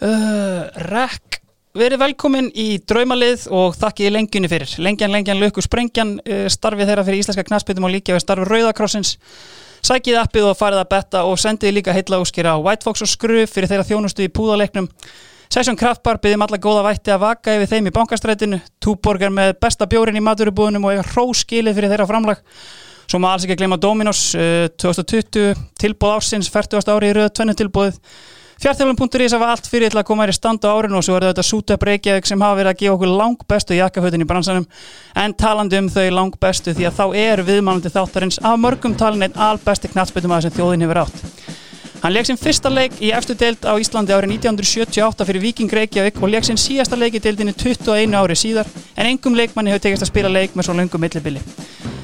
Uh, Rekk, verið velkomin í draumalið og þakkiði lengjunni fyrir. Lengjan, lengjan, löku, sprengjan, uh, starfið þeirra fyrir íslenska knastbytum og líka við starfið Rauðakrossins. Sækið appið og farið að betta og sendiði líka heitla úskýra á White Fox og Skruf fyrir þeirra þjónustu í púðaleiknum. Session Kraftbar byggðum alla góða vætti að vaka yfir þeim í bankastrætinu. Túborgar með besta bjórin í maturubúðunum og eiga hróskilið fyrir þeirra framlag. Svo maður alls ekki að gleyma Dominos uh, 2020, tilbúð ársins, 40. ári í rauð, tvennu tilbúð. Fjarteflum.is hafa allt fyrir til að koma þér í stand á árinu og svo er þetta Súta Breykjavík sem hafa verið að gefa okkur lang bestu jakkafötin í bransanum en talandi um þau lang bestu því að þá er viðmálandi þáttarins af mörgum talin einn albesti knallspötum að sem þjóðin hefur átt. Hann leik sinn fyrsta leik í eftir deild á Íslandi árið 1978 fyrir Viking Reykjavík og leik sinn síðasta leik í deildinni 21 ári síðar en engum leikmanni hefur tekist að spila leik með svo löngum millibili.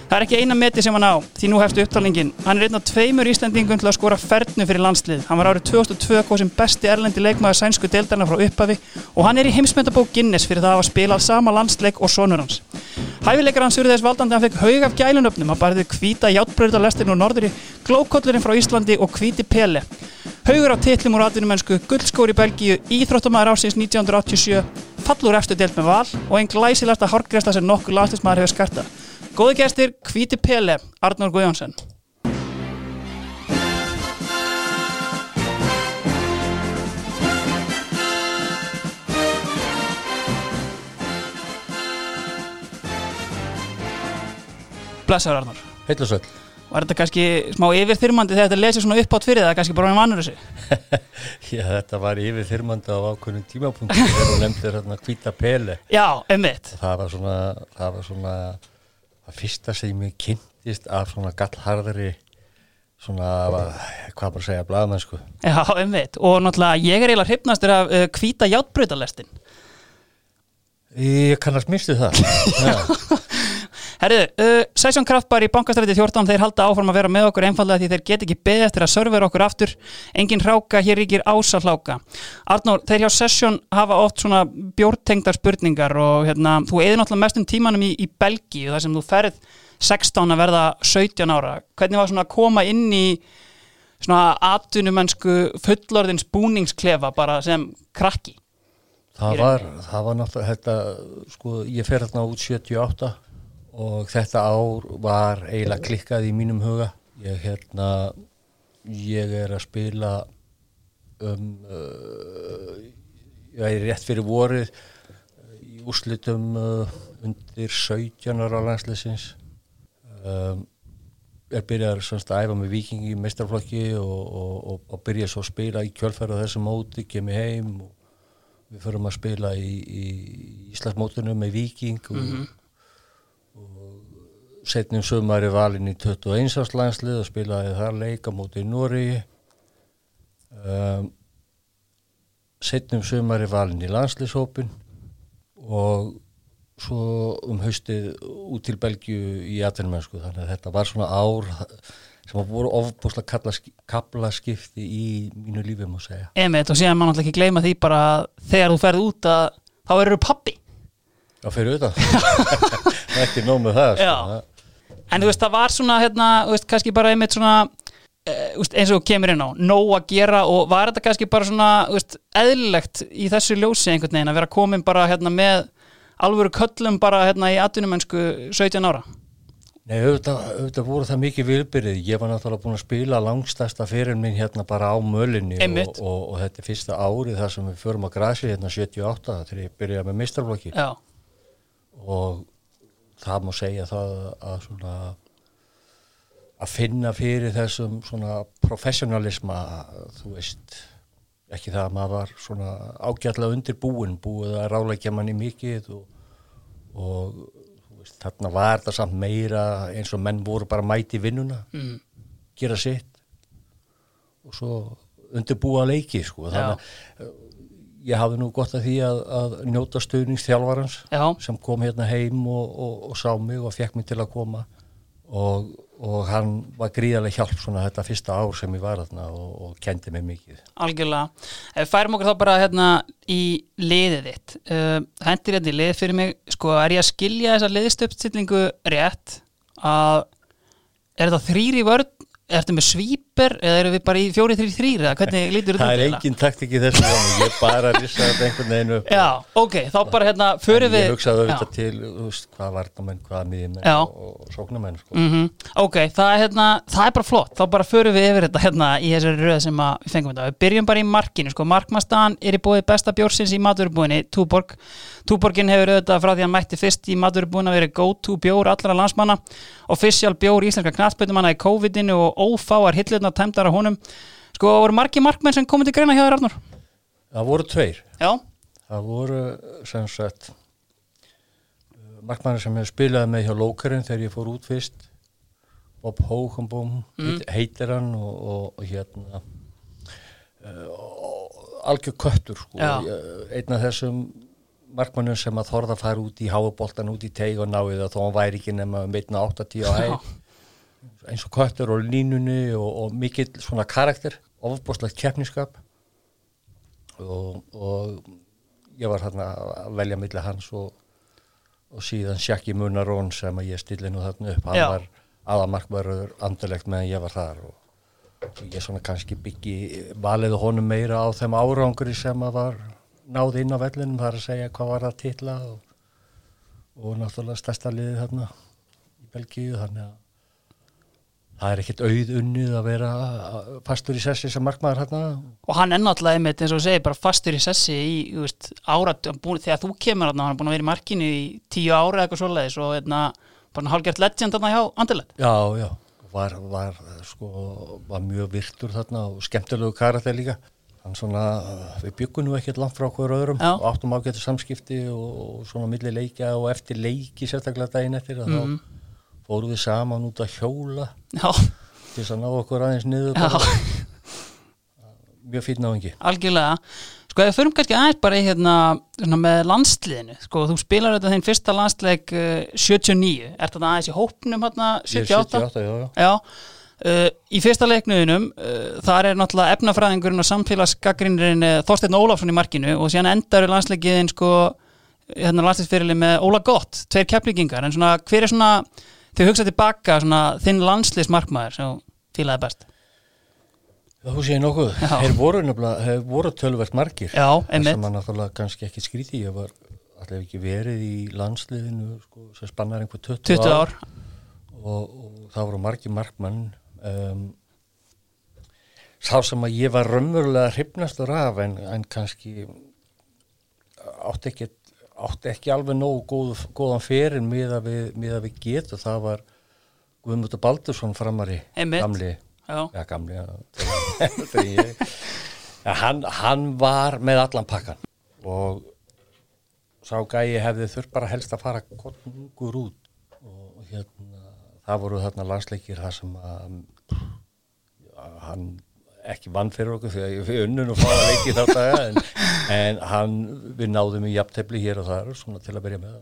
Það er ekki eina meti sem hann á, því nú hefstu upptalningin. Hann er einn af tveimur Íslandingum til að skora fernu fyrir landslið. Hann var árið 2002 hvað sem besti erlendi leikmaður sænsku deildarna frá upphafi og hann er í heimsmyndabók Guinness fyrir það að hafa spilað sama landsleik og sonur hans. Hæfileikar hans urði þess valdandi hann fekk haug af gælunöfnum að barðið kvíta játbröðarlestirinn og norðri, glókollurinn frá Íslandi og kvíti Pele. Haugur á titlum úr atvinnumennsku, guldskóri í Belgíu, íþróttumæður ásins 1987, fallur eftir deilt með val og einn glæsilasta hortgresta sem nokkur landslismæður hefur skartað. Góði gæstir, Kvíti Pele, Arnur Guðjónsson. Blessaður og söll. Var þetta kannski smá yfirþyrmandi þegar þetta lesið svona uppátt fyrir það, kannski bara með mannur þessu? Já, þetta var yfir þyrmandi á ákveðnum tímapunkti þegar hún nefndir hérna hvíta peli. Já, einmitt. Það var svona, það var svona, það fyrsta sem ég kynntist af svona gallharðari, svona, hvað bara segja, blaðmennsku. Já, einmitt. Og náttúrulega ég er eiginlega hryfnastur af uh, hvíta játbröðalestin. Ég kannast mistu það. Já. Herriðu, uh, Session Kraftbar í bankastræti 14 þeir halda áfram að vera með okkur einfallega því þeir get ekki beðið eftir að servera okkur aftur. Engin hráka, hér ríkir ása hláka Arnór, þeir hjá Session hafa oft svona bjórtengdar spurningar og hérna, þú eður náttúrulega mestum tímanum í, í Belgíu þar sem þú ferð 16 að verða 17 ára. Hvernig var svona að koma inn í svona atvinnumennsku fullorðins búningsklefa bara sem krakki? Það var, það var náttúrulega, þetta, sko, ég fer hérna út 78 og þetta ár var eiginlega klikkað í mínum huga. Ég hérna ég er að spila um uh, ég er rétt fyrir vorið í úrslitum uh, undir 17 ára landsleysins um, er byrjað að æfa með vikingi í meistarflokki og, og, og, og byrja svo að spila í kjölfæra þessu móti, kemur heim og við förum að spila í, í Íslandsmótunum með viking og mm -hmm setnum sömari valin í 21. landslið og spilaði þar leika mútið Núri um, setnum sömari valin í landslishópin og svo um haustið út til Belgiu í atvinnmennsku þannig að þetta var svona ár sem voru ofbúslega kapla skipti í mínu lífi má segja. Emitt og síðan maður náttúrulega ekki gleyma því bara þegar þú ferði út að þá eru pappi. Já fyrir auðvitað. ekki nóg með það. Sko. En þú veist, það var svona, hérna, veist, kannski bara einmitt svona, uh, eins og kemur inn á, nóg að gera og var þetta kannski bara svona, veist, eðlilegt í þessu ljósi einhvern veginn að vera komin bara, hérna, með alvöru köllum bara, hérna, í atvinnumönsku 17 ára? Nei, auðvitað, auðvitað voru það mikið vilbyrðið. Ég var náttúrulega búin að spila langstæsta fyrir minn hérna bara á mölinni og, og, og þetta er fyrsta árið þar sem við förum að grasi hérna 78 þegar ég byrjaði með mistarflokki og það má segja það að svona að finna fyrir þessum svona professionalisma þú veist ekki það að maður var svona ágætlega undir búin búið að ráleikja manni mikið og, og veist, þarna var þetta samt meira eins og menn voru bara mæti vinnuna mm. gera sitt og svo undirbúa leiki sko þannig að ég hafði nú gott að því að, að njóta stöðningsþjálfarans sem kom hérna heim og, og, og sá mig og fekk mig til að koma og, og hann var gríðarlega hjálp svona þetta fyrsta ár sem ég var þarna og kendi mig mikið. Algjörlega. Færum okkur þá bara hérna í liðið þitt. Uh, hendir hérna í lið fyrir mig, sko er ég að skilja þessa liðstöpstillingu rétt að er þetta þrýri vörð ertu með svíper eða eru við bara í 4-3-3 eða hvernig lítur þetta? Það er engin taktik í þessu ég er bara að rissa þetta einhvern veginn upp Já, ok, þá bara hérna fyrir við Ég hugsaði auðvitað til veist, hvað varnamenn, hvað miðjumenn og, og sóknamenn sko. mm -hmm. Ok, það er, hérna, það er bara flott þá bara fyrir við yfir þetta hérna í þessari röð sem við fengum þetta Við byrjum bara í markinu, sko, markmastan er í bóði besta bjórsins í maturubúinni, Túborg Túborgin hefur auðvitað frá því að mætti fyrst í maturubúin að vera go-to bjór allra landsmanna Official bjór íslenska knastbötumanna í COVID-inu og ófáar hillurna tæmdar á honum sko, voru margi markmenn sem komið til greina hjá þér Arnur? Það voru tveir Já. það voru sem sagt markmennir sem hefur spilað með hjá Lókarinn þegar ég fór út fyrst Bob Hókumbóm mm. heitir hann og, og, og hérna uh, algjör köttur sko. einn af þessum markmannum sem að þorða að fara út í háaboltan út í teig og náið og þó hann væri ekki nema um 1.80 á hæg eins og köttur og línunni og, og mikill svona karakter ofbúslegt keppniskap. Og, og ég var hérna að velja millir hans og, og síðan Sjaki Munarón sem að ég stilli nú þarna upp. Hann Já. var aðamarkvarður andalegt meðan ég var þar og ég svona kannski byggi valiðu honum meira á þeim árangri sem að var náð inn á vellinum þar að segja hvað var það tilla og, og náttúrulega stærsta liðið þarna í Belgíu þannig að það er ekkert auð unnið að vera fastur í sessi sem markmaður hérna og hann er náttúrulega einmitt eins og segir bara fastur í sessi í veist, árat þegar þú kemur hérna, hann er búin að vera í markinu í tíu ára eitthvað svoleiðis og hérna, bara hálfgert legend hérna hjá Andilet Já, já, var, var, sko, var mjög virtur þarna og skemmtilegu karakter líka hann svona, við byggum nú ekkert langt frá okkur öðrum já. og áttum ágættu samskipti og, og svona milli leikja og eftir leiki sérstaklega daginn eftir að mm. þá fórum við saman út að hjóla Já. til þess að ná okkur aðeins niður mjög fyrir náðingi Algjörlega, sko ef við förum kannski aðeins bara í hérna með landsliðinu sko þú spilar þetta þinn fyrsta landsleik uh, 79, er þetta aðeins í hópnum hérna 78? 78, já, já. já. Uh, í fyrsta leiknuðinum uh, þar er náttúrulega efnafræðingurinn og samfélagsgaggrínirinn uh, Þorstein Ólafsson í markinu og síðan endar landsleikiðin sko hérna landsleiksfyrirli með Óla Gott, tveir kepplingingar en svona hver er svona Þau hugsaði tilbaka svona þinn landslismarkmaður sem fílaði best? Þú séu nokkuð, þeir voru nefnilega, þeir voru tölvert einmitt Það sem maður náttúrulega kannski ekki skríti ég var alltaf ekki verið í landsliðinu sko, sem spannar einhver 20, 20 ár, ár. Og, og það voru margir markmann um, Sá sem að ég var raunverulega hrifnastur af en, en kannski átti ekkert átti ekki alveg nógu góð, góðan ferin við, miða við get og það var Guðmundur Baldursson framari gamli. Ja, gamli ja, hann, hann var með allan pakkan og sá gæi hefði þurft bara helst að fara kongur út og hérna það voru þarna landsleikir það sem að hann ekki vann fyrir okkur því að við unnum og fáum leiki þá daga en, en hann, við náðum í jafntefni hér og þar svona til að byrja með.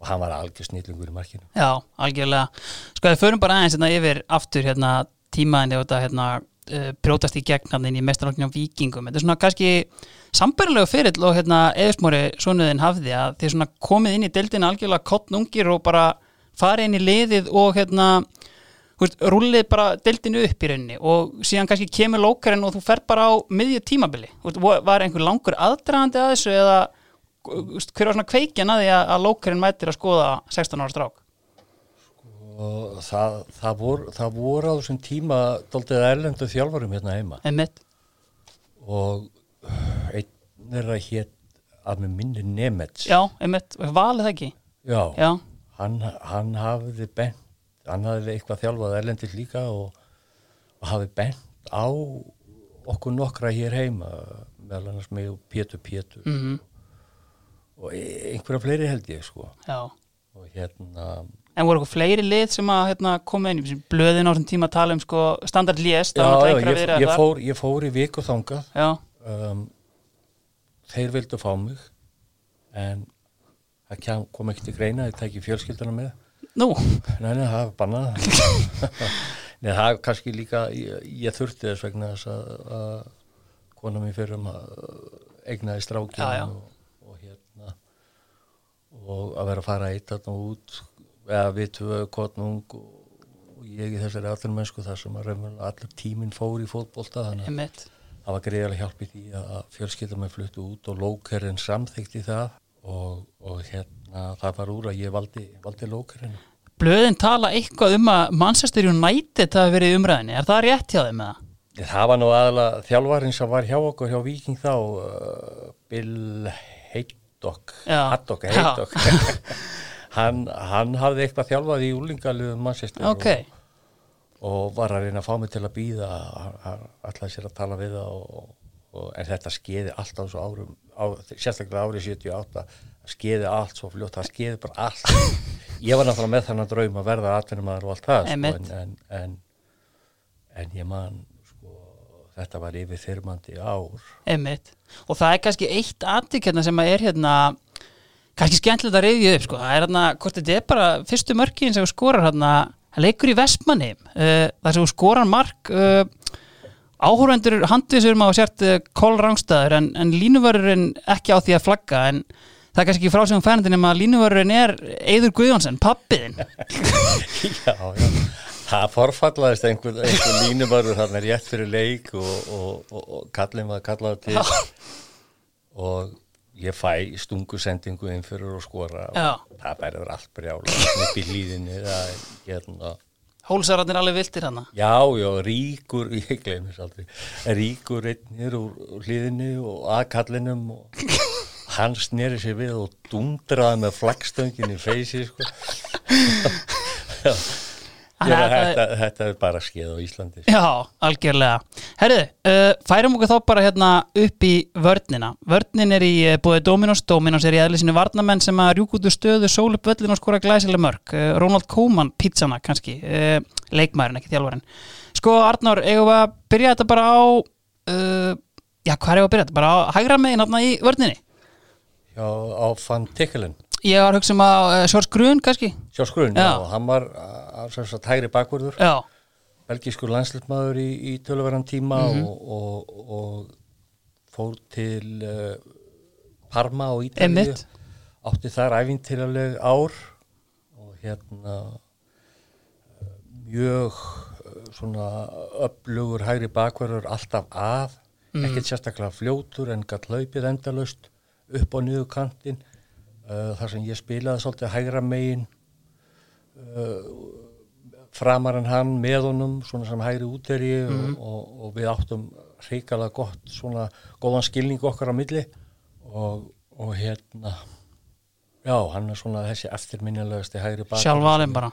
Og hann var algjör snýtlingur í markinu. Já, algjörlega. Sko við förum bara aðeins hérna yfir aftur hérna tímaðinni og þetta hérna uh, prjótast í gegn hann inn í mestarloknum vikingum þetta er svona kannski sambarilega fyrirl og hérna eðismóri svonuðin hafði að þið komið inn í deildina algjörlega kottnungir og bara farið inn í liðið og hérna rúlið bara deildinu upp í rauninni og síðan kannski kemur lókarinn og þú fer bara á miðju tímabili. Var einhver langur aðdragandi að þessu eða hver var svona kveikjan að því að lókarinn mætir að skoða 16 ára strák? Sko, það, það, vor, það voru á þessum tíma doldið erlendu þjálfarum hérna heima. Einmitt. og einn er að hétt að með minni Nemets já, einmitt, valið það ekki? Já, já. Hann, hann hafði bent hann hafði eitthvað þjálfað erlendil líka og, og hafði bent á okkur nokkra hér heima meðal annars með Pétur Pétur. Mm -hmm. og einhverja fleiri held ég sko. Já. og hérna En voru eitthvað fleiri lið sem að hérna, koma inn? Í blöðin á þessum tíma að tala um sko, standard lést Já, já ég, ég, fór, ég fór í viku þangað. Um, þeir vildu fá mig en það kom ekki til greina ég tæki fjölskyldana með Nú? Nei, nei, það er bannað. Nei, það er kannski líka ég, ég þurfti þess vegna þess að, að kona mér fyrir um að egnaði strákinu og, og hérna og að vera að fara eitt þarna út eða við tvö, konung og ég í þessari allir mennsku þar sem að allir tíminn fór í fótbolta þannig að það var greiðilega hjálp í því að fjölskylda mig fluttu út og lókerinn samþykti það og, og hérna það var úr að ég valdi, valdi lókerinn Blöðin tala eitthvað um að Manchester United hafi verið umræðinni, er það rétt hjá þeim eða? Það var nú aðalega þjálfarinn sem var hjá okkur hjá Viking þá uh, Bill Haydock. Haddock, Haydock. Hann, hann hafði eitthvað þjálfað í úlingalöfum Manchester okay. og, og var að reyna að fá mig til að býða alltaf sér að tala við það og, og, en þetta skeiði allt á þessu árum á, sérstaklega árið 78 skeiði allt svo fljótt, það skeiði bara allt ég var náttúrulega með þannig að drauma að verða aðtunumæður og allt það sko, en, en, en, en ég man þetta var yfir þyrmandi ár Einmitt. og það er kannski eitt aðtík hérna sem er hérna kannski skemmtilegt að reyðja upp sko. það er hérna, hvort þetta er bara fyrstu mörkin sem skorar hérna, hann leikur í Vestmanni uh, þar sem skorar mark uh, áhórvendur handið sem á sért uh, kólrangstæður en, en línuvörurinn ekki á því að flagga en það er kannski ekki frásegum færandin en að línuvörurinn er Eður Guðjónsson, pappiðinn Já, já. Það forfallaðist einhver, einhver línumarður þarna rétt fyrir leik og, og, og, og kallin var kallaði til. Og ég fæ stungusendingu inn fyrir að skora. Já. og það bærður allt brjála upp í hlýðinni hérna. Hólsararnir alveg viltir hana Já, já, ríkur, ég glemir aldrei. Ríkur einnir úr hlýðinni og að kallinum og hann sneri sér við og dundraði með flagstöngin í feysi sko. Þetta, þetta er bara skeið á Íslandi. Já, algjörlega. Herðu, uh, færum okkur þá bara hérna upp í vörnina. Vörnin er í uh, búið Dominos. Dominos er í aðlisinu varnamenn sem að rjúk út úr stöðu sól upp völlin og skora glæsileg mörg uh, Ronald Koeman, pizzana kannski uh, leikmærin, ekki þjálfærin Sko Arnár, eigum við að byrja þetta bara á Já, hvað er ég að byrja þetta? Bara á hægra hérna í vörninni Já, á Van Tikkelen Ég var að hugsa um að uh, Sjórns Grun kannski? Sjórns Grun, já, já hann var hægri bakverður Já. belgískur landsleitmaður í, í töluverðan tíma mm -hmm. og, og, og fór til uh, Parma og Ítalíu. Átti þar æfintilaleg ár og hérna mjög uh, svona upplugur hægri bakverður alltaf að. Mm. ekkert sérstaklega fljótur en gætt hlaupið endalust upp á niður kantinn uh, þar sem ég spilaði svolítið hægra megin uh, framar en hann með honum svona sem hægri úteri mm -hmm. og, og, og við áttum hreikala gott svona góðan skilning okkar á milli og, og hérna já, hann er svona þessi eftirminnilegasti hægri bakur Sjálf valin bara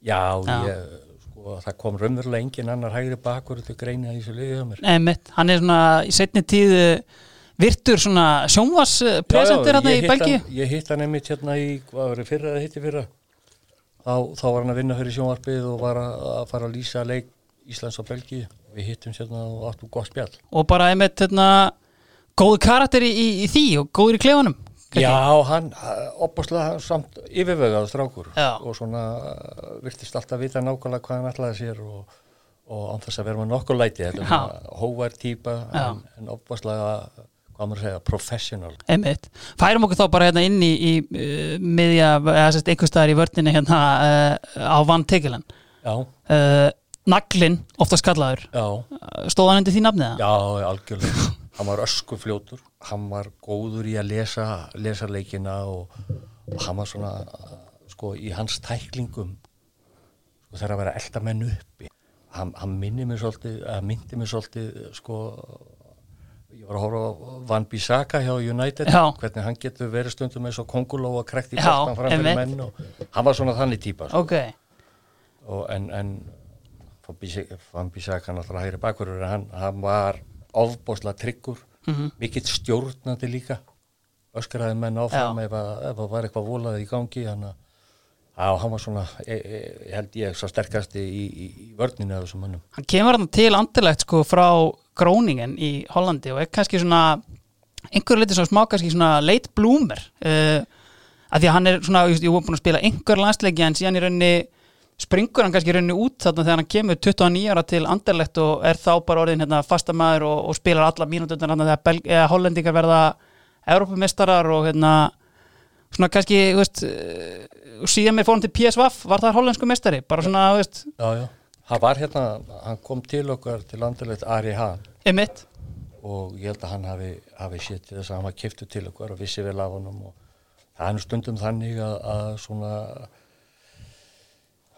Já, já. Ég, sko, það kom raunverulega engin annar hægri bakur til greina í þessu liðið hann er svona í setni tíð eh, virtur svona sjónvarspresentur hérna í Belgíu? Ég hitt hann einmitt hérna í, hvað var það fyrra eða hitti fyrra? Þá, þá var hann að vinna fyrir sjónvarpið og var að fara að lýsa leik Íslands og Belgíu. Við hittum sérna og áttum gott spjall. Og bara einmitt hérna góðu karakter í, í, í því og góður í klefanum Já, hann opbúrslega samt yfirvegað strákur. Já. og svona virtist alltaf vita nákvæmlega hvað hann ætlaði sér og, og ánþess að vera með nokkuð læti hóvar týpa en, en opbúrslega hvað maður segja, professional. Einmitt. Færum okkur þá bara hérna inn í, í uh, miðja, eða sérst einhver staðar í vördninni hérna uh, á Van Tegelan. Uh, Naglin, oftast kallaður stóð hann undir því nafnið? Já, algjörlega. Hann var öskufljótur, hann var góður í að lesa, lesa leikina og, og hann var svona sko í hans tæklingum sko þegar að vera eldamenn uppi. Hann, hann minni mér svolítið, myndi mér svolítið sko var að horfa á Van Bissaka hjá United Já. hvernig hann getur verið stundum eins og konguló og krekt í bóttan framfyrir menn og hann var svona þannig típa sko. okay. en, en Van Bissaka náttúrulega hægri bakverður hann, hann var ofbosla tryggur mm -hmm. mikill stjórnandi líka öskraði menn áfram ef, ef það var eitthvað volaði í gangi hann að Já, hann var svona, ég, ég held ég, svo sterkasti í, í, í vörninu af þessum mannum. Hann kemur hann til andilegt sko frá Gróningen í Hollandi og er kannski svona einhverju litið svona smá kannski svona late bloomer uh, að því að hann er svona, ég hef búin að spila einhver landsleiki en síðan í rauninni springur hann kannski í rauninni út þarna þegar hann kemur 29 ára til Anderlecht og er þá bara orðin hérna fastamæður og, og spilar alla mínútur þegar hollendingar verða Európamistarar og hérna svona kannski, þú veist uh, síðan með fórum til PSV var það hollensku mistari, bara svona, þú veist. Já, já. Hann var hérna, hann kom til okkar til landilegt Ari Hahn. Emitt og ég held að hann hafi, hafi sétt þess að hann var kiptu til okkar og vissi vel af honum og það er nú stundum þannig að, að svona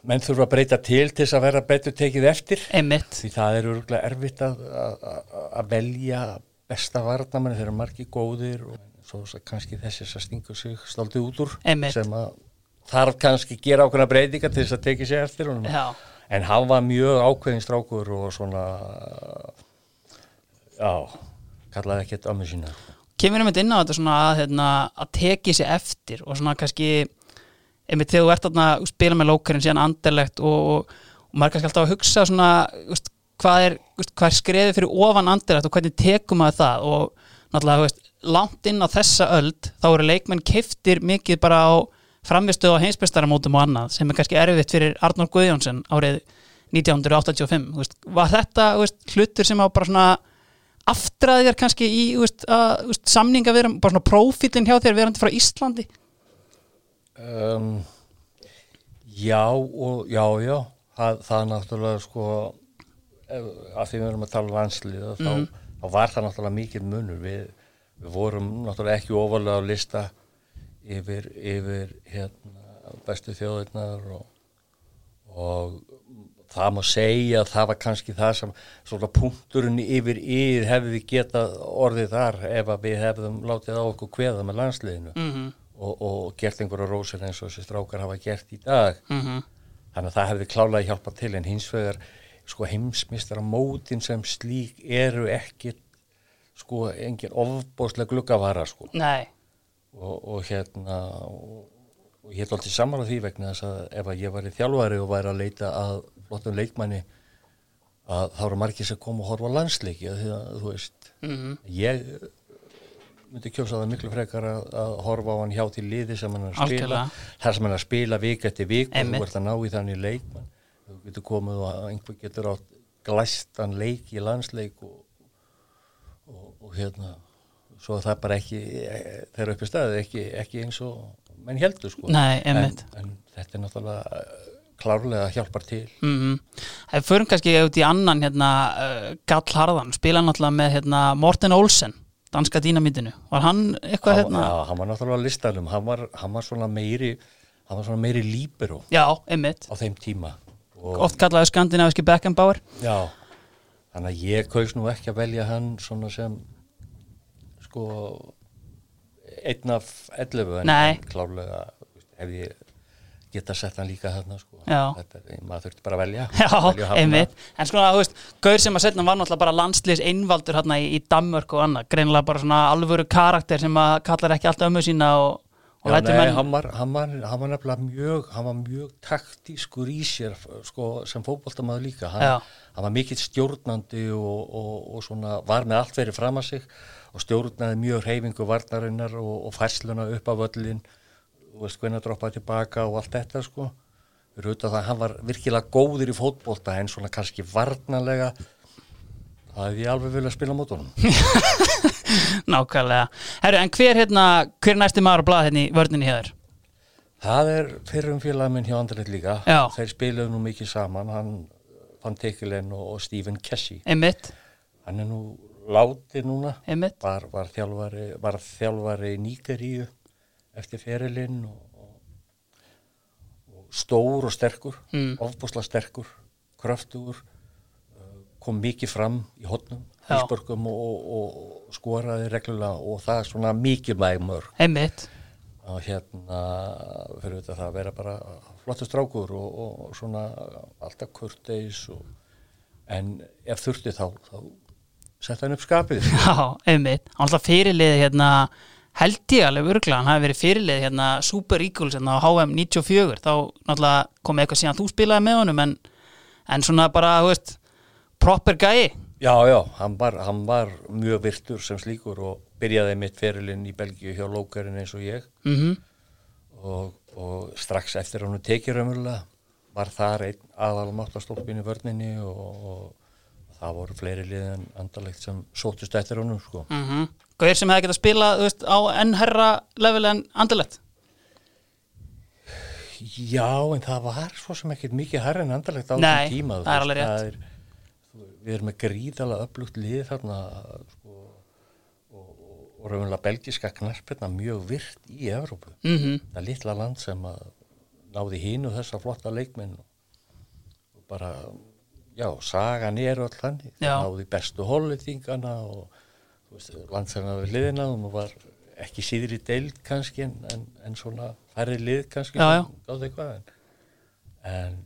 menn þurfa að breyta til til þess að vera betur tekið eftir. Emitt því það er örgulega erfitt að, að, að velja besta varnamann þeir eru margi góðir og svo kannski þessi að stinga sig stáltið út úr Einmitt. sem að þarf kannski gera ákveðna breytinga til þess að tekið sér eftir honum. Já, en hann var mjög ákveðin strákur og svona já, kallaði ekkert ömmu sína. Kemur einmitt inn á þetta svona að, hérna, að teki sér eftir og svona kannski einmitt þegar þú ert að spila með lókarinn síðan andelegt og, og, og maður kannski alltaf að hugsa svona úst, hvað er, er skreðið fyrir ofan andelegt og hvernig tekum maður það? Og náttúrulega, veist, langt inn á þessa öld þá eru leikmenn keftir mikið bara á framistuð á heimsbestaramótum og annað sem er kannski erfitt fyrir Arnór Guðjónsson árið 1985 þú veist, var þetta veist, hlutur sem á bara svona aftraði þér kannski í veist, að, samninga við bara svona prófílinn hjá þér verandi frá Íslandi? Um, já og já, já. Það, það er náttúrulega sko að því við erum að tala um landslið þá, Mhm. þá var það náttúrulega mikið munur við, við vorum náttúrulega ekki ofalega á lista yfir, yfir hérna, bestu þjóðirnar og, og það má segja að það var kannski það sem svona punkturinn yfir yfir hefði getað orðið þar ef að við hefðum látið á okkur kveða með landsliðinu mm -hmm. og, og gert einhverja rósir eins og þessi strákar hafa gert í dag Mhm. þannig að það hefði klálega hjálpað til en hins vegar sko heimsmystara mótin sem slík eru ekki sko engin ofbóðslega gluggavara sko. Nei, og, og hérna og, og ég er alltaf saman á því vegna þess að ef að ég var í þjálfari og væri að leita að flottum leikmanni að þá eru margir sem kom og horfa landsleiki að því að þú veist mm ég myndi kjósa það miklu frekar að, að horfa á hann hjá til liði sem hann er að spila þar sem hann er að spila vik eftir vik og þú ert að ná í þannig leikmann. Þú getur komið og einhver getur átt glæstan leik í landsleik og hérna svo er það bara ekki e, þeirra uppi staðið ekki, ekki eins og menn heldur sko. Nei, en, en þetta er náttúrulega eh, klárlega hjálpar til. Mm Það förum kannski út í annan hérna, Gall Harðan, spila náttúrulega með hérna, Morten Olsen, danska dýnamítinu var hann eitthvað hann, hérna? Já, hann var náttúrulega listanum. Hann var, hann var svona meiri hann var svona meiri líbero Já, einmitt, á þeim tíma. Og, oft kallaði skandinaviski Beckenbauer. Já, þannig að ég kaus nú ekki að velja hann svona sem sko einn af 11 en Nei. klárlega hef ég geta sett hann líka þarna sko. Þetta, maður þurfti bara að velja. Já, Velja En sko, þú veist, Gaur sem að setna var náttúrulega bara landsliðs einvaldur hérna í, í Danmörk og annað. Greinilega bara svona alvöru karakter sem að kallar ekki alltaf ömmu sína og, og nei, menn hann var, hann, var, hann var nefnilega mjög hann var mjög taktískur í sér sko, sem fótboltamaður líka. Hann, hann var mikill stjórnandi og, og, og svona var með allt verið fram að sig og stjórnaði mjög reyfingu varnarinnar og, og færsluna upp af öllin og veist hvernig að droppa tilbaka og allt þetta sko. Við erum auðvitað að hann var virkilega góður í fótbolta en svona kannski varnanlega það hefði ég alveg viljað spila mót honum. Nákvæmlega. Herru, en hver hérna, hver er næsti maður að blaða hérna í vörninni hér? Það er fyrrum félag minn hjá Andrið líka. Já. þeir spiluðu nú mikið saman. Hann Van Tekelen og, Stephen Kessie. Einmitt, hann er nú látið núna var, var þjálfari, þjálfari í Níkeríu eftir ferilinn og, og, og stór og sterkur Mm. ofbúsla sterkur, kröftugur uh, kom mikið fram í hotnum, Já. hísbörgum og, og, og skoraði reglulega og það er svona mörg Einmitt, og hérna fyrir þetta það að vera bara flottur strákur og, svona alltaf kurteis og, en ef þurfti þá, þá setja hann upp skapið. Já, einmitt. Hann alltaf fyrirliði hérna held ég alveg örgla, hann hafi verið fyrirliði hérna Super Eagles hérna á HM 94 þá náttúrulega kom eitthvað síðan þú spilaði með honum en, en svona bara, þú veist proper gæi Já, já, hann var, hann var mjög virtur sem slíkur og byrjaði mitt ferilinn í Belgíu hjá Lókarinn eins og ég. Mm og, og strax eftir hann tekið raunverulega var þar einn aðal máttastólpin í vörninni og, og það voru fleiri liðin andalegt sem sótust eftir honum sko. mm -hmm. Gauðir sem hefði getað spilað þú veist, á enn herra level en andilegt Já, en það var svo sem ekkert mikið herri en andalegt á þessum tíma. það er alveg rétt. er, Við erum með gríðalega öflugt lið þarna sko, og, og, og raunverulega belgiska knarpirna mjög virt í Evrópu. mm Það er litla land sem að náði hínu þessa flotta leikmenn og, og bara, já, sagan er öll þannig. Það náði bestu hollendingana og landsennar við liðina og nú var ekki síður í deild kannski en, en, en svona færri lið kannski Já, já. en, en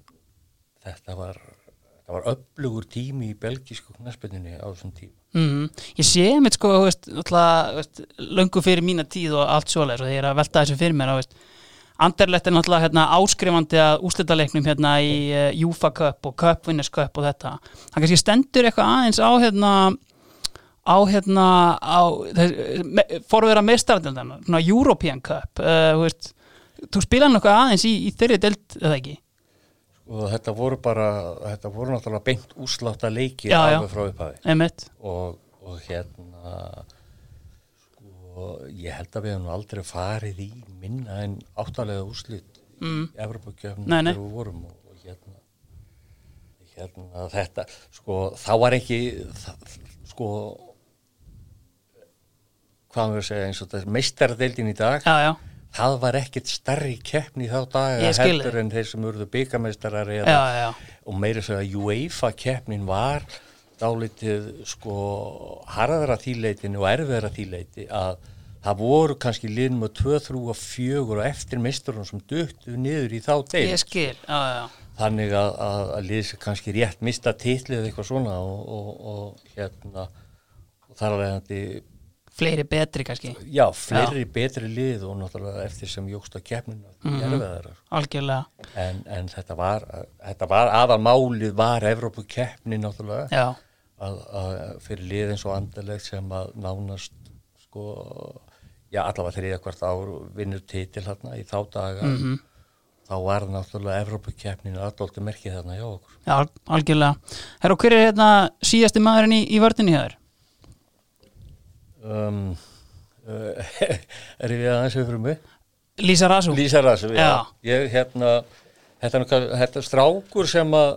þetta var þetta var upplugur tími í belgísku knæspinninni á þessum tíma Mm Ég sé mitt sko, veist, alltaf, veist, löngu fyrir mína tíð og allt svoleiðis og þegar að velta þessu fyrir mér, þú veist, Anderlegt er náttúrulega hérna, áskrifandi að úslitaleiknum hérna í uh, Júfa Cup og Cup Winners Cup og þetta. Það kannski stendur eitthvað aðeins á hérna, á hérna, á me, forvera meistaraldildana, svona European Cup, uh, veist, þú spilaði nokkuð aðeins í, í þeirri deild, eða ekki? og þetta voru bara, þetta voru náttúrulega beint úslátta leiki alveg frá upphafi og, og hérna sko, ég held að við hefum aldrei farið í minna en áttalega úslit mm. í Evropakjöfnum þegar við vorum og, og hérna hérna þetta sko þá var ekki það, sko hvað maður að segja eins og þetta meistaradeildin í dag já, já, það var ekkert starri keppni þá daga heldur en þeir sem urðu byggameistarar og meira svo að UEFA keppnin var dálítið sko harðara þýleitinu og erfiðara þýleiti að það voru kannski liðnum að 2, 3 og 4 og eftir meisturinn sem döttu niður í þá deil ég skil, já, já, þannig að, að, að liðs kannski rétt mista titlið eða eitthvað svona og, og, og hérna og þar alveg hætti fleiri betri kannski, já, fleiri betri lið og náttúrulega eftir sem jógst að keppnina mm. -hmm. erfiðarar algjörlega, en, en þetta var, þetta var aðalmálið var Evrópu keppni náttúrulega. Já, að, að fyrir lið eins og andalegt sem að nánast sko, já allavega þriða hvert ár vinnur titil hérna í þá daga mhm þá var náttúrulega Evrópukeppnin aðdóldi merkið þarna hjá okkur Já, al- algjörlega. Herra, hver er hérna síðasti maðurinn í, í vördinni hjá þér? um, uh, er ég aðeins við fyrir mig Lísa Rasú? Lísa Rasu, já. Já. ég hérna hvað- þetta er strákur sem að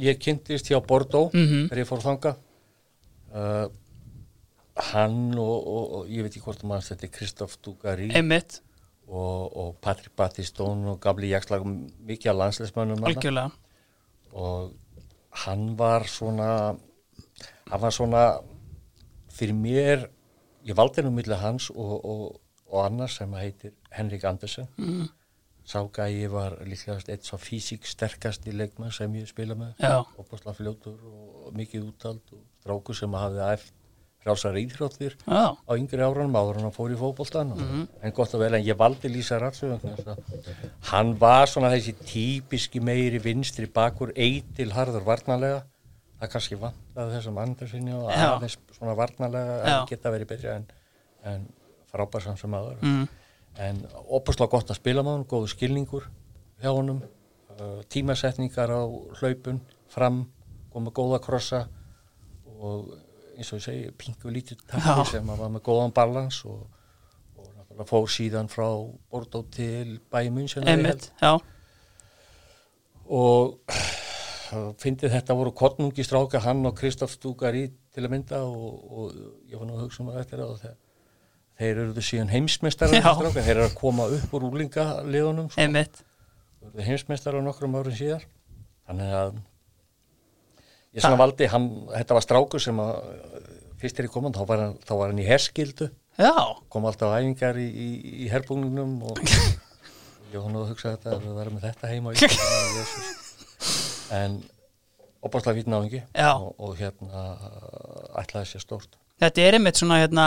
ég kynntist hjá Bordeaux Mhm. þegar ég fór þanga uh, hann og, og, og ég veit ekki hvort maður þetta er Kristoff Dugari og, og Patrick Battistone og Gabli Jakslag mikið af landsleismönnum og hann var svona hann var svona fyrir mér ég valdi nú milli hans og, og, og annars sem heitir Henrik Andersen. Mm. Sá gæi var líklegast eitt svo físík sterkast í leikmann sem ég spila með. Já. opasla fljótur og mikið úttald og stráku sem hafði æft frjálsar íþróttir Já, á yngri árunum áður hann fór í fótboltan en gott að vel en ég valdi Lísa Ratsu hann var svona þessi típiski meiri vinstri bakur eitil harður varnalega það kannski vantaði þessum Andersinni og aðeins svona varnalega Já. að geta verið betri en, en frábær samt sem aður mm. En opaslega gott að spila með hann góðu skilningur hjá honum uh, tímasetningar á hlaupun fram, koma góða krossa og eins og ég segi pingu lítið takki sem að var með góðan balans og, og náttúrulega fór síðan frá Bordeaux til München einmitt, já, og fyndið þetta voru kornungi stráka hann og Kristoff Stúgari til að mynda og, og ég var nú að hugsa um það eftir það þegar þeir eru síðan stráka, þeir eru að koma upp úr úlingaliðunum sko. Urðu heimsmeistarar nokkrum árum síðar. Þannig að ég svona valdi, hann, þetta var strákur sem að fyrst er í koman, þá var hann, þá var hann í herskildu Já, kom alltaf á æfingar í, í, í herbúningnum og ég var nú að hugsa þetta að vera með þetta heima á en opaslega fýtt náðingi Já. og, og hérna ætlaði sér stórt þetta er einmitt svona hérna,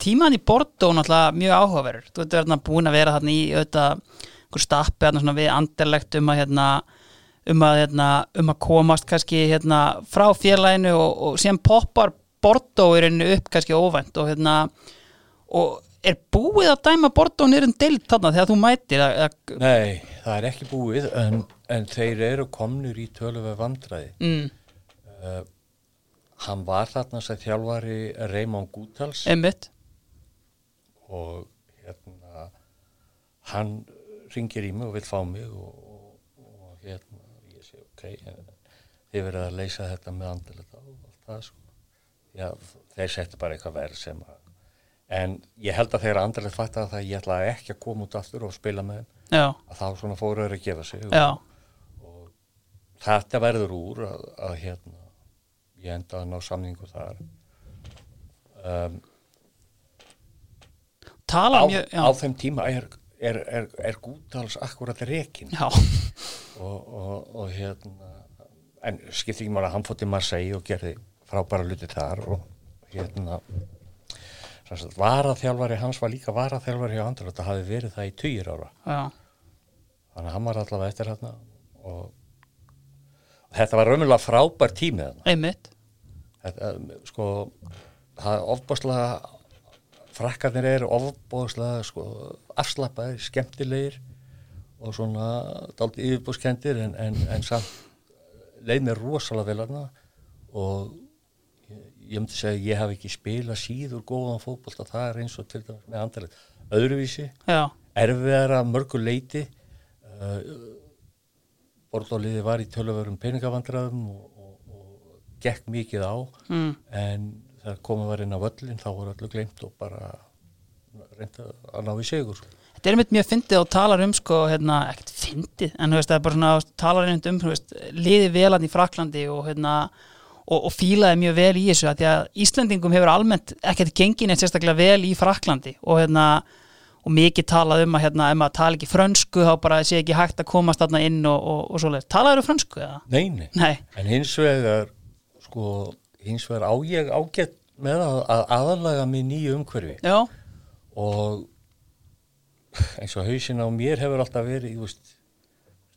tíman í Bordeaux náttúrulega mjög áhugaverður. Þú ert hérna búin að vera þarna í einhver stappi hérna við anderlegt um að hérna um að, hérna, um að komast kannski hérna frá félaginu og, og síðan poppar rauninu upp kannski óvænt og hérna og er búið að dæma Bordeaux niður um deild þarna þegar þú mætir? Að, Nei, það er ekki búið en, en þeir eru komnir í töluveg vandræði. Mm, uh, hann var þarna sem þjálfari Raymond Gútals einmitt. Og hérna hann ringir í mig og vil fá mig og, og, og hérna ég sé ok, þið verður að leysa þetta með andilegt á allt það sko. Já, þeir setja bara eitthvað verð sem að en ég held að þegar andilegt fætti að það ég ætlaði ekki að koma út aftur og spila með þeim Já. að þá svona fóruður að gefa sig og, og þetta verður úr að, að hérna ég enda að ná samningu þar. Um, Tala á, mjög, á þeim tíma er, er, er, er Gúdals akkurat rekin og, og, og hérna en skipti ekki máli að hann fótt í Marseille og gerði frábæra luti þar og hérna varaþjálfari hans var líka varaþjálfari á Andrlöta, það hafi verið það í týjir ára. Já, þannig að hann var allavega eftir hérna og, þetta var raunverulega frábær tími þarna. Einmitt. þetta, sko það er ofbáslega frakkarnir eru ofbáslega sko, afslappaðir, skemmtilegir og svona daldi yfirbúskendir en, en, en samt leið mér rosalega vel aðna og ég, myndi segja að ég hef ekki spilað síður góðan fókbólta það er eins og til dæmis með andalegt öðruvísi, Já, erfiðara mörgu leiti uh, Bordóliði var í töluvörum peningavandræðum og gekk mikið á mm. en þegar komið var inn á völlin þá voru allir glemt og bara reynda að ná í sigur Þetta er mjög fyndið og talar um sko, hérna, ekkert fyndið, en þú veist, það er bara svona talar einmitt um, þú veist, liði velan í Fraklandi og hérna og, og fílaði mjög vel í þessu, að því að Íslendingum hefur almennt ekkert gengin eitt sérstaklega vel í Fraklandi og hérna og mikið talað um að hérna, ef maður tala ekki frönsku þá bara sé ekki hægt að komast þarna inn og, og, og svoleiðis. Talaður þú frönsku eða? Nei, nei, Nei, en hins vegar sko, hins vegar á ég ágætt með að, að aðalaga mig nýju umhverfi. Já, og eins og hausin á mér hefur alltaf verið, ég veist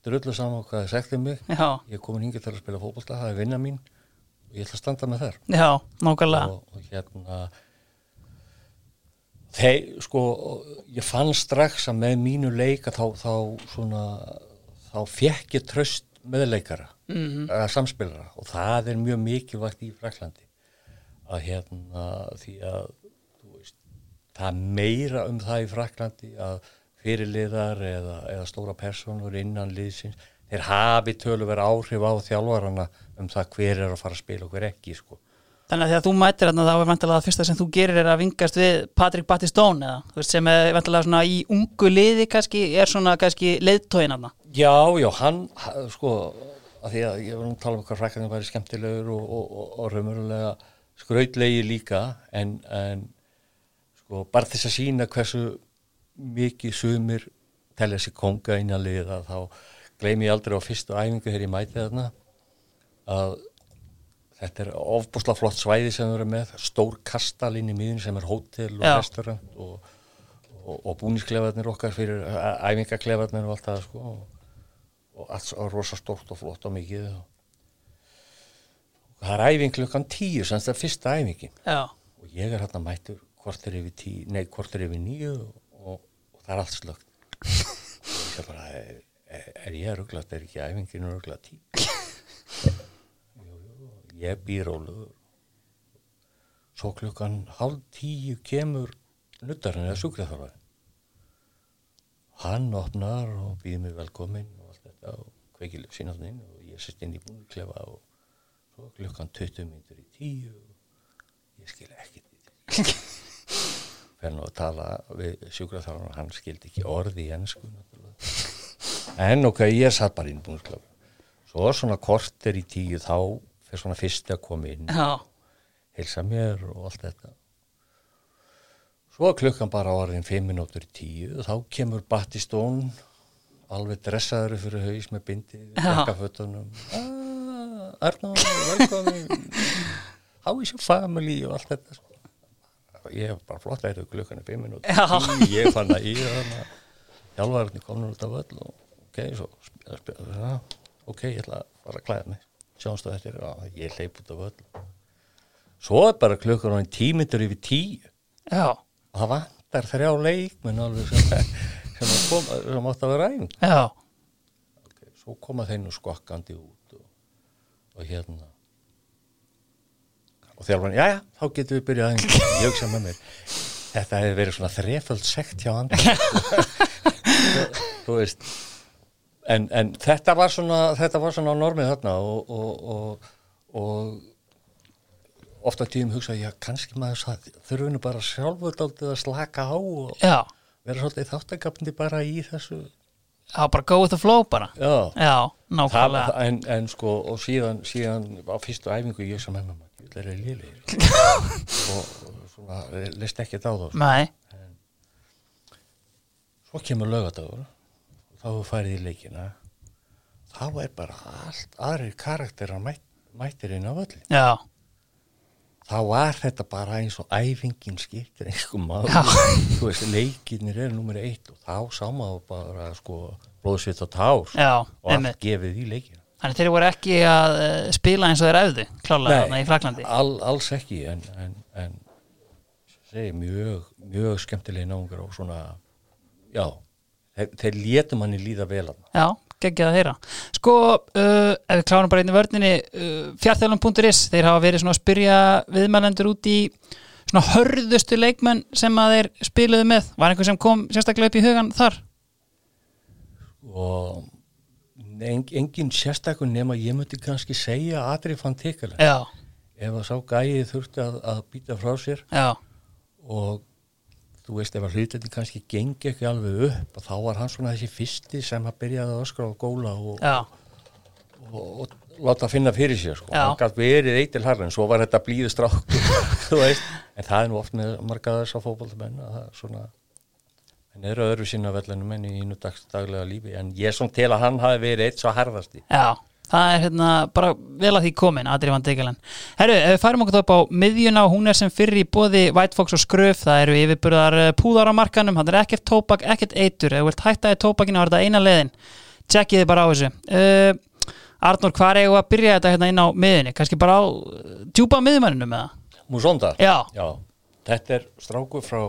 drullu saman hvað það segti mig. Já, ég er komin hingið til að spila fótbolta, það er vinna mín og ég ætla að standa með þær. Já, nákvæmlega. Og, og hérna þeir, sko ég fann strax að með mínu leika þá, þá svona þá fekk ég tröst meðleikara mm eða samspilara og það er mjög mikilvægt í Fraklandi að hérna því að veist, það meira um það í Fraklandi að fyrirliðar eða, eða stóra personur innan liðsins þeir hafi töluveri áhrif á þjálfarana um það hver er að fara að spila og hver ekki sko. Þannig að þegar þú mætir þarna þá er vantilega það fyrsta sem þú gerir er að vingast við Patrik Battistón eða veist sem er vantilega svona í ungu liði kannski er svona kannski leiðtóin þarna. Já, já, hann ha- sko, að því að ég var nú að tala um hvað frækkarnir væri skemmtilegur og, og, og, og raumurlega skrautlegi líka en, en sko, bara þess að sína hversu mikið sumir telja sig konga innan liða þá gleymi ég aldrei á fyrstu æfingu þegar ég mæti þarna að þetta er ofbúslega flott svæði sem við erum með, stór kastalinn í miðun sem er hótel og Já. restaurant og, og, og búnisklefarnir okkar fyrir æfingaklefarnir og allt það sko og, og allt svo rosa stórt og flott og mikið og, það er æfing klukkan tíu sem þetta er fyrsta æfingin. Já, og ég er hérna mættur hvort er yfir tíu, nei hvort er yfir nýju og, og það er allt slögt og ég sé bara er, er, er ég rugglast, er ekki æfinginu rugglast tíu? Ég býr ólugur svo klukkan hálf tíu kemur nuttarinn eða sjúkraþarfari hann opnar og býður mig velkominn og allt þetta og og ég sest inn í búniklefa og svo klukkan 20 minnur í tíu og ég skil ekki þetta fer nú að tala við sjúkraþarfari og hann skildi ekki orði í ennsku en ok, ég satt bara inn í búniklefa svo svona korter í tíu þá fyrir svona fyrst að koma inn heilsa mér og allt þetta. Svo klukkan bara orðin 5 minútur í tíu þá kemur Battistón alveg dressaður fyrir haus með bindi jakkafötunum. Ah, Arnóð, velkomin. How is your family og allt þetta sko. ég hef bara flott að þetta klukkan er 5 minútur Já. í tíu, ég fann að ég að hjálfarni komin út af völl og ok, svo ja, ok, ég ætla að fara að klæða mig. Sjáumstu þetta er, já, ég hleyp út af völl svo er bara klukkan tímyndur yfir tíu. Já, og það vantar þrjá leikmenn alveg sem, sem, að koma, sem átt að vera já, okay, svo koma þeir nú skokkandi út og, og hérna. Og þjálfan, já já, þá getum við byrjað æfing ég hugsa með mér þetta hefði verið svona þreföld sekt hjá hann þú veist en, en þetta var svona þetta var svona á normið þarna og, og, og, og ofta tíum hugsa ég að kannski maður þurfinu bara sjálfur að slaka á og. Vera svolítið þáttagapndi bara í þessu. Já, bara go with the flow bara. Já, Já nákvæmlega. Það, en, en sko, og síðan, síðan á fyrstu æfingu ég sem hefði maður, þetta er liðlegir og, svona, leist ekki þetta á þá sko. Nei. Svo kemur lögadagur og þá færið í leikina. Þá er bara allt aðrir karakterar mætt, mættir inn á völli Já þá var þetta bara eins og æfingin skiptir einhver maður leikinir er nummer eitt og þá sá maður bara sko blóðsvitt og tár Já, og allt einmitt. gefið í leikina. Þannig þeir voru ekki að uh, spila eins og þeir æfðu klálega þarna í Fraklandi all, alls ekki en, en, en segi, mjög, mjög skemmtilega náungar og svona já, þeir, þeir létu manni líða vel Já, geggjað að heyra. Sko, uh, ef við klárum bara einni vörninni uh, fjartþjálum.is, þeir hafa verið svona að spyrja viðmælendur út í svona hörðustu leikmenn sem að þeir spiluðu með, var einhver sem kom sérstaklega upp í hugan þar? og en, engin sérstakun nema ég myndi kannski segja Adri fann Já, ef að sá gæið þurfti að, að býta frá sér já, og þú veist ef að hlutinni kannski gengi ekki alveg upp og þá var hann svona þessi fyrsti sem að byrjaði að öskra á góla og, já, og, og, láta finna fyrir sér sko. Já. hann gæti verið eitt til harra en svo var þetta blíðu strák en það er nú oft með marga þess að fókbaltamenn að það svona en eru öðru sinna vellinu menn í innu dags, daglega lífi. En ég svona til að hann hafi verið eitt svo harðasti. Já Það er hérna bara vel að því komin Adri Van Degelen. Herru, ef við færum okkur þá upp á miðjuna, hún er sem fyrir í bóði White Fox og Skröf, það eru yfirburðar eh, púðar á markanum, hann er ekkert tóbak, ekkert eitur, ef þú vilt hætta í tóbakinu var þetta eina leiðin, tjekkið þið bara á þessu uh, Arnór, hvað er ég að byrja þetta hérna inn á miðjunni, kannski bara á uh, djúpa miðjumanninu með það? Musonda? Já. Já, þetta er stráku frá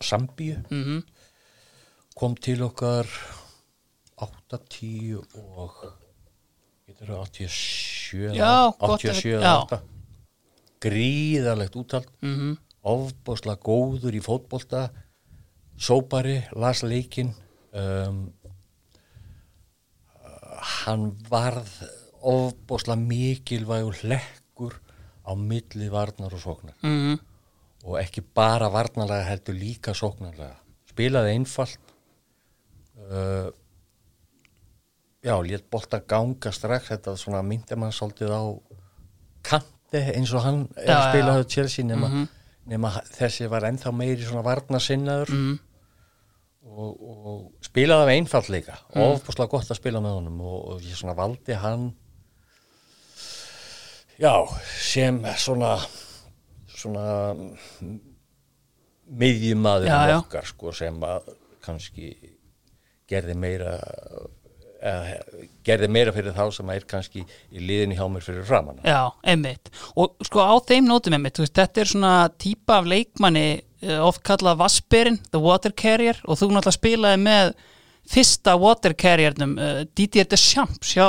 Sambíu Mm kom til okkar 8-10 og getur það 87 Já, gott 87 ef- já. 8 gríðarlegt úttald mm -hmm. ofbásla góður í fótbolta sópari, las leikinn. Um, hann varð ofbásla mikilvægur hlekkur á milli varnar og sóknar. Mm og ekki bara varnarlega heldur líka sóknarlega. Spilaði einfalt. Uh, já, létt bolta ganga strax þetta svona myndi mann svolítið á kanti eins og hann er að spila hjá Chelsea nema, Mhm. nema þessi var ennþá meiri svona varnarsinnaður Mm. og, og spilaði af einfalt líka Mm. ofbúslega gott að spila með honum og, og ég svona valdi hann já, sem svona svona já. okkar sko sem að kannski gerði meira gerði meira fyrir þá sem er kannski í liðinni hjá mér fyrir framann Já, einmitt og sko á þeim nótum einmitt veist, þetta er svona típa af leikmanni eh, oft kallað Vasperin, the water carrier og þú náttúrulega spilaði með fyrsta water carriernum uh, Didier Deschamps hjá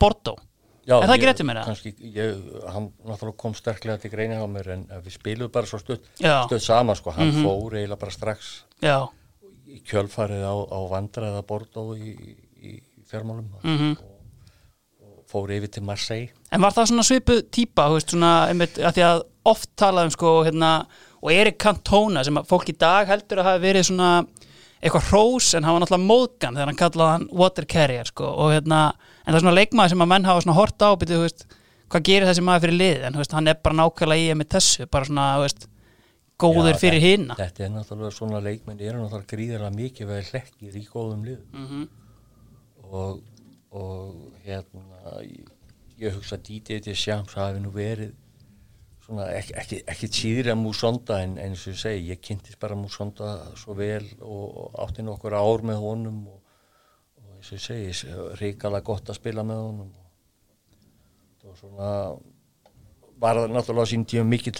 Bordeaux Já, Er það ekki ég- rétt um mér, eða? kannski, ég, hann náttúrulega kom sterklega til greina á mér en við spilum bara svo stutt, Já. stutt saman sko, hann Mhm. fór eiginlega bara strax Já, í kjölfarið á, á vandræða Bordeaux í, fjármálum Mhm. og, og fór yfir til Marseille en var það svona svipu típa, veist, svona einmitt, að því að oft talaðum sko, hérna, og Erik Cantona sem að fólk í dag heldur að hafi verið svona eitthvað hrós en hann var náttúrulega móðgan þegar hann kallaði hann water carrier sko, og hérna, en það er svona leikmaður sem að menn hafa hort á, þú veist, hvað gerir þessi maður fyrir lið, en veist, hann er bara nákvæmlega í með þessu, bara svona, veist góður Já, fyrir hinna Þetta er náttúrulega svona leikmenn eru náttúrulega gríðarlega mikið vegar hlekkir í góðum liðum mm -hmm. Og, og hérna ég, ég hugsa að Díti til Sjams hafi nú verið svona ekki, ekki, ekki tíðri að Músonda en eins og ég segi, ég kynntist bara Músonda svo vel og, og átti nokkur ár með honum og, og eins og ég segi, ríkala gott að spila með honum. Og það var svona var það náttúrulega sín tíma mikið,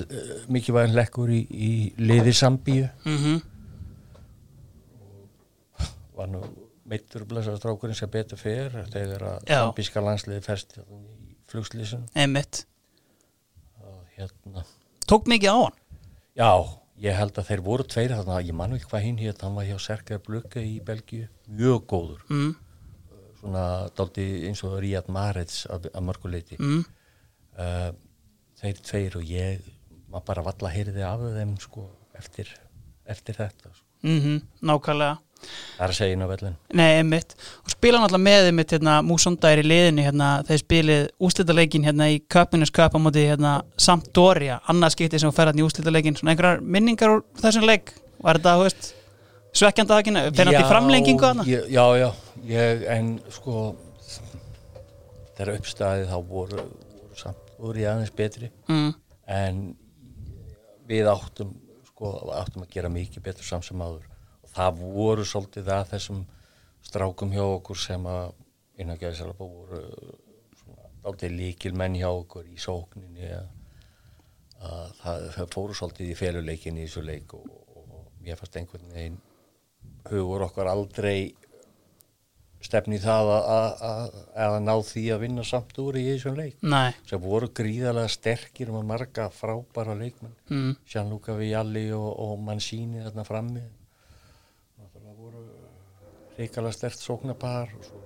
mikið vægin lekkur í, í liði Sambíu. Mm var nú meittur blessaður strákurinn sem betur fer þegar að sambíska landsliði hérna í flugslýsun einmitt, hérna. Tók mikið á hann? Já, ég held að þeir voru tveir þarna, ég mann ekki hvað hinn hér hann var hjá Serkar Blöka í Belgíu. Mjög góður. Mm. svona daldi eins og Ríad Marets að, að mörguleiti mm. uh, þeir tveir og ég maður bara valla að heyri þið af þeim sko, eftir, eftir þetta sko. mm -hmm, Nákvæmlega Það er að segja inn á vellin Nei, einmitt, og spila náttúrulega með einmitt hérna, músondæri liðinu, hérna, þeir spilið úslítaleikin hérna í Köpinus Köp á móti hérna Sampdoria. Annað skiptið sem ferðan í úslítaleikin svona einhverjar minningar úr þessum leik? Var þetta, hú veist, svekkjanda aðkynna náttúrulega framlengingu aðna Já, já, ég, en sko þegar uppstæðið þá voru, voru Sampdoria aðeins betri. Mm. en við áttum sko, áttum að gera mikið betur samsum áður það voru svolítið að þessum strákum hjá okkur sem að innan gæðisalapa voru aldrei líkil menn hjá okkur í sókninni að, að það, það fóru svolítið í féluleikin í þessu leik og, og ég fannst einhvern veginn hugur okkar aldrei stefni það að, ná því að vinna samt úr í þessum leik Nei. sem voru gríðarlega sterkir með marga frábæra leikmenn mm. Sjánlúka Vialli og, og Mancini þarna frammi reykala stert sóknapar og svo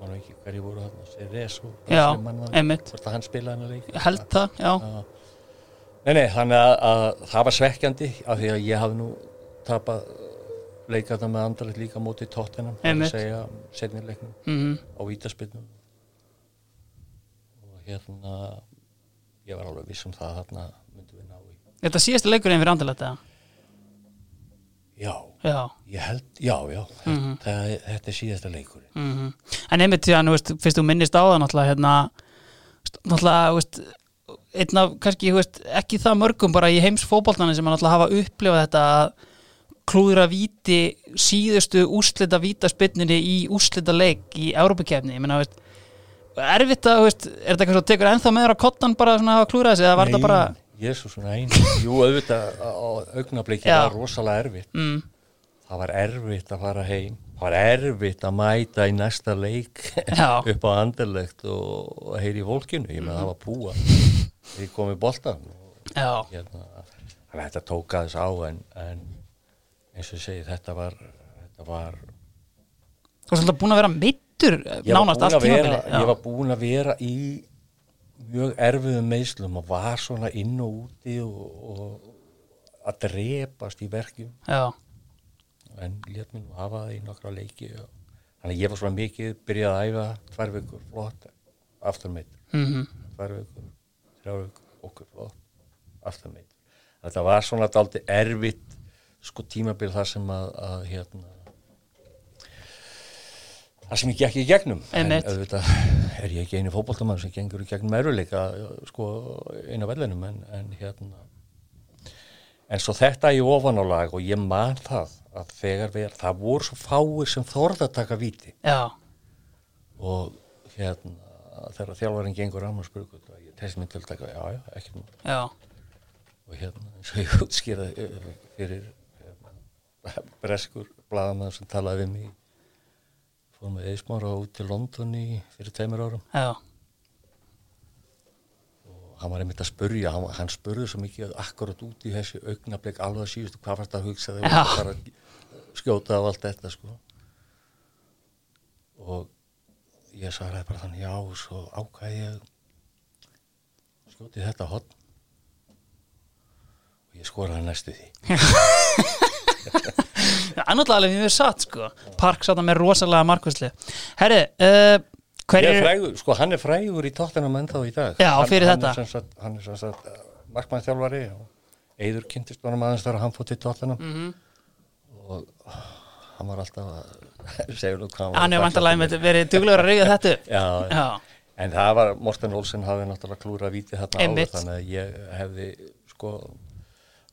mann veit ekki hverju voru þarna Ceres og já, að hann spilaði hann að leik held það, já. Nei, nei, þannig að, að það var svekkjandi af því að ég hafði nú tapað leikaða með andalit líka mótið tóttinam er að segja setnilegnum mm -hmm. á vítaspinnum og hérna ég var alveg viss um það þarna myndum við ná í. Þetta síðastu leikurinn fyrir andalit, eða? Já, já, ég held, já, já, mm -hmm. það, þetta er síðasta leikur. Mm -hmm. En einmitt því að, nú veist, fyrst þú minnist á það náttúrulega, hérna, náttúrulega, veist, einn af, kannski, veist, ekki það mörgum bara í heims fókbóltana sem að náttúrulega hafa upplifað þetta að klúðra víti síðustu úslita vítaspinninni í úslita leik í Európa-kefni, ég menna, veist, erfitt að, veist, er þetta eitthvað svo tekur ennþá meður að kottan bara svona að hafa klúðra þessi, eða var þetta bara... Jésús, nein, jú auðvitað augnabliki var rosalega erfitt. Mm. það var erfitt að fara heim. Það var erfitt að mæta í næsta leik upp á andilegt og, heyri í volkinu ég með mm. það var púa þegar ég kom í boltan hérna, þetta tók aðeins á en, en eins og segi þetta var þetta var Þú varst alltaf búin að vera mittur nánast allt tímafili Ég var búin að vera í mjög erfiðum meðslum og var svona inn og úti og, og að drepast í verkjum Já. en létt mér nú hafa það í nokkra leiki og, þannig ég var svona mikið byrjað að æfa tvær vikur flott afturmeitur mm -hmm. tvær vikur, þrjá vikur okkur flott afturmeitur þetta var svona aldrei erfitt sko tímabil þar sem að, að hérna það sem ég gekk í gegnum. En auðvitað er ég ekki einu fókbóltamann sem gengur í gegnum eruleika sko einu vellinum en, en hérna. En svo þetta í ofanálag og ég man það að þegar við erum, það voru svo fáir sem þorða að taka viti já. og hérna þegar þjálfarinn gengur og spurgur ég testi mig til að taka, já já, ekki já. og hérna eins og ég útskýraði fyrir hérna, breskur bladamæður sem talaði við mig fórum við eismára út til London í fyrir tveimur árum. Já. og hann var einmitt að spurja hann, hann spurði svo mikið akkurat út í þessu augnablik alveg síðustu hvað fannst að hugsa þegar það var að skjóta á allt þetta sko. Og ég sagði bara þannig já og svo ákvæði ég skjóti þetta hotn og ég skoraði næstu því annaðlega alveg mjög satt sko. Park sátt með rosalega markvæsli Herri, uh, hverjir frægur, sko hann er frægur í tóttunum ennþá í dag. Já, hann, fyrir hann þetta. er sagt, hann er svona uh, markmannþjálfari og Eidur kynntist bara maður þegar hann fótt í tóttunum mm -hmm. og hann var alltaf að segja nú hvað hann er vantarlega verið duglegur að reyja þetta já, já. en það var Morten Olsen hafði náttúrulega klúra að víti þetta áður þannig að ég hefði sko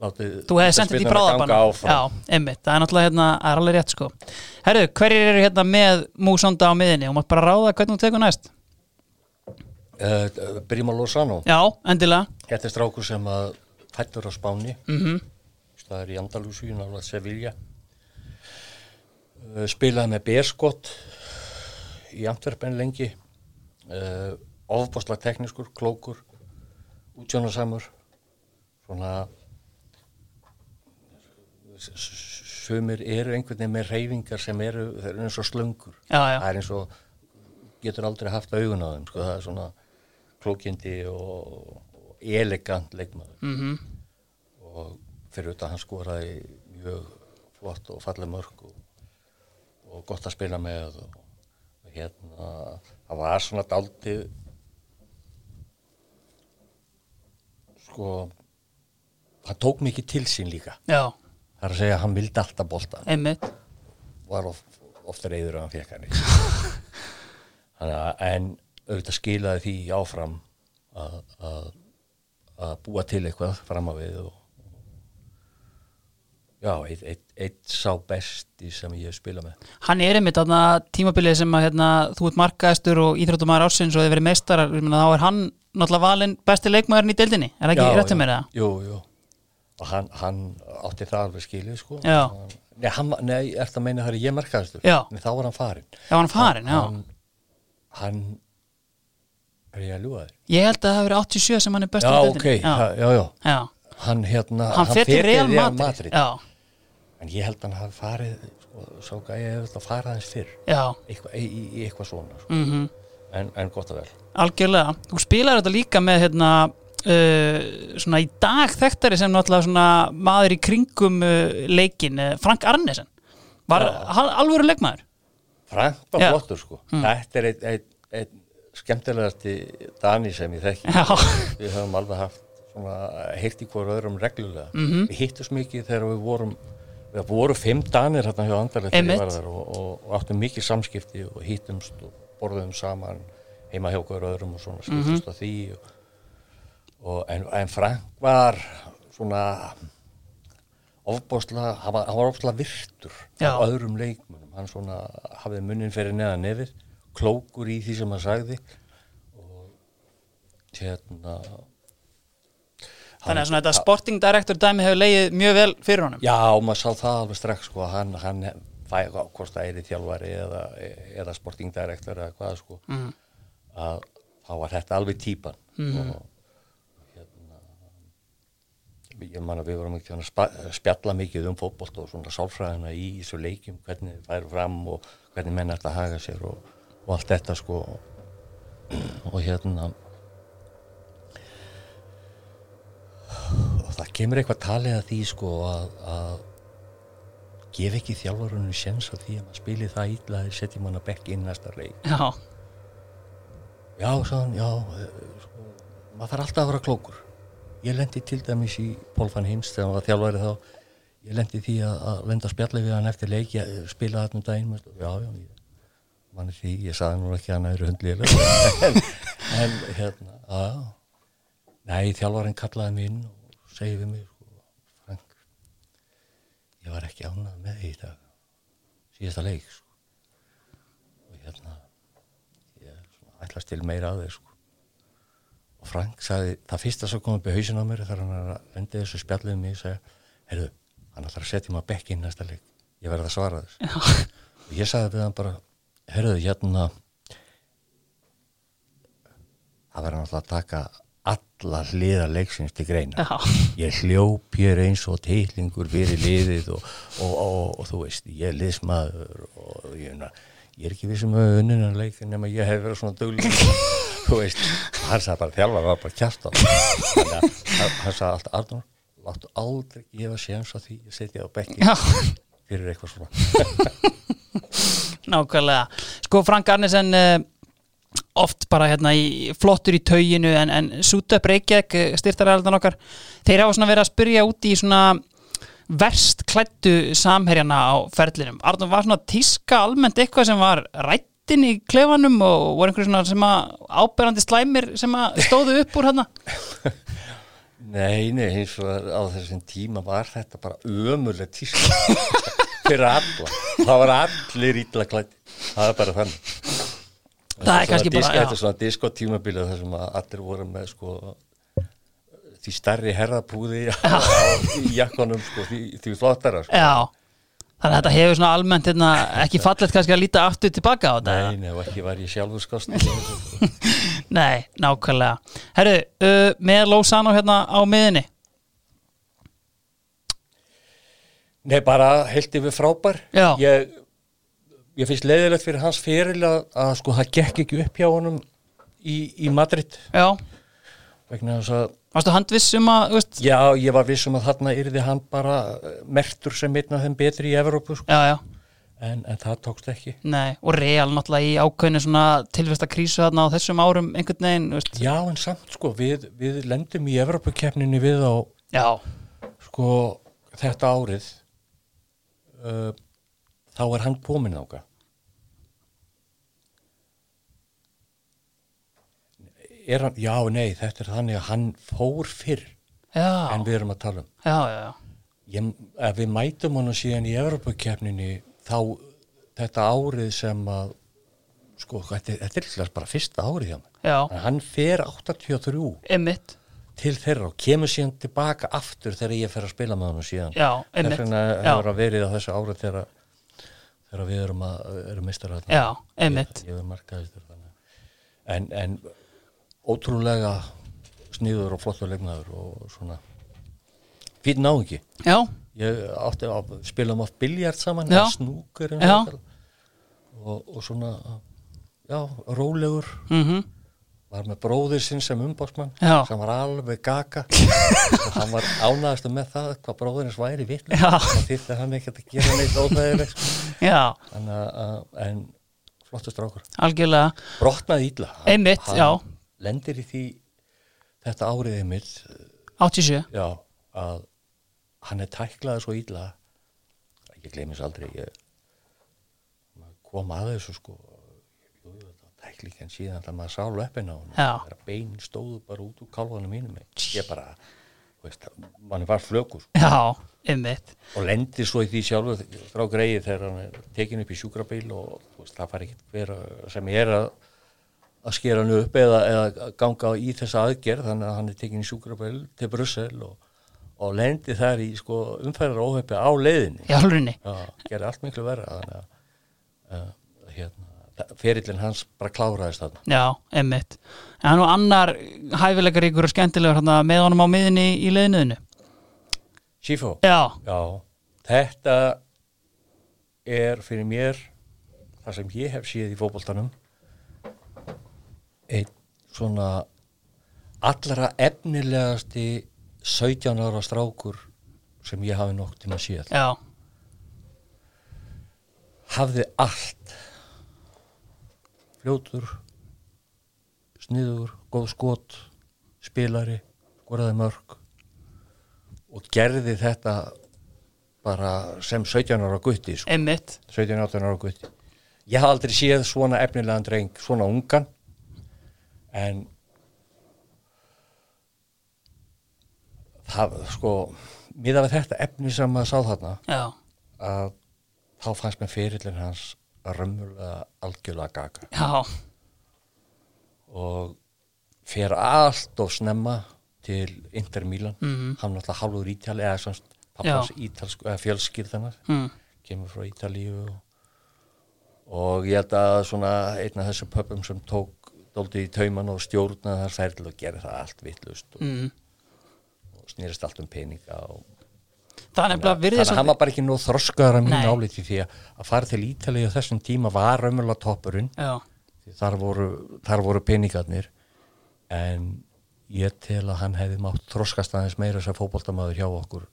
Þú hefði sendið þetta í bráðabanna Já, einmitt, það er náttúrulega hérna, það er alveg rétt sko. Herru, hverjir eru hérna með músonda á miðinni og maður bara ráða hvernig þú tekur næst. Uh, Byrjum á Lozano. Já, endilega. Þetta er strákur sem fættur á Spáni. Mm -hmm. það er í Andalúsíun á Sevilla. Uh, spilaði með Berskott í Antwerpen lengi. Uh, ofbosla teknískur, klókur útjónarsamur svona sumir eru einhvern veginn með reyfingar sem eru, þeir eru eins og slöngur já, já. það er eins og getur aldrei haft augun á þeim sko, það er svona klókindi og, og elegant leikmaður Mm -hmm. og fyrir auðvitað hann skoraði mjög flott og falleg mörg og, og gott að spila með og, og hérna það var svona daldið sko hann tók mikið til sín líka Já, það er að segja að hann vildi alltaf bolta. Einmitt. Var of, ofta reyður að hann fekk hann að en auðvitað skilaði því áfram að, að, að búa til eitthvað fram á við og já, eitt, eitt, eitt sá besti sem ég hef spilað með. Hann er einmitt þarna tímabilið sem að hérna, þú ert markaðistur og íþróttumæður ársins og þið verið meistarar, þá er hann náttúrulega valinn besti leikmaðurinn í deildinni. Er það ekki rétt já, með það? Jú, jú og hann, hann átti það alveg skilið sko. Já. Nei, hann, nei, ert að meina það er ég markaðistur Já. Nei, þá var hann farin Já, hann farin, já. Hann, hann er ég að ljúga þér? Ég held að það hafi verið 87 sem hann er besti Já, ok, já, já, já. já. hann hérna Hann fer til Real Madrid. Já, en ég held að hann hafi farið sko, svo gæði ég hef farið hans fyrr. Já, eitthvað, í, í, í eitthvað svona sko. mhm. En, en gott að vel. Algjörlega, þú spilar þetta líka með hérna, uh, svona í dag þekktari sem náttúrulega svona maður í kringum uh, leikin uh, Frank Arnesen var hann alvöru leikmaður Frank var Já. flottur sko þetta er einn ein, ein skemmtilegasti Dani sem ég þekki Já. við höfum alveg haft heilt í hverju öðrum reglulega Mhm. við hittum mikið þegar við vorum við vorum fimm Danir hérna hjá Einmitt. og, og, og áttum mikið samskipti og hittumst og borðum saman heima hjá hverju öðrum og svona skiptust á því og, en, en Frank var svona ofbásla, hann var, ofbásla virtur af öðrum leikmunum hann svona hafði munnin fyrir neða nefið klókur í því sem hann sagði. Og hérna Þannig að svona þetta sporting director dæmi hefur leið mjög vel fyrir honum. Já, maður sá það alveg strax sko, hann, hann fæ, hvort það er í þjálfari eða, eða sportingdirektor eða hvað sko. Mhm. að þá var þetta alveg típan. Mhm. og ég man að við vorum ekki að spjalla mikið um fótbolt og svona sálfræðina í þessu leikjum, hvernig þið færu fram og hvernig menn ætla að haga sér og, og allt þetta sko. Og hérna og það kemur eitthvað talið að því sko að, að gef ekki þjálfarunum sjens á því að maður spili það ítla að setja mann að bekk inn næsta leik. Já, já, sagðan, já eh, sko, maður þarf alltaf að vera klókur ég lendi til dæmis í Pólfan Hims þegar hann var þjálfari þá. Ég lendi því að, að lenda að spjalla við hann eftir leik. Ég spila það um daginn já, já, ég manni því, ég sagði nú ekki að hann er hundliðilega en, en hérna, já. Nei, þjálfarinn kallaði mig inn og segi við mig sko, Frank ég var ekki ánað með því dag. Síðasta leik sko. og hérna ég ætlast til meira að þeir sko. Og Frank sagði það fyrsta sem kom upp í hausin á mér þar hann er að enda þessu spjallið mig og segja, heyrðu, hann ætlar að setja mig að bekki inn næsta leik, ég verði að svara þess og ég sagði við hann bara heyrðu, hérna það verður náttúrulega að taka alla hliðar leiksins til greina. Já, ég hljóp hér eins og teitlingur fyrir liðið og, og, og, og þú veist, ég er liðsmaður og ég, na, ég er ekki vissum að unnina leikin nema ég hef verið svona duglig þú veist, hann sagði bara þjálfar var bara kjart á þannig að hann- sagði alltaf Arnur, láttu aldrei gefa séns á því að setja á bekki fyrir eitthvað svona. Nákvæmlega. Sko Frank Arnesen uh, oft bara hérna í flottur í tauginu en, en Sútöp Reykjavík styrtaræðaldan okkar þeir hafa svona verið að spyrja út í svona verst klættu samherjana á ferlinum. Arnum var svona tíska almennt eitthvað sem var rættin í klefanum og voru einhverju svona sem að áberandi slæmir sem að stóðu upp úr hérna. Nei, nei, eins og á þessum tíma var þetta bara ömurlega tíska fyrir alla. Það var allir ítla klætti. Það er bara þannig. Það er kannski bara, já. Þetta er svona diskotímabilið þar sem að allir voru með sko því stærri herðapúði í jakkonum sko, því, því flottara sko. Já, þannig að þetta hefur svona almennt hérna, ekki fallet kannski að líta aftur tilbaka á þetta. Nei, og ekki var ég sjálfur skost sko. Nei, nákvæmlega. Herru, uh, með Lósano hérna á miðinni. Nei, bara held yfir frábær ég, ég finnst leiðilegt fyrir hans fyrir að, að sko það gekk ekki upp hjá honum í, í Madrid Já vegna þess að Varstu handvissum að, veist? Já, ég var vissum að þarna yrði hann bara eh, mertur sem einn af þeim betri í Evrópu sko. Já, já. En, en það tókst ekki. Nei, og real náttúrulega í ákveðinu svona tilvista krísu þarna á þessum árum einhvern veginn, veist. Já, en samt sko, við, við lendum í Evrópukefninu við á Já. Sko, þetta árið uh, þá er hann komin áka er hann, já, nei, þetta er þannig að hann fór fyrr já. en við erum að tala um. Já, já, já. Ég, ef við mætum hann síðan í Evropakefninni þá þetta árið sem að sko, þetta, þetta er alltaf bara fyrsta árið hjá hann hann fer 83 Einmitt. til þeirra og kemur síðan tilbaka aftur þegar ég fer að spila með hann síðan. Þess vegna hefur að verið á þessu árið þegar, þegar við erum að erum mistar að já, einmitt. Ég, ég en, en ótrúlega sniður og flottur legnaður og svona. Fyrir ná ekki já. ég átti að spila um átt biljart saman snúkur og, og svona já, rólegur. Mm -hmm. var með bróðir sinn sem umbásmann sem var alveg gaga og hann var ánægast með það hvað bróðirins væri vitt þýtti hann ekkert að gera neitt óþægilegt sko. en flottur strákur. Algjörlega. Brotnaði ídla einmitt, hann, já lendir í því þetta árið einmitt 87 já, að hann er tæklaði svo íla ég glemis aldrei ég kom að þessu sko tæklingin síðan að maður sá löppin á hann bein stóðu bara út úr kálvanum mínum ég bara, veist, mann var flökur sko. já, og lendir svo í því sjálfu frá greið þegar hann er tekin upp í sjúkrabíl og veist, það far ekki hver sem ég er að að skera hann upp eða, eða ganga í þessa aðgerð þannig að hann er tekinni sjúkrabæl til Brussel og, og lendi þær í sko, umfæðar óhaupi á leiðinni. Í alvegni gerir allt miklu verða þannig að uh, hérna, ferillin hans bara kláraðist þarna. Já, emmitt en hann og annar hæfilegar ykkur og skemmtilegur hérna, með honum á miðinni í leiðinuðinu Sifo? Já. Já. Þetta er fyrir mér það sem ég hef síð í fókbóltanum einn svona allra efnilegasti 17 ára strákur sem ég hafi nokk til að séð. Já. hafði allt. Fljótur sniður, góð skot spilari, skoraði mörg og gerði þetta bara sem 17 ára gutti sko. 17-18 ára gutti. Ég haf aldrei séð svona efnilegan dreng, svona ungan en það sko miða við þetta efni sem maður sá þarna Já. að þá fannst mér fyrirlin hans römmulega algjörlega gaga Já. og fyrir allt og snemma til Inter Milan mm -hmm. hann náttúrulega hálfur ítali eða svona pappans ítalsk fjölskyldanar mm. kemur frá Ítalíu og, og ég held að svona einn af þessum pöpum sem tók doldi í tauman og stjórna þar færðil og gera það allt vittlust og, mm. og snýrist allt um peninga og þannig að hann var bara ekki nóð þroskaðar að mín áliti því að að fara til Ítalið á þessum tíma var raunverulega toppurinn. Þar voru, þar voru peningarnir. En ég tel að hann hefði mátt þroskast aðeins meira þess að fókbóltamaður hjá okkur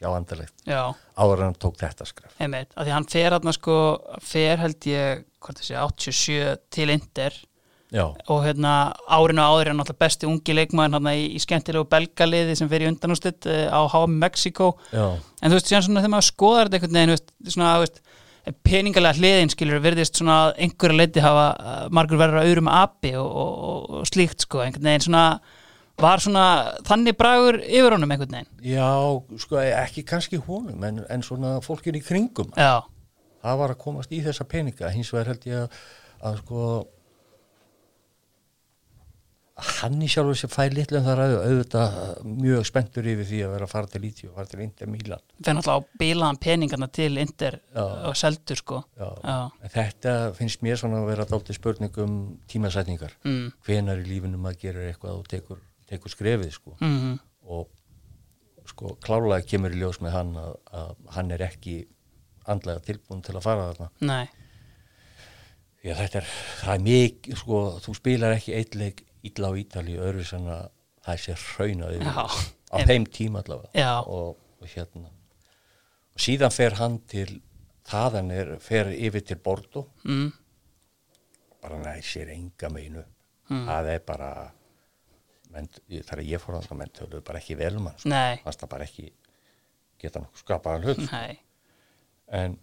hjá andalegt áður en hann tók þetta skref. Einmitt, að því hann fer hérna sko fer held ég, hvort þessi 87 til Inder Já. og hérna árinu áður er náttúrulega besti ungi leikmaður hérna í, í skemmtilegu belgaliði sem fer í undanústitt uh, á HM Mexico en þú veist, síðan svona þegar maður skoðar þetta einhvern veginn, veist, svona, veist, peningalega hliðin, skiljur, verðist svona einhverja leiti hafa uh, margur verður að auðrum api og, og, og slíkt sko, einhvern veginn svona var svona þannig bragur yfir honum einhvern veginn? Já, sko, ekki kannski honum, en, en svona fólkin í kringum Já. það var að komast í þessa peninga, hins vegar held ég að, að sko hann í sjálf þessi fæ litlu en það er auðvitað mjög spenntur yfir því að vera að fara til Íti og fara til Inter Milan Það er náttúrulega á bílaðan peningarna til Inter Já. og seldur sko Já. Já. Þetta finnst mér svona að vera dálta spurningum tímasætningar mm. hvenar í lífinum að gera eitthvað og tekur, tekur skrefið sko mm -hmm. og sko klálega kemur í ljós með hann að, að hann er ekki andlega tilbúin til að fara þarna Nei. Já, þetta er, það er mikið, sko, þú spilar ekki eitleik ítla á Ítali öðru sem að það sé raunaði á em. þeim tíma allavega og, og hérna og síðan fer hann til þaðan er, fer yfir til Bordo mm. bara næði sér enga meinu mm. það er bara þar að ég fór að menn töluðu bara ekki vel um hann sko. það bara ekki geta nokkuð skapaðan hlut Nei. en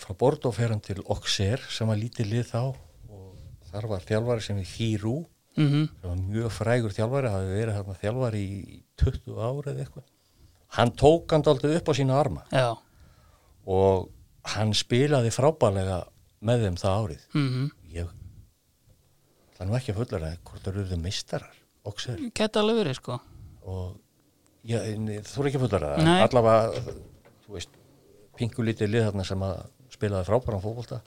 frá Bordo fer hann til Oxer sem var lítið lið þá og þar var þjálfari sem er Hírú mm -hmm. sem var mjög frægur þjálfari það hefði verið þarna þjálfari í 20 ára eða eitthvað. Hann tók hann aldrei upp á sína arma. Já. og hann spilaði frábælega með þeim það árið. Mm -hmm. ég það er nú ekki að fulla það hvort það eru þau mistarar Geta verið sko. Og ég, þú er ekki að fulla það. Allavega, þú veist pingulítið lið þarna sem að spilaði frábæran fókvólda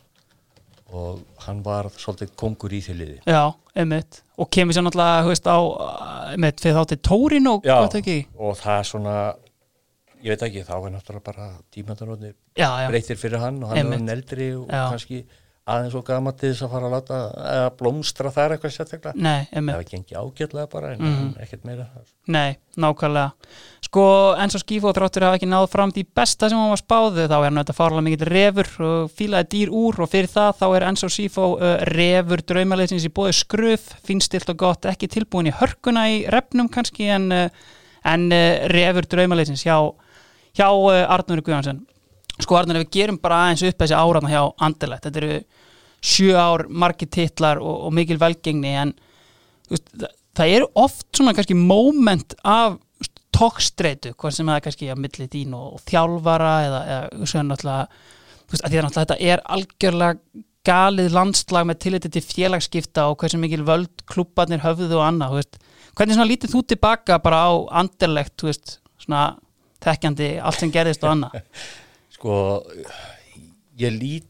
og hann var svolítið kongur í því liði Já, einmitt, og kemur sér náttúrulega höfst á, einmitt, fyrir þáttið Tórin og Já, og það er svona ég veit ekki, þá er náttúrulega bara tímandarónir breytir fyrir hann og hann einmitt. er hann eldri og Já. kannski aðeins og gama til þess að fara að láta að blómstra þar eitthvað sérstaklega? Það var gengi ágjörlega bara en mm. ekkert meira Nei, nákvæmlega. Sko eins og Skífó þráttur hafa ekki náð fram því besta sem hann var spáðið þá er hann auðvitað fárlega mikill refur og fílaði dýr úr og fyrir það þá er eins og Skífó uh, refur draumalegsins í bóði skröf, finnstilt og gott ekki tilbúin í hörkuna í refnum kannski en, uh, en uh, refur draumalegsins hjá, hjá Arnur Guðansson sko Arnur við gerum bara aðeins upp þessi áratna hjá Anderlegt, þetta eru sjö ár, margir titlar og, og mikil velgengni en veist, það, það eru oft svona kannski moment af tókstreitu, hvað sem er kannski að milli dín og, og þjálfara eða, eða svona náttúrulega, veist, þetta er algjörlega galið landslag með tilliti til félagsskipta og hversu mikil völd klubbarnir höfðu og annað, veist. hvernig svona lítið þú tilbaka bara á anderlegt, svona þekkjandi allt sem gerðist og annað Sko, ég lít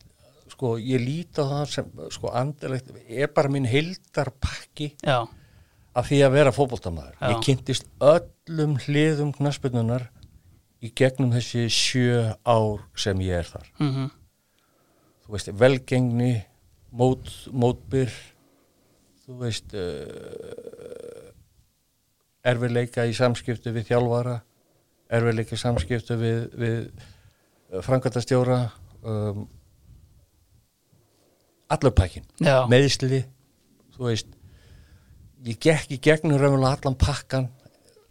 sko, ég lít á það sem, sko, andilegt er bara minn hildarpakki af því að vera fókbóltamæður. Ég kynntist öllum hliðum knaspununar í gegnum þessi sjö ár sem ég er þar. Mm -hmm. Þú veist, velgengni, mót, mótbyr, þú veist, uh, erfiðleika í samskiptu við þjálfara, erfiðleika í samskiptu við, við frangatastjóra, um, allur pakkin meðisliði þú veist ég gekk í gegnum raunverulega allan pakkan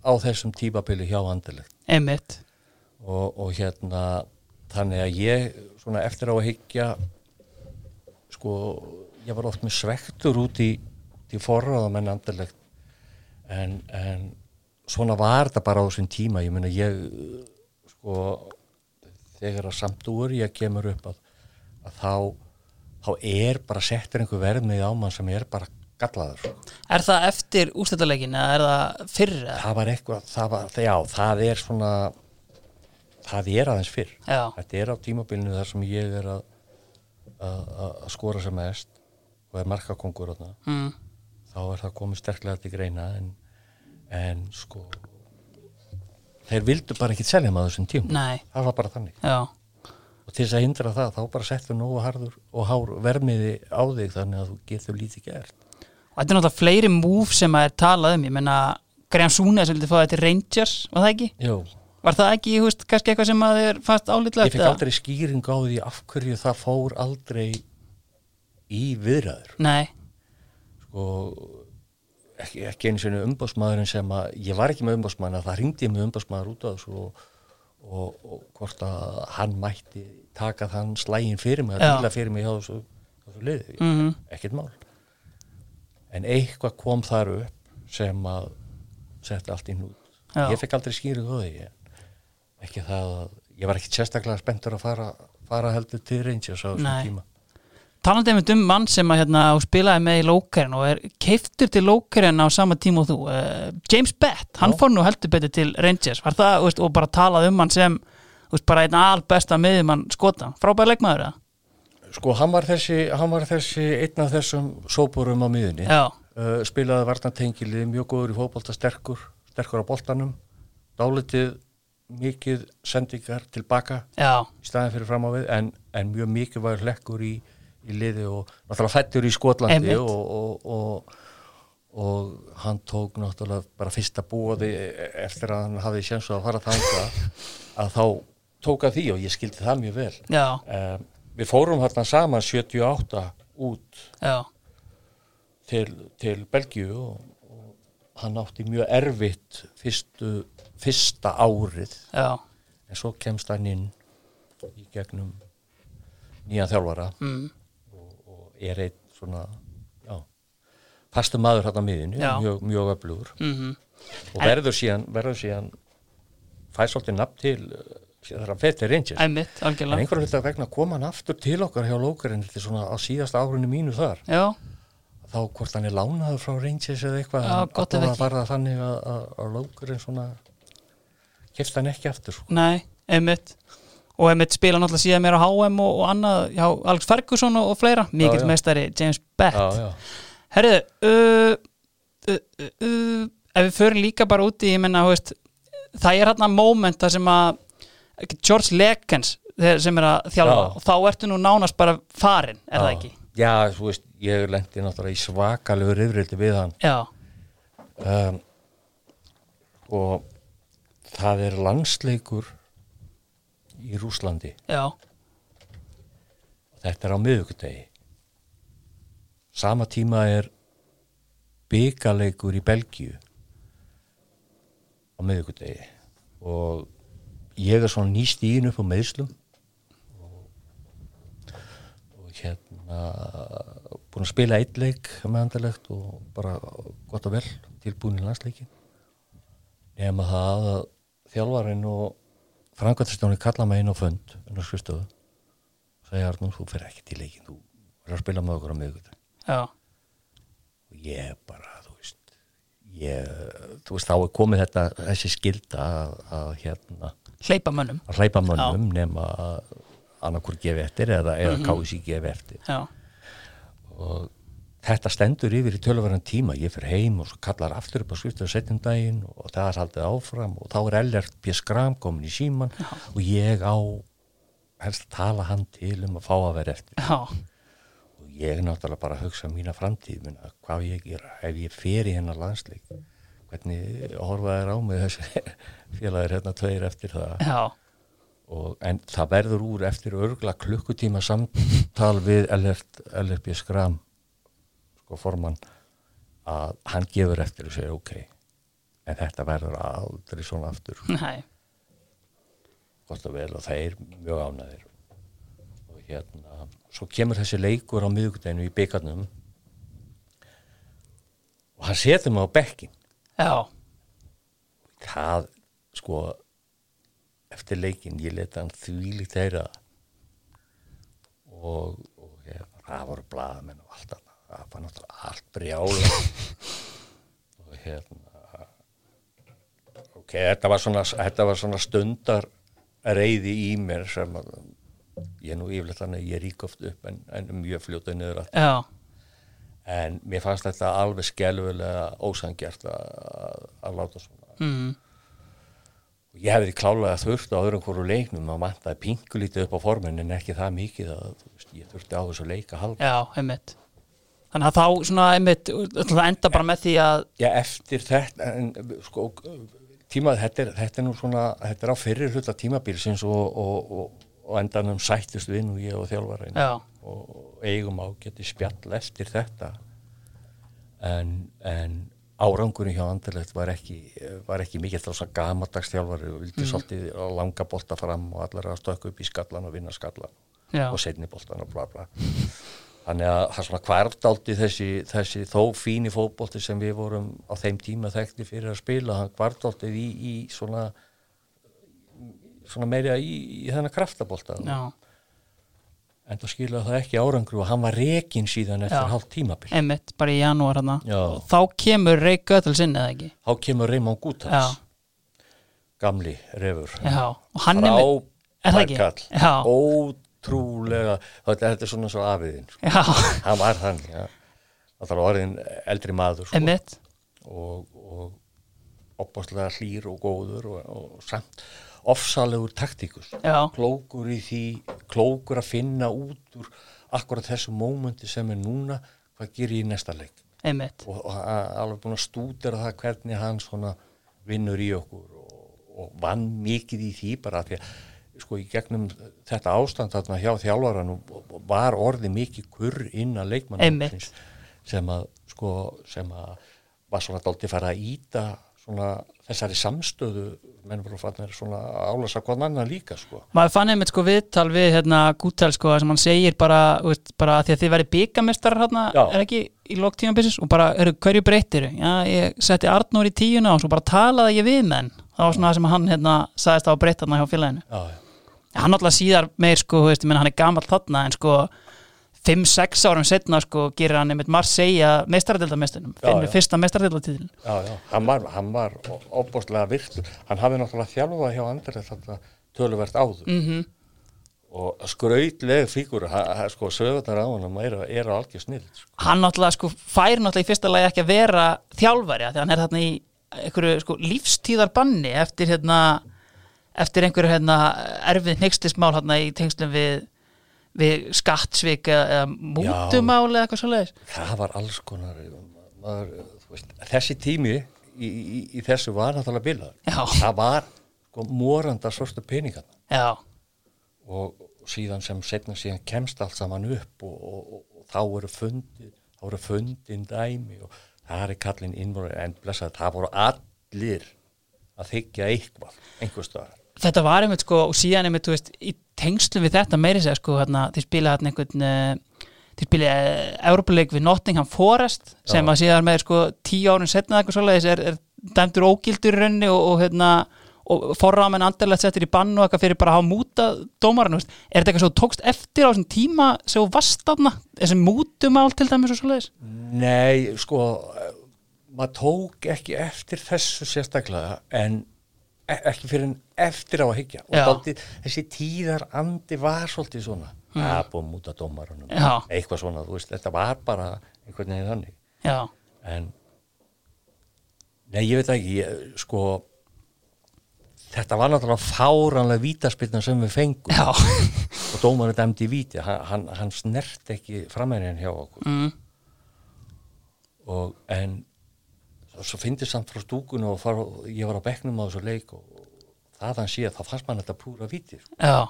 á þessum típabili hjá andilegt og, og hérna þannig að ég svona eftir á að higgja sko ég var oft með svektur út í, í forraðum en andilegt en, en svona var þetta bara á þessum tíma. Ég menna ég sko þegar að samt úr ég kemur upp að, að þá þá er bara settur einhver verðmið á mann sem er bara gallaður. Er það eftir ústættuleikin eða er það fyrr? Það var eitthvað, það var, já, það er svona, það er aðeins fyrr. Já. Þetta er á tímabilinu þar sem ég er að, að, skora sem mest og er markakongur. Mm. Þá er það komið sterklega til greina en, en sko, þeir vildu bara ekki selja maður þessum tímum. Nei. Það var bara þannig. Já og til þess að hindra það þá bara settur nógu harður og hár vermiði á þig þannig að þú getur lítið gert og þetta er náttúrulega fleiri múf sem að er talað um ég menna Graham Súnes vildi fá þetta til Rangers var það ekki? Jú. Var það ekki, húst, kannski eitthvað sem að er fast álítlegt? Ég fikk aldrei skýring á því af hverju það fór aldrei í viðræður Nei Sko ekki, ekki eins og umbásmaðurinn sem að ég var ekki með umbásmaðurinn að það ringdi með umbásmaður út á þessu og og, og hvort að hann mætti taka þann slægin fyrir mig að díla fyrir mig hjá þessu, þessu liði. Mm -hmm. ekkert mál. En eitthvað kom þar upp sem að setja allt í nút Já. ég fekk aldrei skýrið því ekki það að ég var ekkert sérstaklega spenntur að fara, fara heldur til Rangers á þessum tíma talandi um um mann sem að hérna, spilaði með í Lókaren og er keiftur til Lókaren á sama tíma og þú uh, James Bett, hann fór nú heldur betur til Rangers, var það, veist, og bara talað um hann sem veist, bara einn albesta miðjumann skota, frábæð leikmaður eða? Sko, hann var þessi, hann var þessi einn af þessum sópurum á miðunni uh, spilaði varnatengilið, mjög góður í fókbalta sterkur, sterkur á boltanum dálitið mikið sendingar tilbaka Já. í staðin fyrir fram á við en, en mjög mikið var hlekkur í, í liði og náttúrulega fættur í Skotlandi og, og, og, og hann tók náttúrulega bara fyrsta búaði eftir að hann hafði sjansu að fara þanga að þá tóka því og ég skildi það mjög vel. Um, við fórum hérna saman 78 út til, til Belgíu og, og hann átti mjög erfitt fyrstu fyrsta árið. Já. en svo kemst hann inn í gegnum nýja þjálfara. Mm. Er eitt svona já, fastu maður hérna á miðinu, mjög, mjög öflugur. Mm -hmm. og verður síðan verður síðan fæð svolítið nafn til fer til Rangers. Einmitt, en einhverjum hlut að vegna koma hann aftur til okkar hjá Lókarinn er svona á síðasta árunni mínu þar. Já. Þá hvort hann er lánaður frá Rangers eða eitthvað Já, ekki. Það var þannig að, að, að Lókarinn svona kæft hann ekki aftur sko. Nei, einmitt og einmitt spila náttúrulega síðan mér á HM og, og annað, já, Alex Ferguson og, og fleira. Mikill meistari, James Bett já, já. Herriðu uh, uh, uh, ef við förum líka bara úti, ég menna veist, það er hérna moment það sem að George Lekens sem er að þjálfa og þá ertu nú nánast bara farin, er það ekki? Já, þú veist, ég lendi náttúrulega í svakalögur yfirildi við hann. Já. Um, og það er landsleikur í Rúslandi Já. Þetta er á miðugdegi Sama tíma er byggaleikur í Belgíu á miðugdegi og ég er svona nýst í inn upp á meðslum og, og hérna búin að spila eitt leik meðandalegt og bara gott og vel tilbúin í landsleikin nema það að þjálfarinn og Frankvæntastjóni kalla mig inn á fund inn á skrifstöðu og segja Arnum, þú fer ekki til leikin þú verður að spila með okkur á miðugutur Já. Og ég bara, þú veist ég, þú veist, þá er komið þetta þessi skilda að, að hérna hleypa mönnum. að hleypa mönnum nema að annarkur gefi eftir eða, eða mm -hmm. KSI gefi eftir. Já. og þetta stendur yfir í tölvaran tíma ég fyrir heim og svo kallar aftur upp á skriftöðu setjum daginn og það er haldið áfram og þá er Ellert P. Skram komin í síman Já. og ég á helst tala hann til um að fá að vera eftir Já. og ég er náttúrulega bara að hugsa mína framtíð minna, hvað ég gera, ef ég fer í hennar landsleik hvernig horfaði er á mig þessi félagir hérna tveir eftir það og, en það verður úr eftir örgla klukkutíma samtal við Ellert, Ellert B. Skram sko formann að hann gefur eftir og segir ok. En þetta verður aldrei svona aftur. Nei. gott og vel og það er mjög ánæðir og hérna svo kemur þessi leikur á miðugdeginu í byggarnum og hann setur mig á bekkin já. Það sko eftir leikin ég leta hann þvílíkt þeirra og, og ég, það voru blaðamenn og allt annað það var náttúrulega allt brjála og hérna ok, þetta var svona, þetta var svona stundar reyði í mér sem að ég er nú yfirleitt þannig að ég rík oft upp en, en mjög fljótað niður að Já. en mér fannst þetta alveg skelvilega ósangjart að, að láta svona. Mm. og ég hefði klálega þurft á öðrum hverju leiknum að mantaði pingulítið upp á formin en ekki það mikið að veist, ég þurfti á þessu leika halda. Já, einmitt Þannig að þá svona einmitt enda bara með því að Já, eftir þetta en, sko, tímað, þetta er, þetta er nú svona þetta er á fyrir hluta tímabilsins og, og, og, og endanum sættust við nú ég og þjálfara og eigum á geti spjall eftir þetta en, en árangurinn hjá andilegt var ekki, var ekki mikið þá svona gamaldags þjálfari og vildi mm. svolítið langa bolta fram og allar að stökka upp í skallan og vinna skallan Já. og setni boltan og bla bla þannig að það svona kvartáldi þessi, þessi þó fíni fótbólti sem við vorum á þeim tíma þekkti fyrir að spila, hann kvartáldi í, í svona svona meira í, í þennan kraftabólta en það skilja það ekki árangru og hann var rekin síðan eftir hálf tímabill Einmitt, bara í janúar hann þá kemur Reik Götels inn eða ekki? Þá kemur Reymond Gútals gamli refur. Já, og hann er það ekki? Ótrúlega þetta er svona svo afiðinn sko. hann var þannig það var orðin eldri maður sko. og, og opbáslega hlýr og góður og, og samt ofsalegur taktíkus klókur í því klókur að finna út úr akkurat þessu mómenti sem er núna hvað gerir ég í næsta leik Einmitt. og, alveg búin að stúdera það hvernig hann svona vinnur í okkur og, og vann mikið í því bara af því að sko í gegnum þetta ástand þarna hjá þjálfaranum var orðið mikið kurr inn að leikmann sem að sko sem að var svona dálítið fara að íta svona þessari samstöðu menn voru fannir svona álasa hvað annan líka sko. Maður fann einmitt sko viðtal við hérna Gútel sko sem hann segir bara, veist, bara að því að þið verið byggamestrar hérna, er ekki í lok tímabisins og bara, eru, hverju breytir já, ég setti Arnór í tíuna og svo bara talaði ég við menn, það var svona það sem hann hérna sagðist á að breyta þarna hjá félaginu. Já, já. Hann alltaf síðar meir sko, veist, menn hann er gamall þarna en sko 5-6 árum setna sko gerir hann einmitt Marseille já. fyrsta já, hann var, hann var óbúrslega virtur, hann hafði náttúrulega þjálfað hjá andri þetta töluvert áður mm Mhm. og skrautleg fígur, sko sögurnar á hann eru, eru algjör snill sko. hann náttúrulega sko fær náttúrulega í fyrsta lagi ekki að vera þjálfari því að hann er þarna í einhverju sko lífstíðarbanni eftir hérna eftir einhverju hérna erfið neykslismál hérna í tengslum við við skattsvik eða eða mútumál eða eitthvað svo leiðis það var alls konar maður, veist, þessi tími í, í, í þessu var náttúrulega bilað Já. það var sko, moranda svörstu peningarna já, og síðan sem setna síðan kemst allt saman upp og, og, og, og þá eru fundin þá eru fundin dæmi og það er kallin innvoru en blessað það voru allir að þykja eitthvað einhver staðar þetta var einmitt sko og síðan einmitt, þú veist, í tengslum við þetta meiri segja sko, hérna, þið spila hérna einhvern uh, þið spila uh, Európa-leik við Nottingham Forest sem Já. að síðan með sko tíu árun setna eitthvað svoleiðis er, er dæmdur ógildur í rauninni og, og hérna og forrámen andarlegt settir í bann og eitthvað fyrir bara að hafa múta dómaran, veist, er þetta eitthvað svo tókst eftir á þessum tíma varst þarna? Þessi mútumál til dæmis og svoleiðis? Nei, sko maður tók ekki eftir þessu sérstaklega en ekki fyrir en eftir á að hyggja. Og dálítið, þessi tíðar andi var svolítið svona. Mm. að búið múta dómarunum. Eitthvað svona, þú veist, þetta var bara einhvern veginn þannig. Já, en nei, ég veit ekki, ég, sko þetta var náttúrulega fáranlega vítaspilna sem við fengum. Já, og dómarinn dæmdi í víti. Hann, hann, snert ekki framærin hjá okkur. Mm, og en svo fyndist samt frá stúkunu og far, ég var á bekknum á þessu leik og það hann síða, þá fannst mann þetta púra vítir já.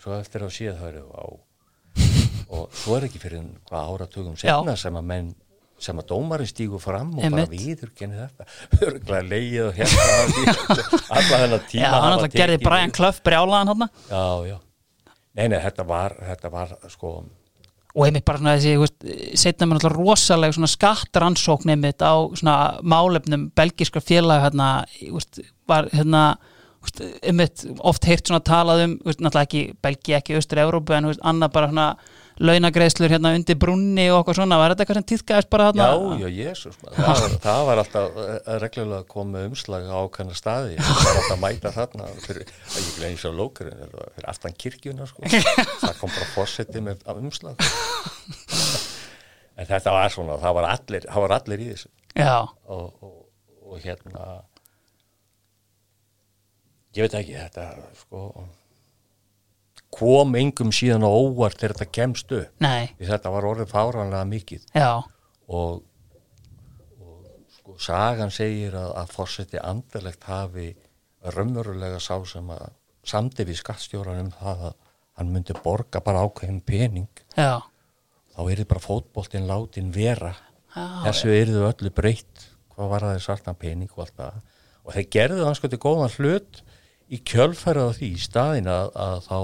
Svo eftir að síða það eru á og svo er ekki fyrir hvað áratugum setna sem að menn sem að dómarinn stígur fram og bara viður genið þetta. Örglega leið og hérna. Alla þennan tíma Já, hann alltaf gerði Brian Clough brjálaðan hann já, já, nei, nei, þetta var þetta var, sko og einmitt bara svona þessi, setna mér náttúrulega rosalega svona skattrannsókn einmitt á svona málefnum belgiska félag hérna, veist, var hérna veist, einmitt oft heyrt svona talað um, veist, náttúrulega ekki Belgi ekki Östur-Európu en þú veist, annað bara svona launagreislur hérna undir brunni og okkur svona, var þetta eitthvað sem týðkaðist bara Já, hérna? já, jésus, það, það var alltaf uh, reglulega að koma umslag á ákveðna staði, það var alltaf að mæta þarna fyrir, að ég gleyni svo lókurinn fyrir aftan kirkjuna, sko. Það kom bara fórsetið með umslag. En þetta var svona það var allir, það var allir í þessu. Já, og, og, og hérna ég veit ekki þetta, sko kom engum síðan á óvart þegar þetta kemst upp. Nei, því þetta var orðið fáranlega mikið. Og, og sko, sagan segir að, að fórseti andalegt hafi raunverulega sá sem að samdi við skattstjóran um það að hann myndi borga bara ákveðin pening. Já, þá er þið bara fótboltinn látin vera. Já, þessu er þið öllu breytt. Hvað var það í svartan pening og allt það. Og þeir gerðu það sko til góðan hlut í kjölfærið á því í staðin að, að þá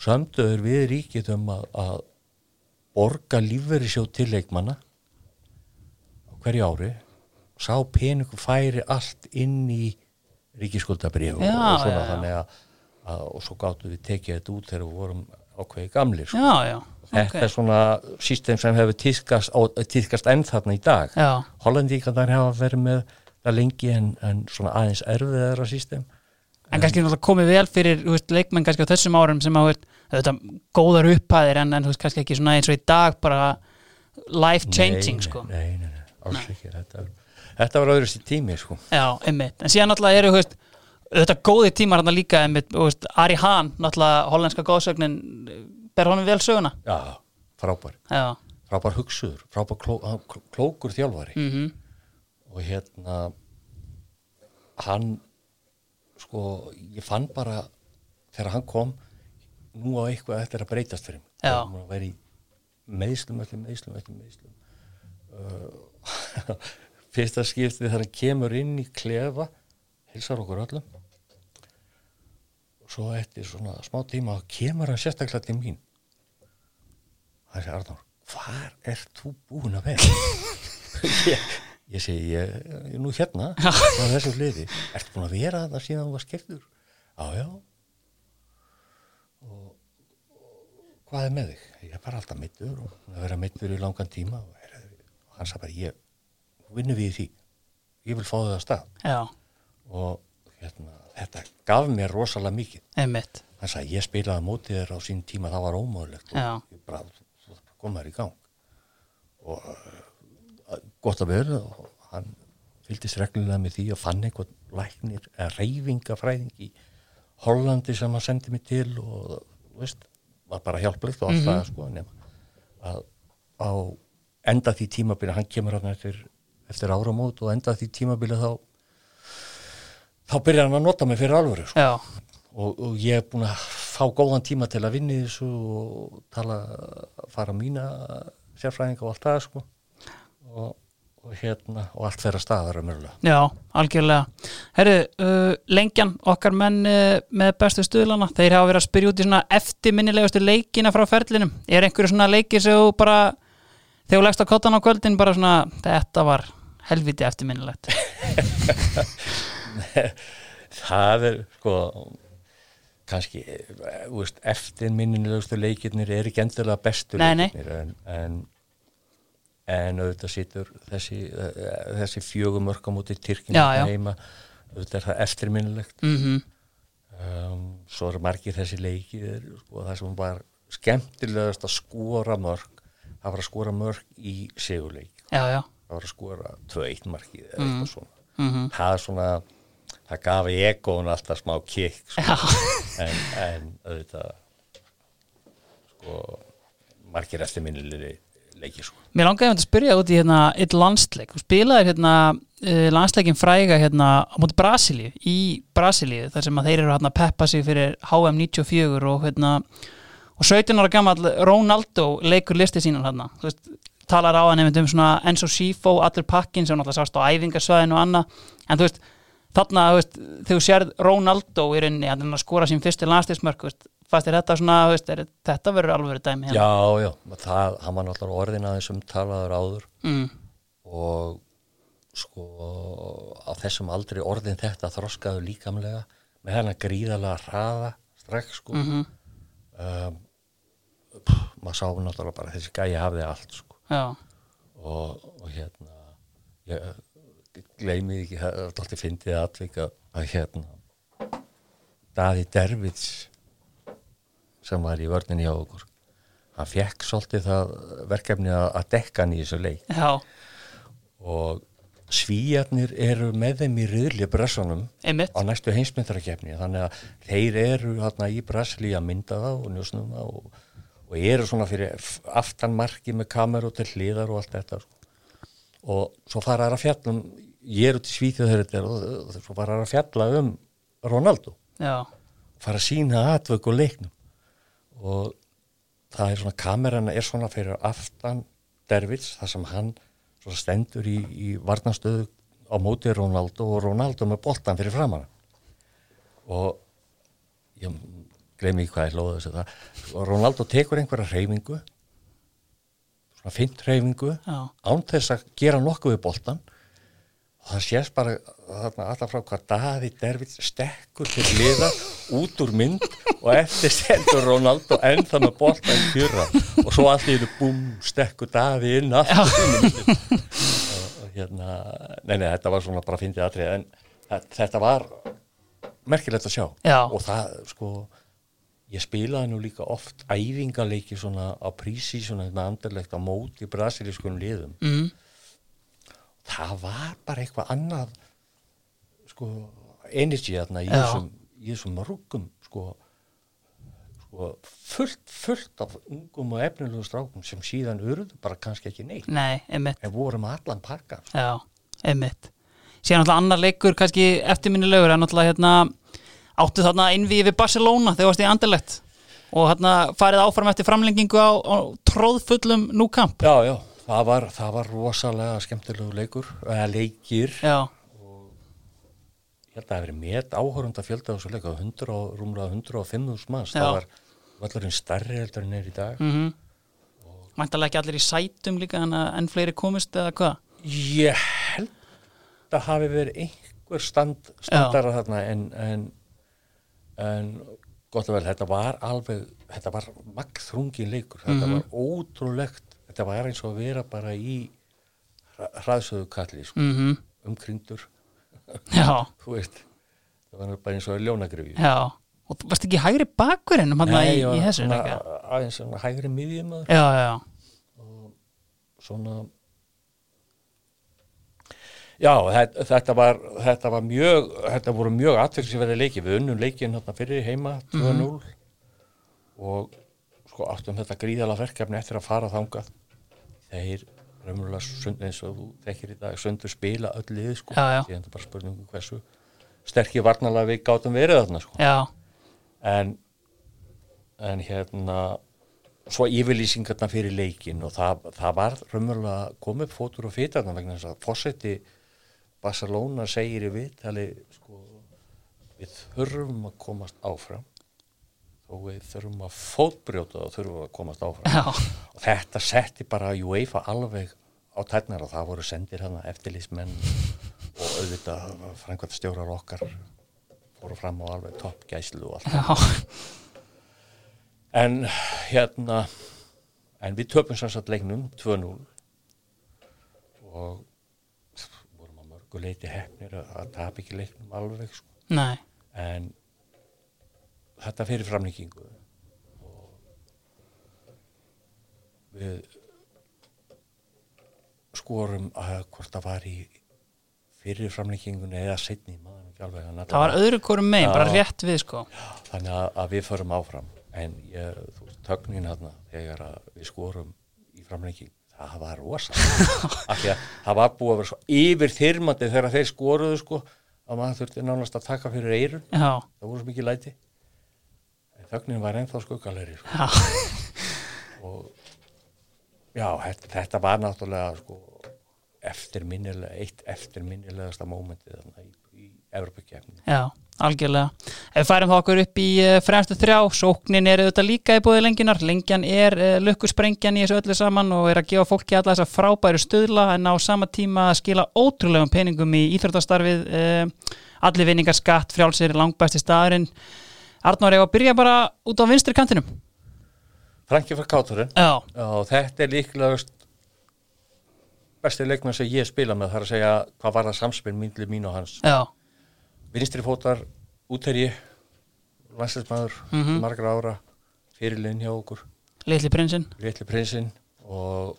sömduður við ríkið um að, að borga lífveri sjó til leikmanna hverju ári sá peningu færi allt inn í ríkiskuldabrif og, svona já, þannig að, að og svo gáttu við tekið þetta út þegar við vorum ákveði gamlir sko. já, já Þetta er svona sístem sem hefur týðkast, enn þarna í dag. Já, Hollendíkandar hafa verið með það lengi en, en svona aðeins erfiðara sístem. En kannski komið vel fyrir veist, leikmenn kannski á þessum árum sem að þetta góðar upphæðir en, en veist kannski ekki svona eins og í dag bara life changing nei, sko. Nei, nei, nei, alls ekki. Þetta þetta var öðru sér tími sko. Já, einmitt, en síðan náttúrulega eru veist, þetta góði tímar hann líka einmitt, Ari Hahn, náttúrulega hollandska góðsögnin, ber honum vel söguna. Já, frábær. Já, frábær hugsuður, frábær kló, kló- klókur þjálfari. Mhm, og hérna hann sko, ég fann bara þegar hann kom nú á eitthvað eftir að breytast fyrir mig. Hann væri í meðslum meðslum eftir meðslum uh, fyrsta skiptið þegar hann kemur inn í klefa hilsar okkur öllum. Og svo eftir svona smá tíma kemur hann sérstaklega til mín. Hann sé Arnór hvar ert þú búin að vera? Ég, ég segi ég, er nú hérna á þessu hliði. Ertu búin að vera þetta síðan þú var skiptur já já. Og, og hvað er með þig? Ég er bara alltaf mittur og að vera mittur í langan tíma. Og, og hann sagði bara ég vinnum við því. Ég vil fá þau að stað. Já, og hérna, þetta gaf mér rosalega mikið. Einmitt. Hann sagði ég spilaði á móti þér á sín tíma það var ómögulegt og Já. ég bara, þú kom þær í gang. Og gott að vera og hann fylgdist reglulega með því og fann einhvern læknir eða reyfingafræðing í Hollandi sem hann sendi mig til og veist, var bara hjálplegt og allt það sko nema að á enda því tímabili hann kemur hann eftir, eftir áramót og enda því tímabili þá þá byrjar hann að nota mig fyrir alvöru sko. Og, og ég er búin að fá góðan tíma til að vinna í þessu og tala, fara mína sérfræðinga og allt það sko. Og, og hérna og allt þeirra staðar já, algjörlega. Herru, uh, lengjan, okkar menn uh, með bestu stuðlana, þeir hafa verið að spyrja út í svona eftirminnilegustu leikina frá ferlinum. Er einhverju svona leikir sem þú bara þegar þú leggst á kottan á kvöldin bara svona, þetta var helviti eftirminnilegt. Það er sko kannski eh, þú veist, eftir minnilegustu leikirnir er ekki endilega bestu Nei, nei. leikirnir en, en en auðvitað situr þessi, eh, þessi fjögum örka mútið Tyrkina Já, já. heima. Auðvitað er það eftirminnilegt. Mm um, svo eru margir þessi leikir sko, það sem var skemmtilegast að skora mörg það var að skora mörg í sigurleik. Já, það var að skora 2-1 markið eða eitthvað svona. Mhm. Það er svona það gaf í ekón alltaf smá kikk sko. En, en auðvitað sko margir eftir minnilegri leiki sko. Mér langaði að spyrja út í hérna eitt landsleik, þú spilaðir hérna uh, landsleikin fræga hérna á móti Brasilíu, í Brasilíu þar sem þeir eru hérna að peppa sig fyrir HM 94 og hérna og 17 ára gammal Ronaldo leikur listi sínan hérna, talar á hann um svona Enzo Sifo allir pakkin sem náttúrulega sást á æfingarsvæðinu og annað, en þú veist þarna, veist, þegar þú sérð Ronaldo í rauninni, hann er að skora sín fyrstu veist, fannst þér þetta svona, veist, er, þetta verður alveg dæmi hérna. já, já, það, hann var náttúrulega orðin aðeins um talaður áður. Mm, og sko á þessum aldri orðin þetta þroskaðu líkamlega með hennar gríðalega hraða strax sko. Mhm, um, pff, maður sá náttúrulega bara að þessi gæi hafði allt sko. Og, og hérna ég gleymi ekki það er alltaf fyndið atvik að, að hérna Daði Dervits sem var í vörninni hjá okkur hann fekk svolítið það verkefni að, að dekka hann í þessu leik. Já, og svíjarnir eru með þeim í riðli einmitt. á næstu heimsmyndarakefni þannig að þeir eru hérna í Brasili að mynda það og njósnum það og, og eru svona fyrir aftanmarki með kameru til hliðar og allt þetta sko. og svo fara þær að fjalla um ég er út í Svíþjóð þegar þetta er og, fara þær að fjalla um Ronaldo. Já, fara að sína atvöku og leiknum. Og það er svona kameran er svona fyrir aftan Dervits þar sem hann stendur í, í varnastöðu á móti Ronaldo og Ronaldo með boltan fyrir framann og ég gleymi ekki hvað ég hlóði þessu það. Og Ronaldo tekur einhverja reyfingu svona fint reyfingu án þess að gera nokkuð við boltan og það sést bara þarna alltaf frá hvað Daði Dervits stekkur til liða út úr mynd og eftir stendur Ronaldo ennþá með boltan í fyrra og svo allt í hennu búm stekkur Daði inn og hérna nei, nei, þetta var svona bara fyndið atrið en þetta var merkilegt að sjá. Já. og það sko ég spilaði nú líka oft æfingaleiki svona á prísi svona með andurlegt á móti brasilískunum liðum. Mm, það var bara eitthvað annað sko energy þarna í þessum, rúkum sko, sko fullt, fullt af ungum og efnilegu strákum sem síðan urðu bara kannski ekki neitt. Nei, einmitt. En vorum allan pakka. Sko. Já, einmitt. Síðan náttúrulega annar leikur kannski eftirminnilegur en náttúrulega hérna áttu þarna innvíði við Barcelona þegar varst í andilegt og hérna farið áfram eftir framlengingu á, á tróðfullum núkamp. Já, já, það var, það var rosalega skemmtilegu leikur, eða leikir. Já, ég held að það hefði met áhörunda fjölda á þessu leika, 100 og rúmlega 105.000 manns, Já. það var vallurinn starri heldur en er í dag. Mm Mæntalega ekki allir í sætum líka en fleiri komist eða hvað? Ég held að hafi verið einhver stand, standara þarna en, en, en gott og vel, þetta var alveg, þetta var magþrungin leikur, þetta Mhm. var ótrúlegt, þetta var eins og að vera bara í hraðsöðu kalli, sko, mm umkringdur, Já, þú veist, það var bara eins og ljónagrifju. já. Og þú varst ekki hægri bakverðinum hann í, ég var í þessu svona, leika aðeins svona hægri miðjum að Já, já, svona já, þetta, þetta var þetta var mjög, þetta voru mjög atvegsverði leiki, við unnum leikin hérna fyrir heima 2-0 og sko áttum þetta gríðala verkefni eftir að fara þangað þeir raunverulega sund eins og þú þekkir í dag sundur spila öll lið sko, Já, já. því þetta bara spurningum hversu sterkir varnalega við gátum verið þarna sko. En en hérna svo yfirlýsingarna fyrir leikin og það, það var raunverulega komið fótur og fytarna vegna þess að fósetti Barcelona segir í viðtali sko, við þurfum að komast áfram og við þurfum að fótbrjóta og þurfum að komast áfram. Já, og þetta setti bara UEFA alveg á tætnar og það voru sendir hana eftirlýsmenn og auðvitað frænkvæmt stjórar okkar fóru fram á alveg toppgæslu og allt. Já, en hérna en við töpum sanns að leiknum 2-0 og vorum að mörgu leiti hefnir að, tap ekki leiknum alveg sko. en þetta fyrir framlíkingu og við skorum að hvort það var í fyrir framlíkingunni eða setni maður ekki alveg að Það var öðru korum megin, bara Já. rétt við sko. Þannig að, að við förum áfram. En ég, þú veist, tögnin hérna þegar við skorum í framlenging það var rosa. Af því að það var búið að vera svo yfir þyrmandi þegar þeir skoruðu sko að maður þurfti nánast að taka fyrir eirun Já, það voru svo mikið læti þögnin var ennþá skuggalegri sko. já, og já, þetta, var náttúrulega sko eftirminnilega, eitt eftirminnilegasta mómentið í, í Evropakefni já, algjörlega. Ef við færum þá okkur upp í uh, fremstu þrjá Sóknin er auðvitað líka í búið lengjunar. Lengjan er uh, lukkusprengjan í þessu öllu saman og er að gefa fólki alla þessa frábæru stuðla en á sama tíma að skila ótrúlegum peningum í íþróttastarfið uh, allir vinningar skatt, frjálsir, langbæsti staðurinn Arnór, ég var að byrja bara út á vinstri kantinum. Franki fyrir Káturinn Já, þetta er líklega besti leikmann sem ég spila með þar að segja hvað var það samspil mín mín og hans. Já, vinstri fótar, útherji landsleismadur, Mhm. margra ára fyrirlegin hjá okkur. Litli prinsinn. Réttli prinsinn og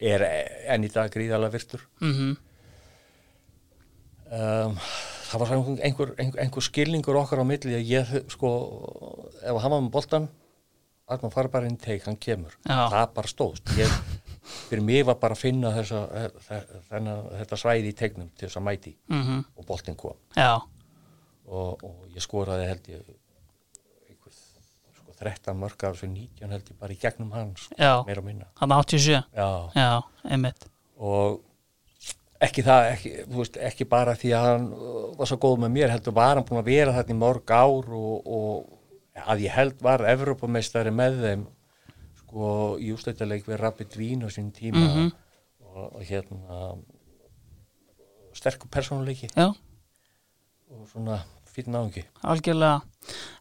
er enn í dag gríðalega virtur. Mm um, það var einhver, einhver, einhver skilningur okkar á milli að ég sko, ef hann var með boltan Arnum fara bara inn í teik, hann kemur. Já. það bara stóðst. Ég, fyrir mig var bara að finna þessa, þennan, þetta svæði í teiknum til þess að mæti -hmm. og boltin kom. Já, og, og ég skoraði held ég einhver, sko, 13 mörg af þessu 19 held ég bara í gegnum hans já, meira og minna. Hann 87 Já. Já, einmitt. Og ekki það, ekki, veist, ekki bara því að hann var svo góð með mér heldur var hann búin að vera þarna í mörg ár og, og að ég held var Evrópameistari með þeim sko í ústættaleik við Rapid Vín á sín tíma Mhm. og, og hérna sterkur persónuleiki. Og svona fyrir náðungi algjörlega.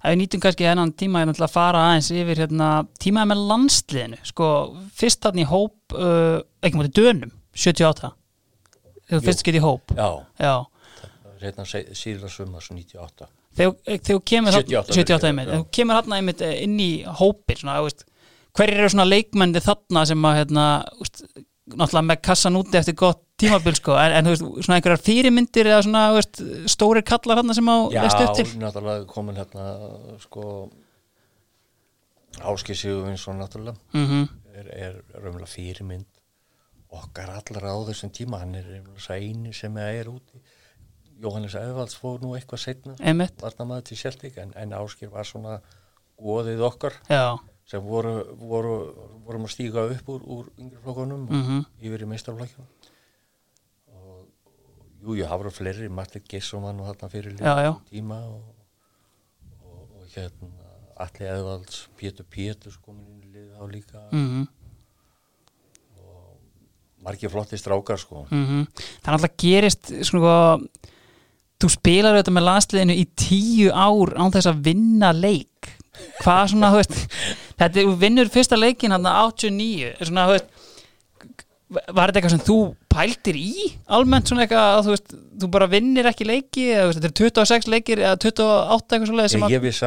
Ef við nýtum kannski hennan tíma er náttúrulega að fara aðeins yfir hérna, tímaði með landsliðinu. Sko, fyrst þarna í hóp uh, ekki mútið dönum, 78 þegar þú fyrst getið hóp. Já, Já, hérna síðla sumars 98 þegar þú kemur 78, 78 já. einmitt, þegar þú kemur hérna einmitt eh, inn í hópir hverjir eru svona leikmenni þarna sem að hérna, úst, náttúrulega með kassan úti eftir gott tímabil sko, en, en þú veist, svona einhverjar fyrirmyndir eða svona, veist, stóri kallar hann sem á Já, náttúrulega komin hérna, sko Áskil Sigurvinsson náttúrulega. Mm -hmm. er, er raunverulega fyrirmynd okkar allar á þessum tíma hann er eini sem er úti Jóhannes Eðvalds fór nú eitthvað setna varna maður til Sjeltík en, en Áskil var svona góðið okkar Já. sem voru, voru vorum að stíga upp úr, úr yngri flokkunum mm -hmm. og yfir í meistarflokkjum og jújú, það voru fleiri Martin Gesson var nú þarna fyrir tíma og, og, og hérna Alli Eðvalds, Pétur Pétur komin inn í liða á líka mm -hmm. Margir flotti strákar sko mm -hmm. Það er alltaf gerist svona þú spilar auðvitað með landsliðinu í tíu ár án þess að vinna leik hvað svona, þú veist þetta er, vinnur fyrsta leikin hann að 89, svona, þú veist var þetta eitthvað sem þú pæltir í almennt svona eitthvað að þú veist þú bara vinnir ekki leiki eða þetta er 26 leikir eða 28 eitthvað svolítið ég, ég viss,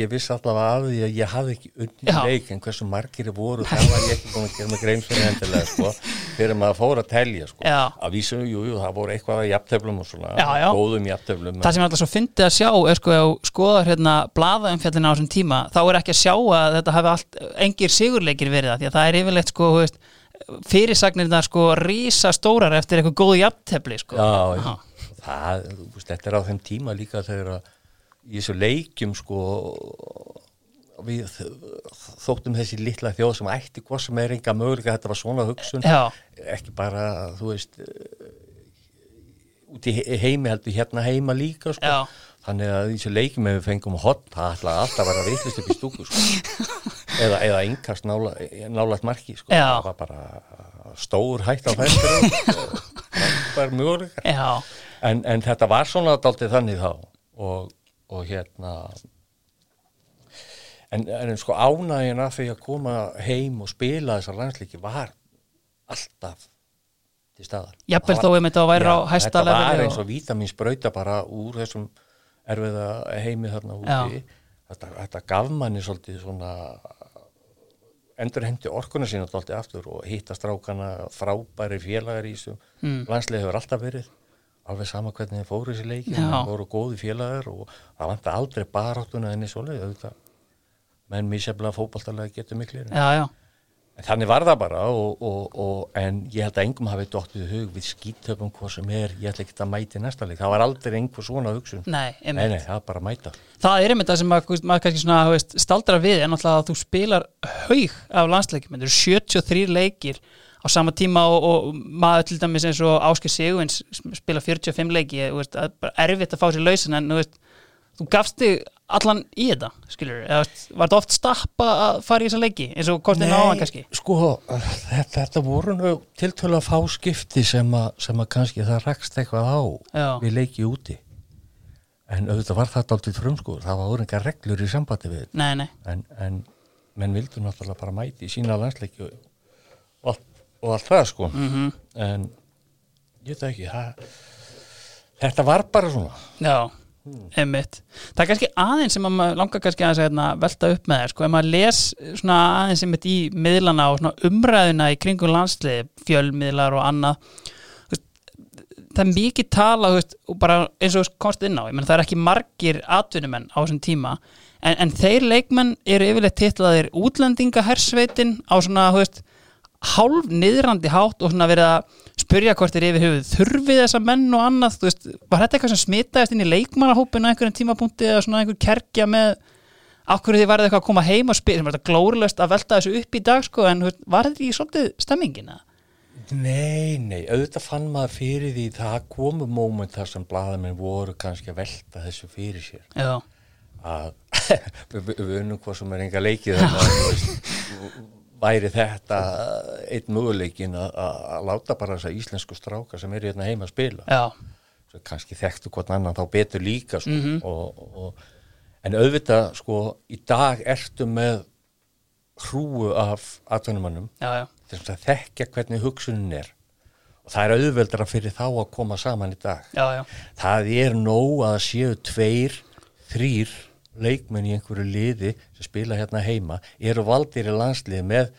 ég viss alltaf af því að ég hafði ekki unni leik en hversu margir er voru það var ég ekki búin að gera mig grein fyrir hendilega sko, fyrir maður að fóra að telja sko. að vísum, jú, jú, það voru eitthvað að jafntöflum og svona, já, já. góðum jafntöflum það sem alltaf svo fyndið að sjá er sko að skoða hérna bladaumfjallina á þessum tíma þá er ekki að sjá að þetta fyrirsagnirna sko rísa stórar eftir eitthvað góðu jafntefni sko. Já, já. Það, veist, þetta er á þeim tíma líka þegar að í þessu leikjum sko við þóttum þessi litla þjóð sem ætti hvað sem er enga möguleika þetta var svona hugsun já. ekki bara, þú veist út í heimi heldur hérna heima líka sko já. Þannig að þessu leikjum ef við fengum hot, það ætlaði alltaf að vera vitlist upp í stúku sko. Eða, eða yngast nála, nálagt marki sko. það var bara stór hægt á fæstur bara mjög en, en þetta var svona daldið þannig þá. Og, og hérna en, en sko ánægina fyrir að koma heim og spila þessar landslíki var alltaf til staðar. Jafnvel þó ef þetta væri á hæsta þetta var eins og vítaminsbrauta bara úr þessum erfiða heimi þarna úti. Þetta, þetta gaf manni svolítið svona endur hendi orkuna sína alltaf aftur og hitta strákana frábæri félagar í þessu. Mm. landslega hefur alltaf verið alveg sama hvernig þið fóru þessi leiki það voru góði félagar og það vant aldrei baráttuna enni svoleið menn mísjaflega fókbaltalega getur miklu. Já já Þannig var það bara og, og, og, en ég held að engum hafi dóttið hug við skítöfum hvað sem er, ég ætla ekki að mæti næsta leik, það var aldrei einhver svona hugsun. Nei, nei, nei, það er bara að mæta. Það er einmitt það sem maður, maður kannski svona veist, staldra við, en alltaf að þú spilar haug af landsleikum, þetta eru 73 leikir á sama tíma og maður til dæmis eins og Ásker Sigurins spila 45 leiki, það er bara erfitt að fá sér lausin en þú veist þú gafst þig allan í þetta skilur, eða var þetta oft stappa að fara í þessa leiki eins og kostið náðan kannski sko, þetta, þetta voru nú tiltölu að fá skipti sem að, sem að kannski það rekst eitthvað á Já. við leiki úti en auðvitað var þetta aldrei frumskur það var orðingar reglur í sambandi við nei, nei. En, en menn vildu náttúrulega bara mæti í sína landsleiki og, og, og allt það sko mm -hmm. en ég veit ekki það, þetta var bara svona Já Einmitt. Það er kannski aðeins sem maður langar kannski að hérna, velta upp með þér sko, ef maður les aðeins einmitt í miðlana og umræðina í kringum landsliði, fjölmiðlar og annað það er mikið tala veist, og bara eins og komst inn á, menn, það er ekki margir atvinnumenn á þessum tíma en, en þeir leikmenn eru yfirleitt tillaðir útlendingahersveitin á svona, þú veist hálf niðrandi hátt og svona verið að spurja hvort er yfir höfuð þurfið þessa menn og annað, þú veist, var þetta eitthvað sem smitaðist inn í leikmannahópinu einhverjum tímapunkti eða svona einhver kerkja með ákveður því var þetta eitthvað að koma heim og spila sem var þetta glórilegst að velta þessu upp í dag sko, en veist, var þetta í svolítið stemmingina? Nei, nei, auðvitað fann maður fyrir því það komu móment þar sem bladamenn voru kannski að velta þessu fyrir sér. Já. Að við unnum hvað sem er enga leikið væri þetta einn möguleikin að láta bara þessa íslensku stráka sem eru hérna heima að spila Já. kannski þekktu hvort annan þá betur líka sko. mm -hmm. og, og, en auðvitað sko í dag ertu með hrúu af atvinnumannum þess að þekkja hvernig hugsunin er og það er auðveldra fyrir þá að koma saman í dag já, já. það er nóg að séu tveir, þrýr leikmenn í einhverju liði sem spila hérna heima eru valdir í landslið með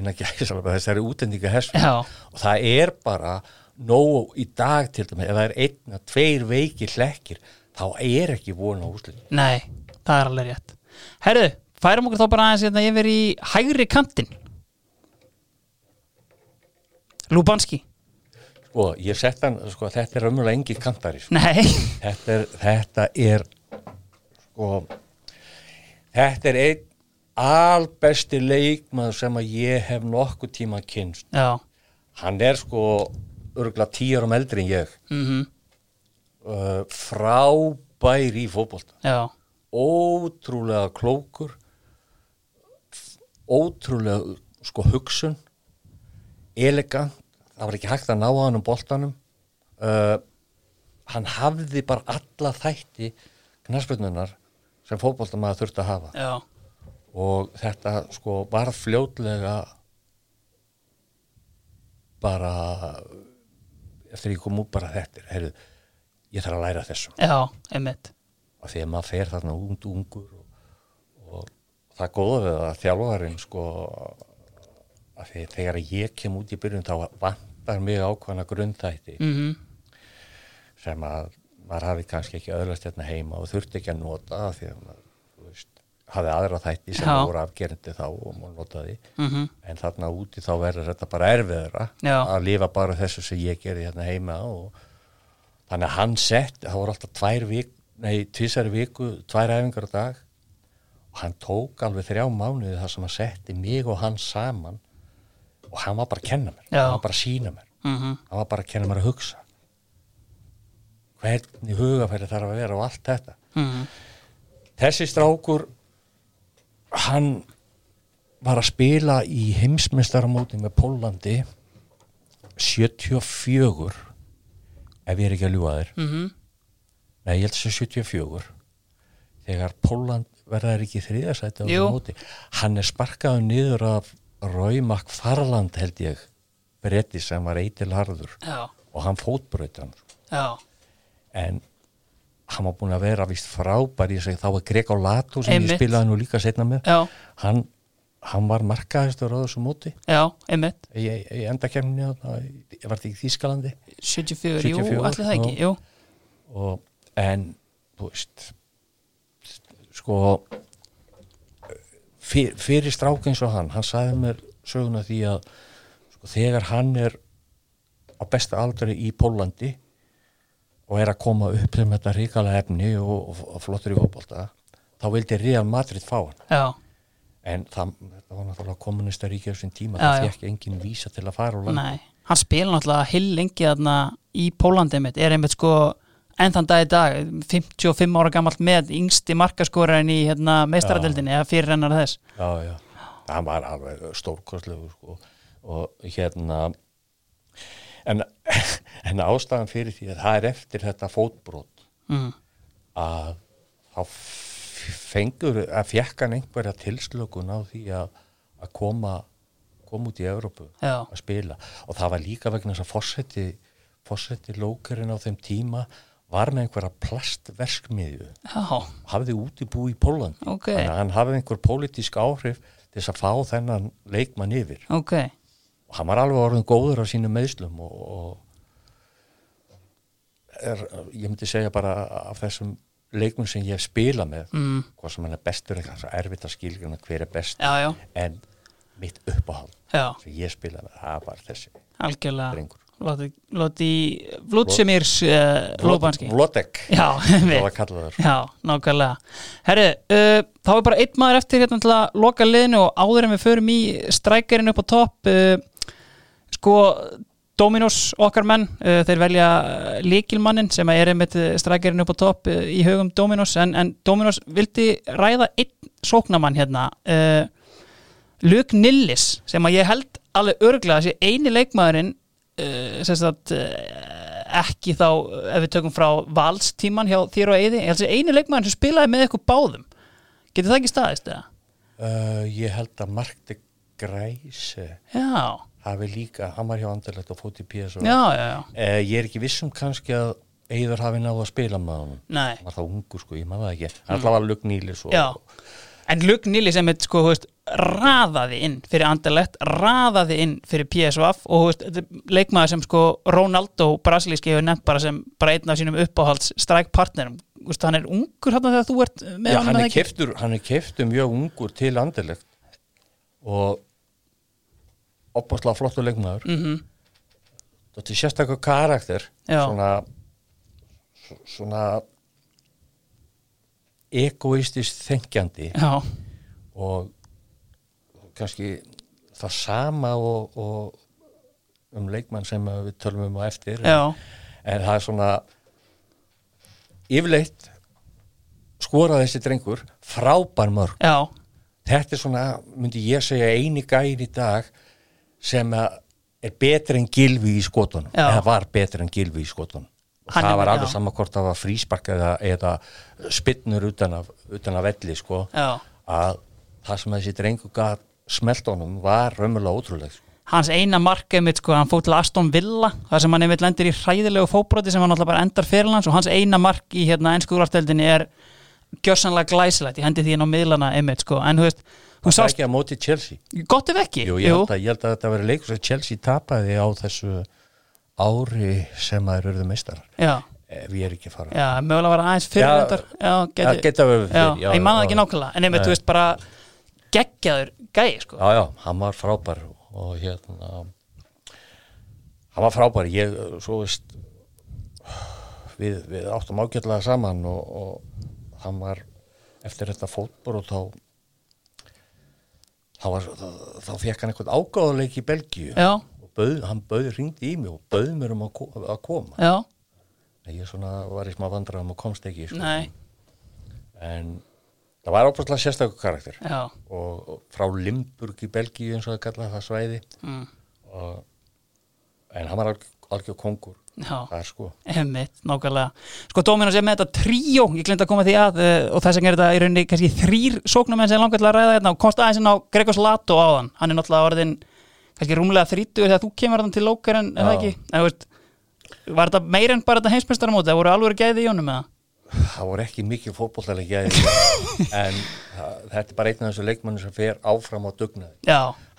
þessari útendinga hessum og það er bara nóg í dag til dæmis, ef það er einna, tveir veiki hlekkir, þá er ekki vona úslit Nei, það er alveg rétt. Herðu, færum okkur þá bara aðeins hérna yfir í hægri kantin Lubanski. Sko, ég sett hann, sko, þetta er raunverulega engi kantari, sko. Nei, þetta er, þetta er sko þetta er einn albesti leikmaður sem að ég hef nokkuð tíma kynst já. Hann er sko örgulega tíur um eldri en ég. Mm uh, frábær í fótbolta. Já, ótrúlega klókur. Ótrúlega sko hugsun. Elegant. Það var ekki hægt að ná að hann um boltanum. Uh, hann hafði bara alla þætti knarsbyrnunar sem fótboltamaður þurfti að hafa. Já, og þetta sko var fljótlega bara eftir ég kom út bara þetta heyrðu, ég þarf að læra þessum já, einmitt. Af því að maður fer þarna út ungur og, og það góða við að þjálfarinn sko af því að þegar ég kem út í byrjun þá vantar mig ákvæmna grundþætti mm sem að maður hafi kannski ekki öðlast hérna heima og þurfti ekki að nota af því að maður veist, hafi aðra þætti sem Já. voru afgerandi þá og maður notaði -hmm. en þarna úti þá verður þetta bara erfiðara Já. að lifa bara þessu sem ég gerði hérna heima og þannig að hann sett, það voru alltaf tvær vik, nei, tvisari viku, tvær æfingar á dag og hann tók alveg þrjá mánuði þar sem hann setti mig og hann saman og hann var bara að kenna mér, Já. hann var bara að sína mér Mm hann var bara að kenna mér að hugsa hvernig hugafæri þarf að vera og allt þetta. -hmm. þessi strákur hann var að spila í heimsmeistaramóti með Pólandi 74 ef ég er ekki að ljúa þér. Mm nei, ég held að sé 74 þegar Póland verðar ekki þriðasæti á móti? Hann er sparkaður niður af Raumak Farland held ég bretti sem var eitil harður Já, og hann fótbraut hann. Já, en hann var búin að vera vist frábær ég segi þá er Greg Olato sem Einmitt. ég spilaði nú líka setna með hann, hann var markaðistur á þessu móti. Já, einmitt. Í, í endakemni ég var þetta í Þýskalandi? 74, jú, 74, allir það ekki, jú. Og, en þú veist sko fyr, fyrir strák eins og hann hann sagði mér söguna því að sko, þegar hann er á besta aldri í Pólandi og er að koma upp sem þetta ríkala efni og, og, og flottur í fótbolta þá vildi Real Madrid fá hann. Já, en það, þetta var náttúrulega kommunista ríkja þessum tíma, Já, það fekk engin vísa til að fara úr landi. Nei. Hann spila náttúrulega hill lengi þarna í Pólandi einmitt, er einmitt sko enn þann dag í dag, 55 ára gammalt með yngsti markaskorarinn í hérna, meistaradeldinni eða fyrir hennar þess. Já, já, það var alveg stórkostlegu sko. og hérna en, en ástæðan fyrir því að það er eftir þetta fótbrot mm. að þá fengur að fjekk hann einhverja tilslökun á því að, að koma koma út í Evrópu Já. að spila og það var líka vegna þess að fórseti fórseti lókurinn á þeim tíma var með einhverja plastverskmiðju Já, hafði útibú í Pólandi Ok. þannig að hann hafði einhver pólitísk áhrif til þess að fá þennan leikmann yfir ok og hann var alveg orðin góður á sínum meðslum og, og er, ég myndi segja bara af þessum leikmenn sem ég spila með mm. hvað sem hann er bestur eitthvað svo erfitt að skilja hver er best Já, já, en mitt uppáhald sem ég spila með, það var þessi algjörlega Loti, Vlutsemirs Lóbanski Vlotek, nákvæmlega. Herri, uh, þá er bara einn maður eftir hérna til að loka liðinu og áður en við förum í strækjarinn upp á topp. Uh, sko, Dominos, okkar menn, uh, þeir velja líkilmannin sem er einmitt strækjarinn upp á topp uh, í hugum Dominos, en, en Dominos vildi ræða einn sóknamann hérna, uh, Luke Nillis, sem að ég held alveg örglega sé eini leikmaðurinn sem sagt ekki þá, ef við tökum frá valstíman hjá þér og Eyði, ég held að sé eini leikmaður sem spilaði með eitthvað báðum. Getur það ekki staðist eða? ég held að Mark de Græse Já, hafi líka, hann var hjá Anderlecht og fótt í PS og já, já, já. Eh, ég er ekki vissum kannski að Eður hafi náðu að spila með Nei, hann var það ungur sko, ég maður ekki. Hann mm. allavega Lugg Nílis og En Luke Nilli sem er sko, veist, raðaði inn fyrir Anderlecht, raðaði inn fyrir PSVaf og veist, leikmaður sem sko Ronaldo brasilíski hefur nefnt bara sem bara einn af sínum uppáhalds strækpartnerum, hann er ungur hann þegar þú ert með Já, hann er keftur hann er keftur mjög ungur til Anderlecht. Og opaslega flottu leikmaður mm -hmm. þetta er sérstaklega karakter Já. svona svona egoistist þengjandi Já. og kannski það sama og, og um leikmann sem við tölum um á eftir en, en það er svona yfirleitt skoraði þessi drengur frábær mörg Já. þetta er svona, myndi ég segja eini gæin í dag sem er betri en gilvi í skotunum eða var betri en gilvi í skotunum. Og Hann það var alveg saman hvort það var fríspark eða, eða spinnur utan af, utan af velli sko. Já. að það sem þessi drengu gaf smelt honum var raunverulega ótrúlega sko. Hans eina markið mitt sko, hann fótt til Aston Villa þar sem hann einmitt lendir í hræðilegu fóbróti sem hann alltaf bara endar fyrir hans. Og hans eina mark í hérna ennskúðlarteldinni er gjörsanlega glæsilegt, ég hendi því inn á miðlana einmitt sko, en þú veist Það er ekki að móti Chelsea. Gott ef ekki. Jú, ég, held að, ég held að þetta veri leikus að Chelsea tapaði á þessu ári sem að eru örðu meistar ef ég er ekki að fara. Já, mögulega var aðeins fyrir já, já, geti, já, geta verið fyrir já, Ég manna ekki nákvæmlega, en einmitt, þú veist bara geggjaður gæi sko. Já, já, hann var frábær og hérna hann var frábær, ég, svo veist við, við áttum ágjörlega saman og, og hann var eftir þetta fótbor og þá þá, var, þá, þá fekk hann eitthvað ágáðuleik í Belgíu Já. og bauð, hann bauði ringdi í mig og bauði mér um að, að koma Já. ég svona var í smá vandraðum og komst ekki sko. en það var áprostlega sérstaklega karakter og, og frá Limburg í Belgíu eins og það kallaði það svæði mm. og, en hann var alg, algjör kongur Já, sko. Einmitt, nákvæmlega. Sko Dominos er með þetta tríó, ég glemt að koma því að uh, og þess vegna er þetta í rauninni kannski þrýr sóknumenn sem langar til að ræða þetta og komst aðeins inn á Gregors Lato á þann hann er náttúrulega orðin kannski rúmlega þrítu þegar þú kemur þann til lókar en það ekki. En, veist, Var þetta meir en bara þetta heimsmyndstarmóti? Það voru alveg gæði í jónum með það? Voru ekki mikið fótbolllega gæði en það, þetta er bara einn af þessu leikmannu sem fer áfram á dugnaði.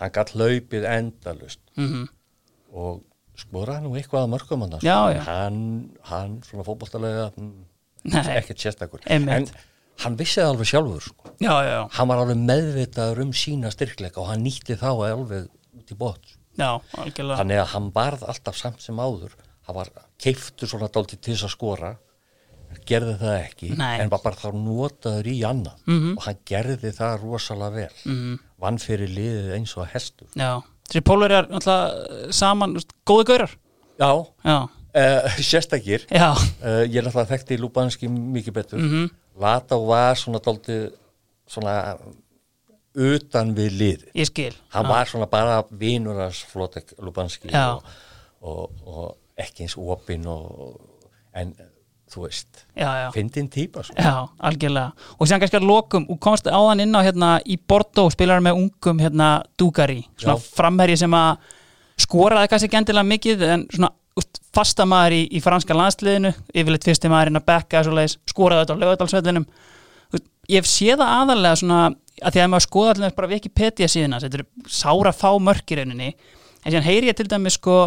Hann gætt hlaupið endalust mm -hmm. og skoraði nú eitthvað að mörgum hann já, já. hann, hann svona fókbóltalega mm, ekkert sérstakur. En hann vissiði alveg sjálfur sko. já, hann var alveg meðvitaður um sína styrkleika og hann nýtti þá alveg út í bótt þannig að hann varð alltaf samt sem áður hann var keiftur svona dálti til þess að skora gerði það ekki Nei. en var bara þá notaður í annað. Mm -hmm. og hann gerði það rosalega vel. Mm -hmm. vann fyrir liðið eins og hestur. Já Þessi er alltaf saman, góði gaurar. Já, Já. Uh, sérstakir. Uh, Ég er alltaf þekkti í Lubanski mikið betur. Mm -hmm. Lata var svona doldi svona utan við lið Ég skil. Hann var svona bara vinuras Flotek Lubanski og, og, og ekki eins opinn en þú veist, fyndin týpa Já, algjörlega, og sér kannski að lokum og komast áðan inn á hérna í Bordeaux spilar með ungum hérna Dugari svona Já. framherji sem að skoraði kannski ekki endilega mikið en svona fasta maður í, í franska landsliðinu yfirleitt fyrsti maðurinn að bekka skoraði þetta á lögadalsvellinum ég séð það aðalega svona að því að maður skoða allir bara Wikipedia síðan þetta eru sára fá mörkirauninni en sér heyri ég til dæmis sko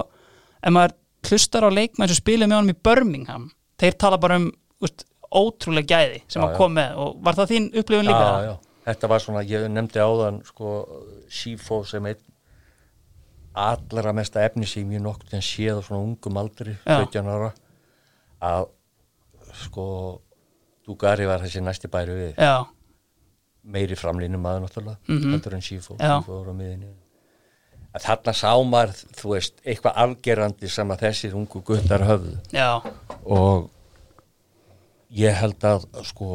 ef maður hlustar á leikmenn sem spilir með honum í Birmingham þeir tala bara um úst, ótrúlega gæði sem já, að koma með og var það þín upplifun líka? Já, já, þetta var svona, ég nefndi áðan sko, Sifo sem einn allra mesta efni sem ég nokkur en séð á svona ungum aldri 17 ára að sko Dugari var þessi næsti bæri við. Já. meiri framlýnum maður náttúrulega mm -hmm. heldur en Sifo, Sifo voru á miðinni að þarna sá maður, þú veist, eitthvað algerandi sem að þessir ungu guttar höfðu. Já. og ég held að sko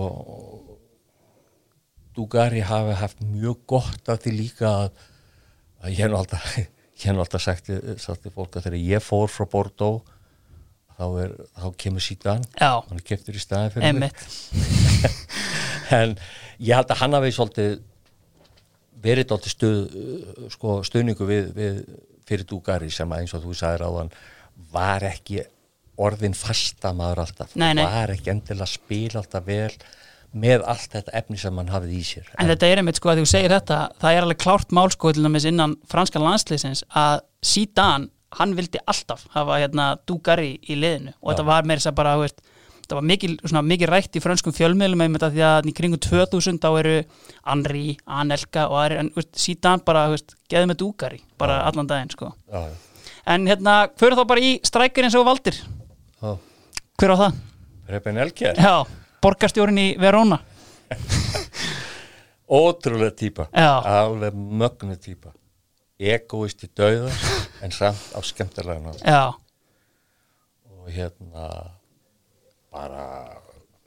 Dugari hafi haft mjög gott af því líka að, að ég hef alltaf, alltaf sagt, sagt til fólk að þegar ég fór frá Bordeaux þá, er, þá kemur síðan. Hann er keftur í staði fyrir mig. En ég held að hann hafi svolítið verið átti stuð, sko, stuðningu við, við fyrir Dugari sem eins og þú sagði ráðan var ekki orðin fasta maður alltaf nei, nei. var ekki endilega spil alltaf vel með allt þetta efni sem hann hafið í sér En, en þetta er einmitt sko að þú segir þetta það er alveg klárt mál sko til dæmis innan franska landslýsins að síðan hann vildi alltaf hafa hérna Dugari í liðinu og Já. þetta var með þess að bara veist, þetta var mikið, svona, mikið rætt í franskum fjölmiðlum með þetta því að í kringu 2000 þá eru Henri, Anelka og aðri en veist, síðan bara geði með Dugari bara Já. allan daginn sko. Já. en hérna, fyrir þá bara í strækir eins og valdir. Hver á það? Repen Elkjær Já, borgarstjórin í Verona. Ótrúlega týpa alveg mögnu týpa egoist í dauða en samt á skemmtilega og hérna bara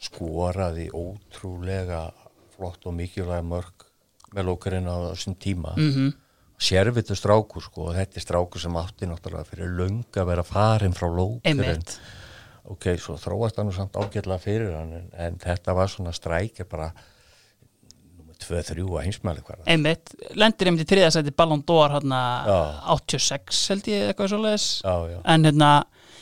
skoraði ótrúlega flott og mikilvæg mörg með lókarinn á þessum tíma. Mm -hmm. sérvitu strákur sko og þetta er strákur sem átti náttúrulega fyrir lung að vera farin frá lókarinn ok, svo þróast hann samt ágjörlega fyrir hann en, en þetta var svona strækja bara 2-3 að heimsmæli hverða einmitt, lendir einmitt í þriðasæti Ballon d'Or hérna 86 held ég eitthvað svolítið en hérna,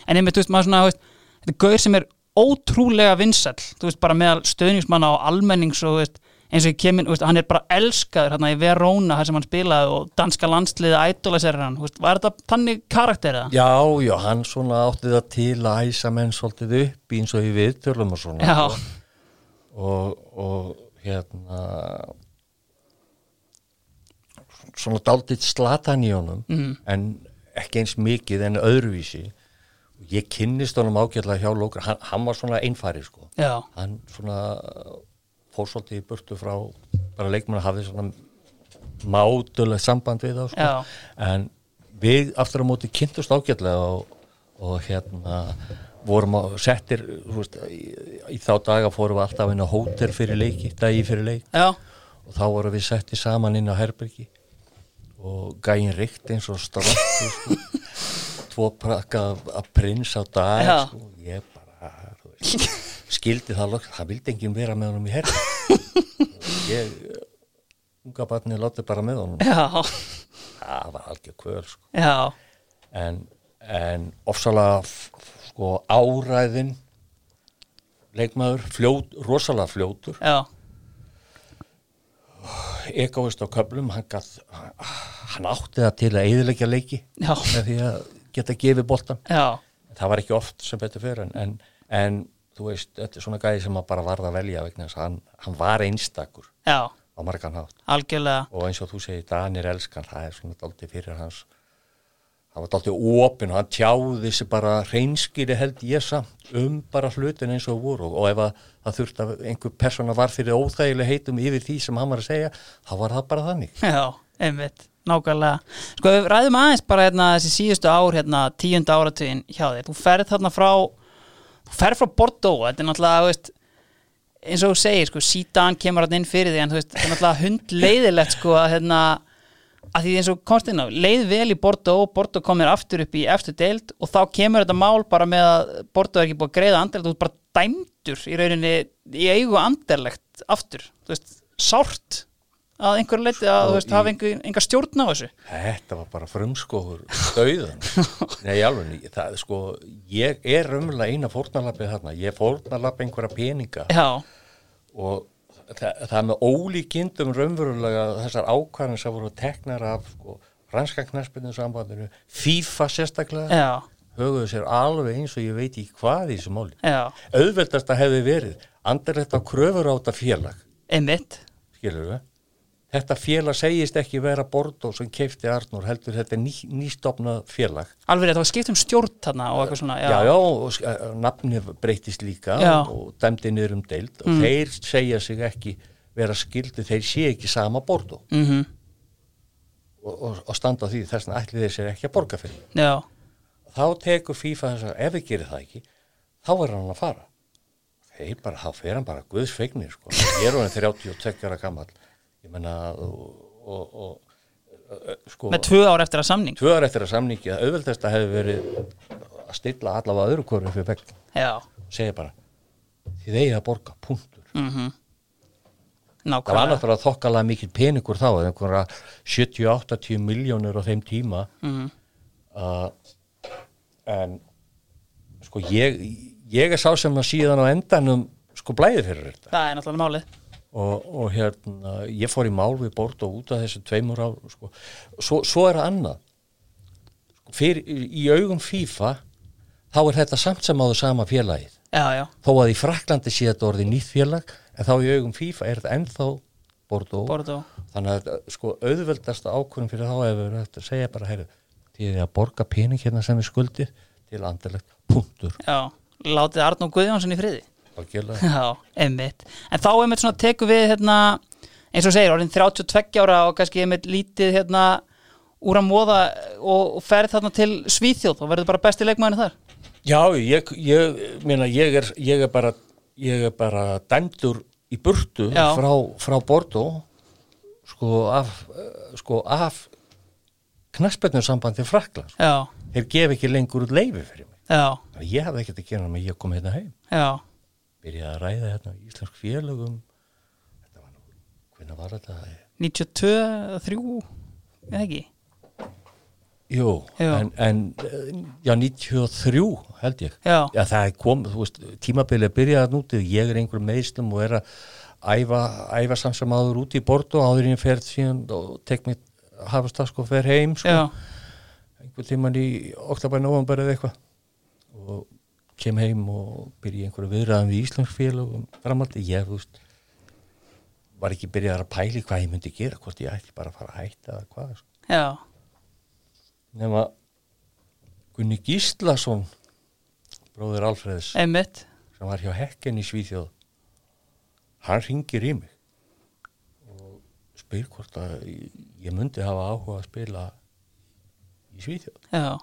en einmitt, þú veist, maður svona veist, þetta gauður sem er ótrúlega vinsall, þú veist, bara meðal stöðningsmanna og almennings og veist, eins og ég kemur, veist, hann er bara elskaður hérna í Verona, þar sem hann spilaði og danska landsliði ædólæsir hann, veist, var þetta tannig karakterið? Já, já, hann svona átti það til að æsa menn svolítið upp eins og í viðtörlum og svona og, og, og hérna svona daldið slatan í honum mm. en ekki eins mikið en öðruvísi ég kynnist honum ágjörlega hjá Lókar hann, hann var svona einfari sko Já. hann svona fórsóldi í burtu frá bara leikmann hafði svona mátulegt samband við þá sko. en við aftur á móti kynntust ágjörlega og, og hérna vorum að settir veist, í, í þá daga fórum við alltaf inn á hótel fyrir leiki, dagi fyrir leik Já. og þá vorum við settið saman inn á Herbergi og gæin rikt eins og strax sko. tvo prakka að prins á dag sko. ég bara veist, skildi það lóks, það vildi enginn vera með honum í Herbergi ég unga barni láti bara með honum Já. það var algjör kvöl sko. en, en ofsalega sko áræðin leikmaður, fljót, rosalega fljótur já egoist á köflum hann, hann átti það til að eðilegja leiki já. með því að geta gefið boltan það var ekki oft sem betur fyrir en, en, en þú veist, þetta er svona gæði sem maður bara varða að velja vegna þess að hann, hann var einstakur já. á margan hátt. Algjörlega. og eins og þú segir, Danir elskan það er svona aldrei fyrir hans það var alltaf ofinn og hann tjáði þessi bara reynskýri held ég samt um bara hlutin eins og voru. Og ef að það þurft að einhver persóna var fyrir óþægileg heitum yfir því sem hann var að segja þá var það bara þannig. Já, einmitt, nákvæmlega. Sko við ræðum aðeins bara hérna þessi síðustu ár hérna tíunda áratugin hjá þér. Þú ferð þarna frá þú ferð frá Bordeaux, þetta er náttúrulega veist, eins og þú segir, sko sítan kemur hann inn fyrir því en þú veist, þetta er náttúrulega hundleiðilegt sko að hérna að því eins og komst inn á, leið vel í Bordo og Bordo komir aftur upp í eftir deild og þá kemur þetta mál bara með að Bordo er ekki búið að greiða anderlegt, þú er bara dæmdur í rauninni í eigu anderlegt aftur, þú veist, sárt að einhver leiti að þú veist, hafa einhver, einhver stjórn á þessu? Þetta var bara frumskóður stauðan Nei, alveg, það er sko ég er raunverulega eina fórnarlappið þarna. Ég fórnarlapp einhverja peninga. Já. og það, það með ólíkindum raunverulega þessar ákvarðin sem voru teknar af sko, rannskangnarspillinu sambandinu FIFA sérstaklega. Já. höguðu sér alveg eins og ég veit ekki hvað í þessu móli auðveldast að hefði verið andar þetta kröfur á þetta félag. Einmitt. skilur við Þetta félag segist ekki vera Bordo sem keifti Arnur, heldur þetta ný, nýstofnað félag. Alveg þetta var skipt um stjórn þarna og eitthvað svona. Já, já, já og eh, nafni breytist líka já. og dæmdi niður um deild og mm. þeir segja sig ekki vera skildi, þeir sé ekki sama Bordo mm -hmm. og, og, og standa því þess að ætli þeir sér ekki að borga fyrir. Já. Þá tekur FIFA þess að ef við gerum það ekki, þá er hann að fara. Þeir bara, þá fer hann bara guðsfegnir, sko. Ég er hann 32 ára gammal ég menna og, og, sko, með tvö ár eftir að samning? Tvö ár eftir að samningi að auðveldast að hefur verið að stilla allavega öðru hverju fyrir vegna segja bara því þeir að borga punktur. Mm -hmm. það var náttúrulega þokkalega mikil peningur þá einhverja 70-80 miljónur á þeim tíma. Mm -hmm. uh, en sko ég ég er sá sem að síðan á endanum sko blæðið fyrir þetta. Það er náttúrulega málið og, og hérna ég fór í mál við bort og út af þessu tveimur á sko. svo, svo er það annað sko, fyrir, í augum FIFA þá er þetta samt sem áður sama félagið já, já. þó að í Fraklandi sé þetta orðið nýtt félag en þá í augum FIFA er þetta ennþá Bordeaux, Bordeaux. þannig að sko auðveldasta ákvörðum fyrir þá hefur þetta að segja bara heyru, því að borga pening hérna sem við skuldið til andilegt punktur Já, látið Arnó Guðjónsson í friði Algjörlega. Já, einmitt. En þá einmitt svona tekum við hérna eins og segir, orðin 32 ára og kannski einmitt lítið hérna úr að móða og, og ferð þarna til Svíþjóð. Og verður bara besti leikmæðinu þar. Já, ég, ég, meina, ég, er, ég er bara ég er bara dæmdur í burtu Já. frá, frá Bordeaux sko af, sko af knaspetnursambandi Fraklands Já, þeir gef ekki lengur út leifi fyrir mig. Já, ég hafði ekkert að gera með ég kom hérna heim. Já byrjaði að ræða hérna í íslensk félögum þetta var nú, hvernig var þetta? 92, 3 eða ekki? Jú, Já. en, en já, 93 held ég. Já. það er kom, þú veist, tímabilið byrjaði núti, ég er einhver meðslum og er að æfa, æfa samsam áður út í bortu áður en ég ferð síðan og tek mér hafast það sko fer heim sko, Já, einhver tíman í oktober, november eða eitthvað. Og kem heim og byrja einhverju viðræðan við Íslands félögum framaldi, ég, veist var ekki byrjað að pæli hvað ég myndi gera, hvort ég ætti bara að fara að hætta eða hvað, sko. Nema Gunni Gíslason bróður Alfreðs einmitt. sem var hjá Hekken í Svíþjóð hann ringir í mig og spyr hvort að ég myndi hafa áhuga að spila í Svíþjóð. Já,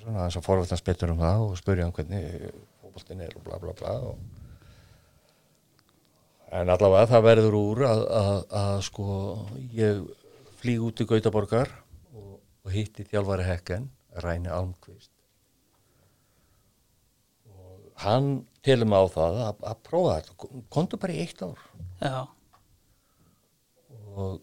svona aðeins að forvætna spytur um það og spyrja hann hvernig fókbaltin er og bla bla bla og en allavega það verður úr að, að, að sko ég flýg út í Gautaborgar og, og hitti þjálfari Hekken Ræni Almqvist. Og hann telur mig á það að, að prófa þetta. Komdu bara í eitt ár. Já, og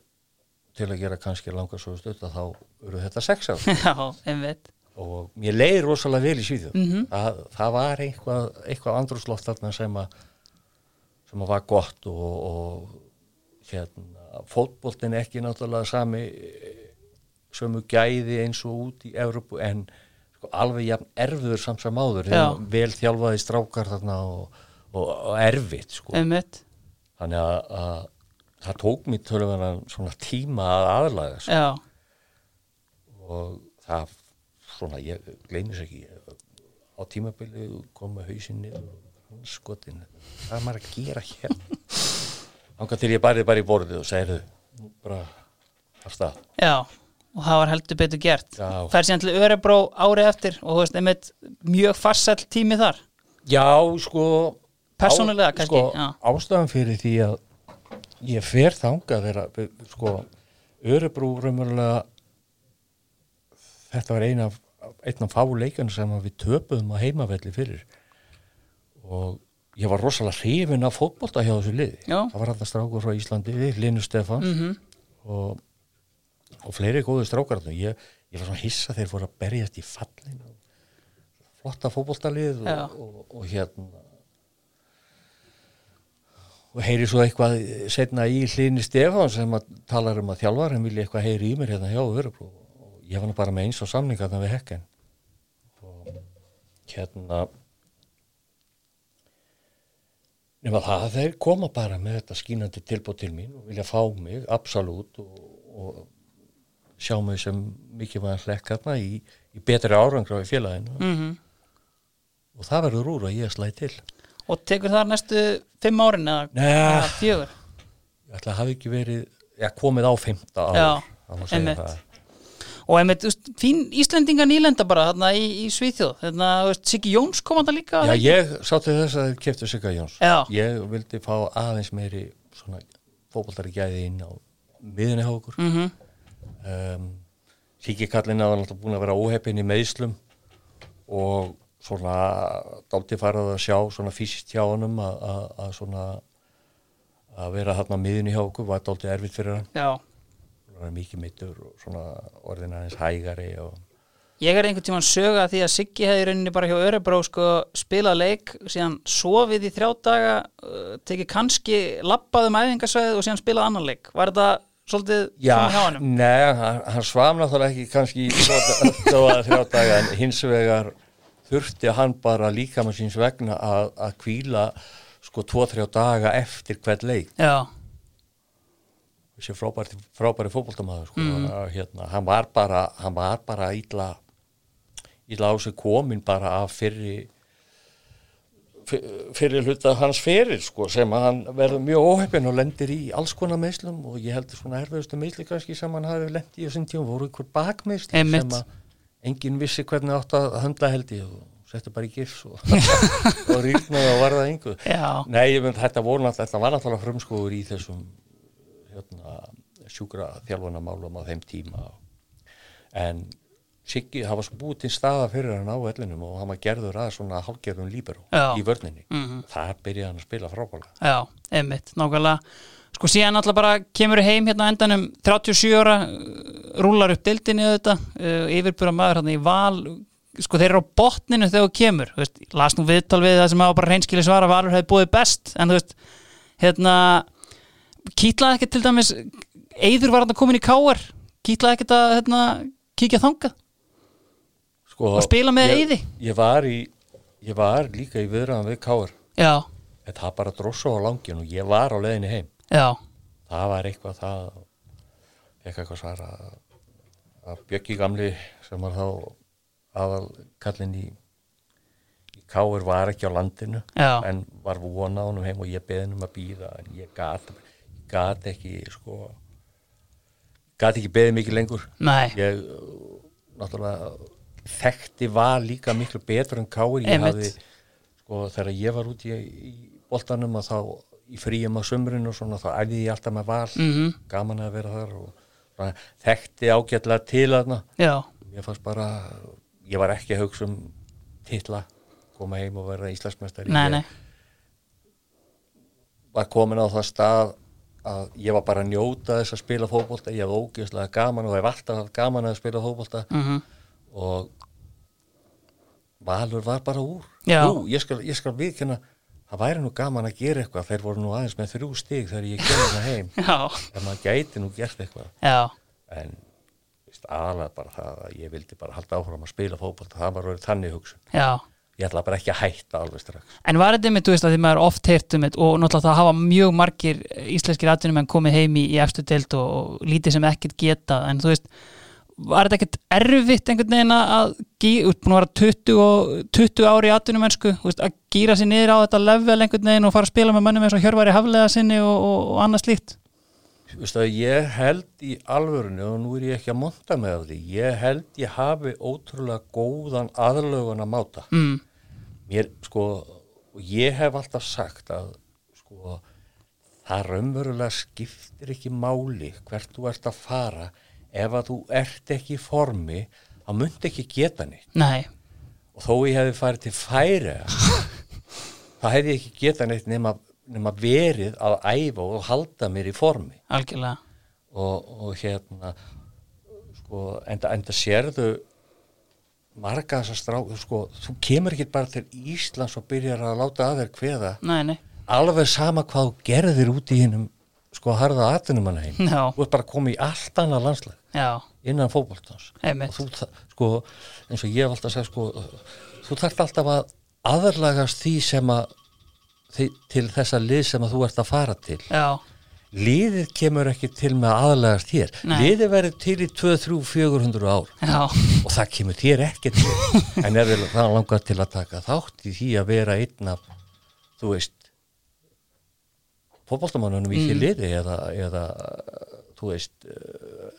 til að gera kannski langar svo stutt að þá eru þetta sex ár. Já, einmitt og mér leiði rosalega vel í Svíþjóð. Mhm. það, það var eitthvað, eitthvað andrúsloft þarna sem að sem að var gott og, og hérna, fótboltin ekki náttúrulega sami sömu gæði eins og út í Evrópu en sko, alveg jafn erfiður samsam áður. Vel þjálfaði strákar þarna og, og, og erfitt sko. Þannig að, að það tók mér töluverðan svona tíma að aðlaga já, og það svona, ég gleymis ekki. Á tímabili kom með hausinn niður skotin hvað er maður að gera hér? Ánga til ég barið bara í borðið og segir þau bara af stað. Já og það var heldur betur gert. Já. Fær síðan til Örebró árið eftir og þú veist, einmitt mjög farsæll tími þar. Já, sko Persónulega, á- kannski, sko, já. ástæðan fyrir því að ég fer þangað þegar sko, Örebrú raunverulega þetta var einn af einn af fáleikana sem við töpuðum að heimavelli fyrir. Og ég var rosalega hrifin af fótbolta hjá þessu liði. Já. það var alltaf strákur frá Íslandi Linus Stefans Mhm. og, og fleiri góðu strákar ég, ég var svona hissa þeir fóru að berjast í fallin flotta fótboltalið og, og, og hérna. Og heyri svo eitthvað setna í hlýni Stefán sem talar um að þjálfar hann vilja eitthvað heyri í mér hérna hjá Örebro. og ég var nú bara með eins og samning þarna við hekken. Og hérna nema það að þeir koma bara með þetta skínandi tilbúð til mín og vilja fá mig absolutt og, og sjá mig sem mikið var hlekk hérna í, í betri árangra í félaginu. Mm og það verður úr að ég slæði til. Og tekur þar næstu fimm árin eða, fjögur? Ég ætla að hafa ekki verið já, komið á fymta ár Já, það einmitt. Og einmitt, þú veist, fín Íslendinga nýlenda bara þarna í, í Svíþjóð. Þarna, þú veist, Siggi Jóns kom hann líka Já, ég sá til þess að keftu Sigga Jóns. Já. ég vildi fá aðeins meiri svona fótboltari gæði inn á miðunni hjá okkur. Mm um, Siggi kallinn að hann alltaf búin að vera óheppin í meðslum og svona dálti farið að sjá svona fysiskt hjá honum að, að, að svona að vera þarna á miðunni hjá okkur var dálti erfitt fyrir hann. Já, hann mikið mittur og svona orðin aðeins hægari og Ég er einhvern tíman söga því að Siggi hefði rauninni bara hjá Örebró sko spilað leik síðan sofið í þrjá daga uh, tekið kannski lappað um æfingasvæðið og síðan spilað annan leik. Var þetta svolítið svona hjá hann? nei, hann, svaf náttúrulega ekki kannski í þrjá daga en hins vegar þurfti hann bara líka með síns vegna að kvíla sko tvo-þrjá daga eftir hvert leik Já, þessi frábæri, frábæri fótboltamaður sko, Mm. hérna, hann var bara hann var bara ítla ítla á sig komin bara af fyrri fyr- fyrri hluta hans fyrir sko, sem að hann verður mjög óheppin og lendir í alls konar meðslum og ég heldur svona erfiðustu meðsli kannski sem hann hafi lendið í þessum tíum voru einhver bakmeðsli sem að enginn vissi hvernig átt að höndla held ég og setti bara í gifs og, og rýrnaði og varða einhver já, Nei, ég mynd, þetta, voru, þetta var náttúrulega frumskóður í þessum sjúkra þjálfunamálum á þeim tíma. En Siggi, það var svo búið til staða fyrir hann á vellinum og hann var gerður að svona hálgerðum líberó í vörninni. Mhm. þar byrjaði hann að spila frábælega já, einmitt, nákvæmlega. Sko síðan alltaf bara kemur heim hérna á endanum 37 ára, uh, rúlar upp deildinni auðvitað, uh, yfirbúra maður hérna í val, sko þeir eru á botninu þegar þú kemur, þú veist, las nú viðtal við það sem hafa bara reynskili svara Valur hefði búið best, en þú veist, hérna kýtlaði ekki til dæmis Eiður var hann að koma inn í káar kýtlaði ekki að hérna, kíkja þangað? Sko, Og spila með ég, Eiði? ég var, í, ég var líka í viðræðan við Káar en það bara drossa á langin og ég var á leiðinni heim. Já, það var eitthvað það eitthvað eitthvað svar að, Bjöggi gamli sem var þá aðal kallinn í, í Káur var ekki á landinu Já. en var vona á honum heim og ég beði um að býða en ég gat, gat ekki sko gat ekki beðið mikið lengur. Nei. Ég náttúrulega þekkti var líka miklu betur en Káur ég hafði sko þegar ég var út í, í boltanum að þá í fríum á sömurinn og svona þá æði ég alltaf með val. Mhm. gaman að vera þar og svona, þekkti ágætlega til já, ég fannst bara ég var ekki að hugsa um titla koma heim og Ég nei var komin á það stað að ég var bara að njóta þess að spila fótbolta. Ég hef ógeðslega gaman og hef alltaf gaman að spila fótbolta. Mm og Valur var bara úr. Jú, ég skal, skal viðkynna það væri nú gaman að gera eitthvað. Þeir voru nú aðeins með þrjú stig þegar ég gerði það heim. Ef maður gæti nú gert eitthvað. Já, en aðalega bara það að ég vildi bara halda áfram að spila fótbolta. Það var verið þannig hugsun. Já ég ætla bara ekki að hætta alveg strax. En var þetta með, þú veist, að því maður oft heyrt um þetta og náttúrulega það hafa mjög margir íslenskir atvinnum en komið heim í, í efstu deild og, og lítið sem ekkert geta. En þú veist, var þetta ekkert erfitt einhvern veginn að þú ert búin að vera 20, og, 20 ári í atvinnum mennsku, að gýra sér niður á þetta level einhvern veginn og fara að spila með mönnum eins og Hjörværi Haflega sinni og, og, annað slíkt? Vistu, ég held í alvörinu og nú er ég ekki að monta með því ég held ég hafi ótrúlega góðan aðlögun að máta mm, mér sko ég hef alltaf sagt að sko það raunverulega skiptir ekki máli hvert þú ert að fara. Ef að þú ert ekki í formi þá myndi ekki geta neitt. Nei, og þó ég hefði farið til færi þá hefði ekki geta neitt nema, nema verið að æfa og halda mér í formi. Algjörlega. Og, og hérna sko, enda, enda sérðu marga þessar strá sko, þú kemur ekki bara til Íslands og byrjar að láta að þér kveða. Nei, nei, alveg sama hvað gerðir út í hinnum sko harða atvinnumanna heim já, þú ert bara að koma í allt annað landslag. Já, innan þa- sko, eins og ég hef alltaf sagt sko, þú þarft alltaf að aðurlagast því sem að því, til þessa lið sem að þú ert að fara til. Já, liðið kemur ekki til með að aðlagast hér Nei. liðið verður til í 2, 3, 400 ár. Já, og það kemur þér ekki til. En ef þið það langar til að taka þátt í því að vera einn af þú veist fótboltamannunum í því Mm. liði eða, eða þú veist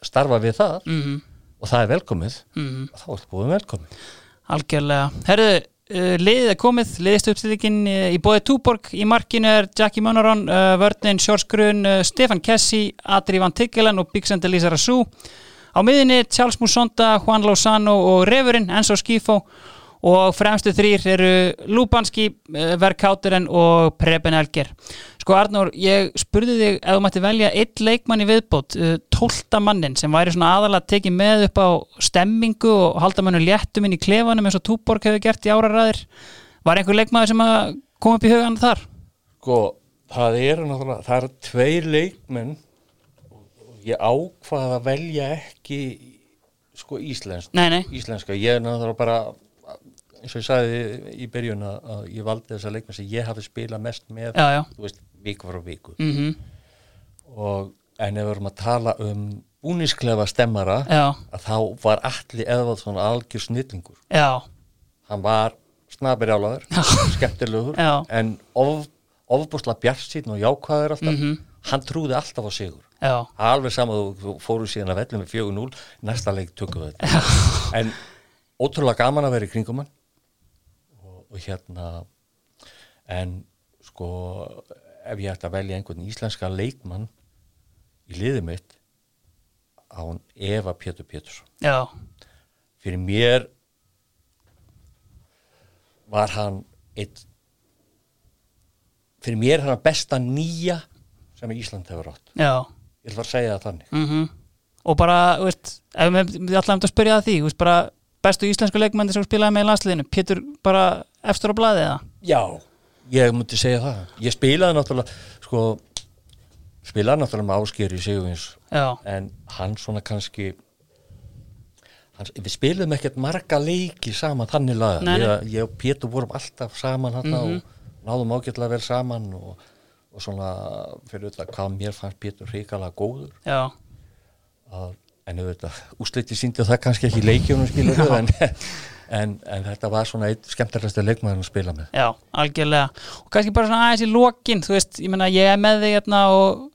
starfa við það mhm, og það er velkomið mhm þá ertu búin velkomið Algjörlega. Herðu, uh, liðið er komið, liðist uppstillikinn í bóði Túborg, í markinu er Jackie Munaron, uh, vörnin Sjórsgrun, Stefan Kessi, Adri Van Tikkelen og Big Sender Lisa Rassou. Á miðinni Charles Musonda, Juan Lozano og Refurinn, Enzo Skifo og fremstu þrýr eru Lubanski, eh, Verkátturen og Preben Elger. Sko Arnur, ég spurði þig ef þú mætti velja eitt leikmann í viðbót, eh, tólta mannin sem væri svona aðalega tekið með upp á stemmingu og halda mannu léttum inn í klefanum eins og Túborg hefur gert í áraræðir. Var einhver leikmaður sem að koma upp í hugan þar? Sko, það eru náttúrulega, það eru tveir leikmenn og ég ákvaða að velja ekki sko íslensk, nei, nei. íslenska, ég er náttúrulega bara eins og ég sagði í byrjun að ég valdi þessa leikmenn sem ég hafi spilað mest með, já, já. veist, viku frá viku. Mm -hmm. og en ef við erum að tala um búnisklefa stemmara Já, að þá var Alli Eðvaldsson algjör snillingur. Hann var snabir álaður skemmtilegur en of, ofbúsla bjarsýn og jákvæður alltaf. Mhm. hann trúði alltaf á sigur. Alveg saman þú fóru síðan að vellu með 4-0 næsta leik tökum við þetta. En ótrúlega gaman að vera í kringum hann og, hérna en sko ef ég ætti að velja einhvern íslenska leikmann í liðið mitt á hann Eva Pétur Pétursson. Já, fyrir mér var hann eitt fyrir mér hann besta nýja sem Ísland hefur átt. Já. ég ætla að segja það þannig. Mm Og bara, veist, ef við ætlaðum að spyrja það því, veist, bara bestu íslensku leikmændi sem spilaði með í landsliðinu, Pétur bara eftir á blaði eða? já, ég myndi segja það. Ég spilaði náttúrulega sko, spilaði náttúrulega með áskeri í Sigurvins Já, en hann svona kannski hann, við spilum ekkert marga leiki saman þannig laga ég, ég og Pétur vorum alltaf saman hann og náðum ágætlega vel saman og, og svona fyrir þetta hvað mér fannst Pétur hrikalega góður. Já, að, en auðvitað úsliti síndi það kannski ekki leikjónum skilur en, en, en þetta var svona eitt skemmtilegasta leikmaður að spila með. Já, algjörlega. Og kannski bara svona aðeins í lokin þú veist, ég meina ég er með þig hérna og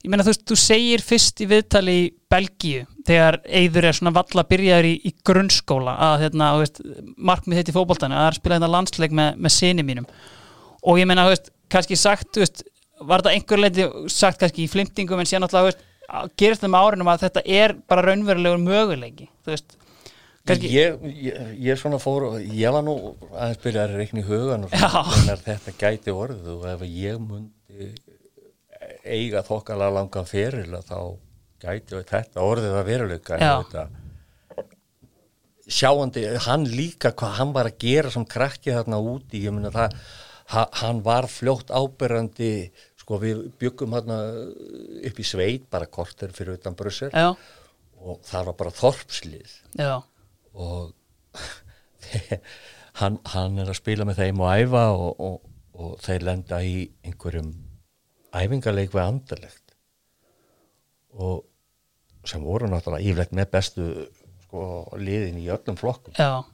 ég meina þú veist, þú segir fyrst í viðtali í Belgíu þegar Eyður er svona valla byrjaður í, í grunnskóla að hérna, þú veist, markmið þetta í fótboltanu að það er að spila hérna landsleik með, með sinni mínum. Og ég meina, þú veist, kannski sagt þú veist, var þetta einhver leiti sagt kannski í flimtingum en síðan náttúrulega þú veist, gerist það með árunum að þetta er bara raunverulegur möguleiki þú veist, ég, ég, ég svona fór ég var nú aðeins byrjaði að reikna í hugan og svona, þetta gæti orðið og ef ég mundi eiga þokkalega langan feril að þá gæti þetta orðið að veruleika. Sjáandi, hann líka hvað hann var að gera sem krakki þarna úti ég meina það, ha- hann var fljótt ábyrrandi sko við byggum hann upp í sveit bara korter fyrir utan Brussel já, og það var bara þorpslið. Já, og hann, hann er að spila með þeim og æfa og, og, og þeir lenda í einhverjum æfingarleik við andalegt og sem voru náttúrulega yfirleitt með bestu sko, liðin í öllum flokkum. Já,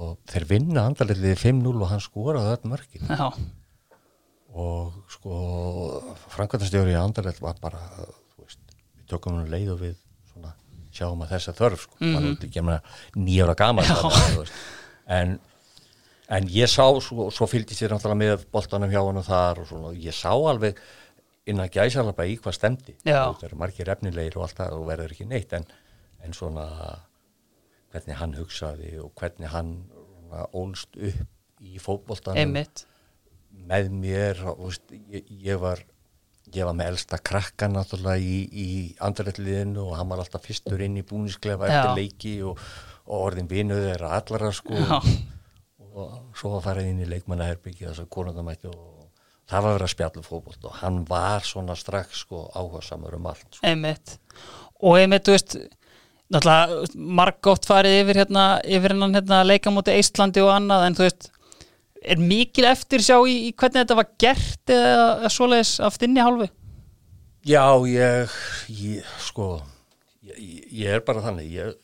og þeir vinna andalegliði 5-0 og hann skoraði öll mörkin. Já, og sko framkvæmtastjóri í andalegt var bara veist, við tökum hann leið og við svona, sjáum að þessa þörf sko, mm -hmm. ekki með nýjára gaman en en ég sá, svo, svo fylgdi sér náttúrulega með boltanum hjá hann og þar og svona, ég sá alveg innan gæsalapa í hvað stemdi það eru margir efnilegir og allt það og verður ekki neitt en, en svona hvernig hann hugsaði og hvernig hann svona, ólst upp í fótboltanum einmitt. með mér og, veist, ég, ég var ég var með elsta krakka náttúrulega í, í andrætliðinu og hann var alltaf fyrstur inn í búnisklefa Já. eftir leiki og, og orðin vinuð þeirra allara sko Já. og svo var farið inn í leikmannaherbyggi þess að konundamætti og það var að spjalla um fótbolt og hann var svona strax sko áhersamur um allt sko. einmitt og einmitt, þú veist náttúrulega margótt farið yfir hérna, yfir hennan hérna leika múti Íslandi og annað en þú veist er mikil eftir sjá í, í hvernig þetta var gert eða, svoleiðis af þinni hálfu? Já, ég, ég sko ég, ég er bara þannig ég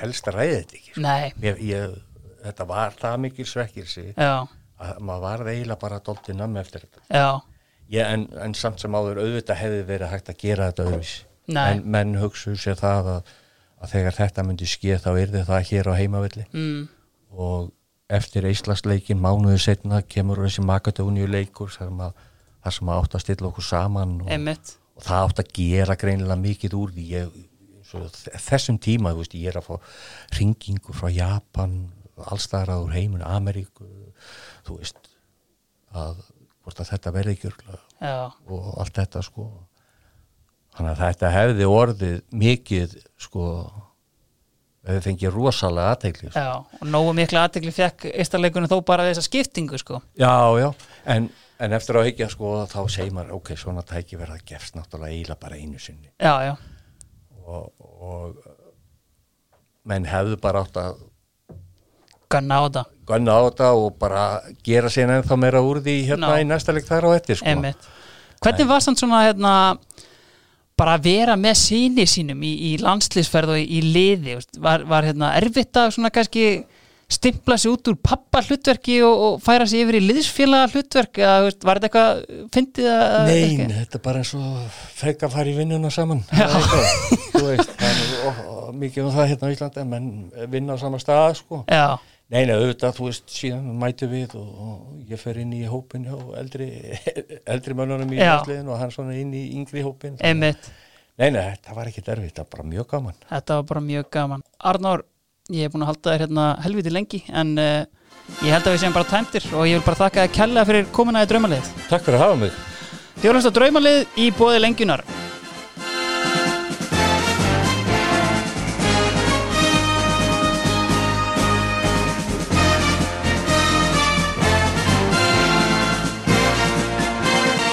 helst að ræði þetta ekki sko. nei, ég, ég, þetta var það mikil svekkilsi já, að maður var eiginlega bara dóltið namn eftir þetta. Já. Ég, en, en samt sem áður auðvitað hefði verið hægt að gera þetta auðvís Nei. en menn hugsuðu sér það að, að þegar þetta myndi skeið þá yrði það hér á heimavilli mm, og eftir Íslandsleikin mánuðu setna kemur þessi Magadóniu leikur þar sem að, þar sem að átt að stilla okkur saman og, og það átt að gera greinilega mikið úr því. Ég, svo, þessum tíma veist, ég er að fá ringingu frá Japan allstæðar áður heiminn, Ameríku þú veist að, að þetta verði ekki og allt þetta sko. Þannig að þetta hefði orðið mikið sko við fengið rosalega aðtegli sko. Já, og nógu miklu aðtegli fekk eistarleikunum þó bara þessa skiptingu sko Já, já, en, en eftir að higgja sko þá segir maður, ok, svona tæki verða gefst náttúrulega eiginlega bara einu sinni Já, já og, og menn hefðu bara átt að Gunna á þetta Gunna á þetta og bara gera sér ennþá meira úr því hérna no. í næsta leik þar á ettir sko Einmitt. Hvernig var sann svona hérna bara að vera með síni sínum í, í landslýsferð og í, í liði var, var hérna, erfitt að svona kannski stimpla sér út úr pappa hlutverki og, og færa sér yfir í liðsfélaga hlutverk eða veist, var þetta eitthvað fyndið að Nein, ekki? þetta er bara eins og fekk að fara í vinnuna saman. Þú veist, það er mikið um það hérna á Íslandi menn vinna á sama stað sko. Já Nei, neina, auðvitað, þú veist, síðan mætu við og, og ég fer inn í hópin og eldri, eldri mönnunum í landsliðin og hann svona inn í yngri hópin. Einmitt. Neina, þetta var ekki derfið, þetta var bara mjög gaman. Þetta var bara mjög gaman. Arnár, ég hef búin að halda þér hérna helviti lengi, en uh, ég held að við séum bara tæmtir og ég vil bara þakka að kella fyrir komuna í draumalið. Takk fyrir að hafa mig. Þjóðlast á draumalið í bóði lengjunar.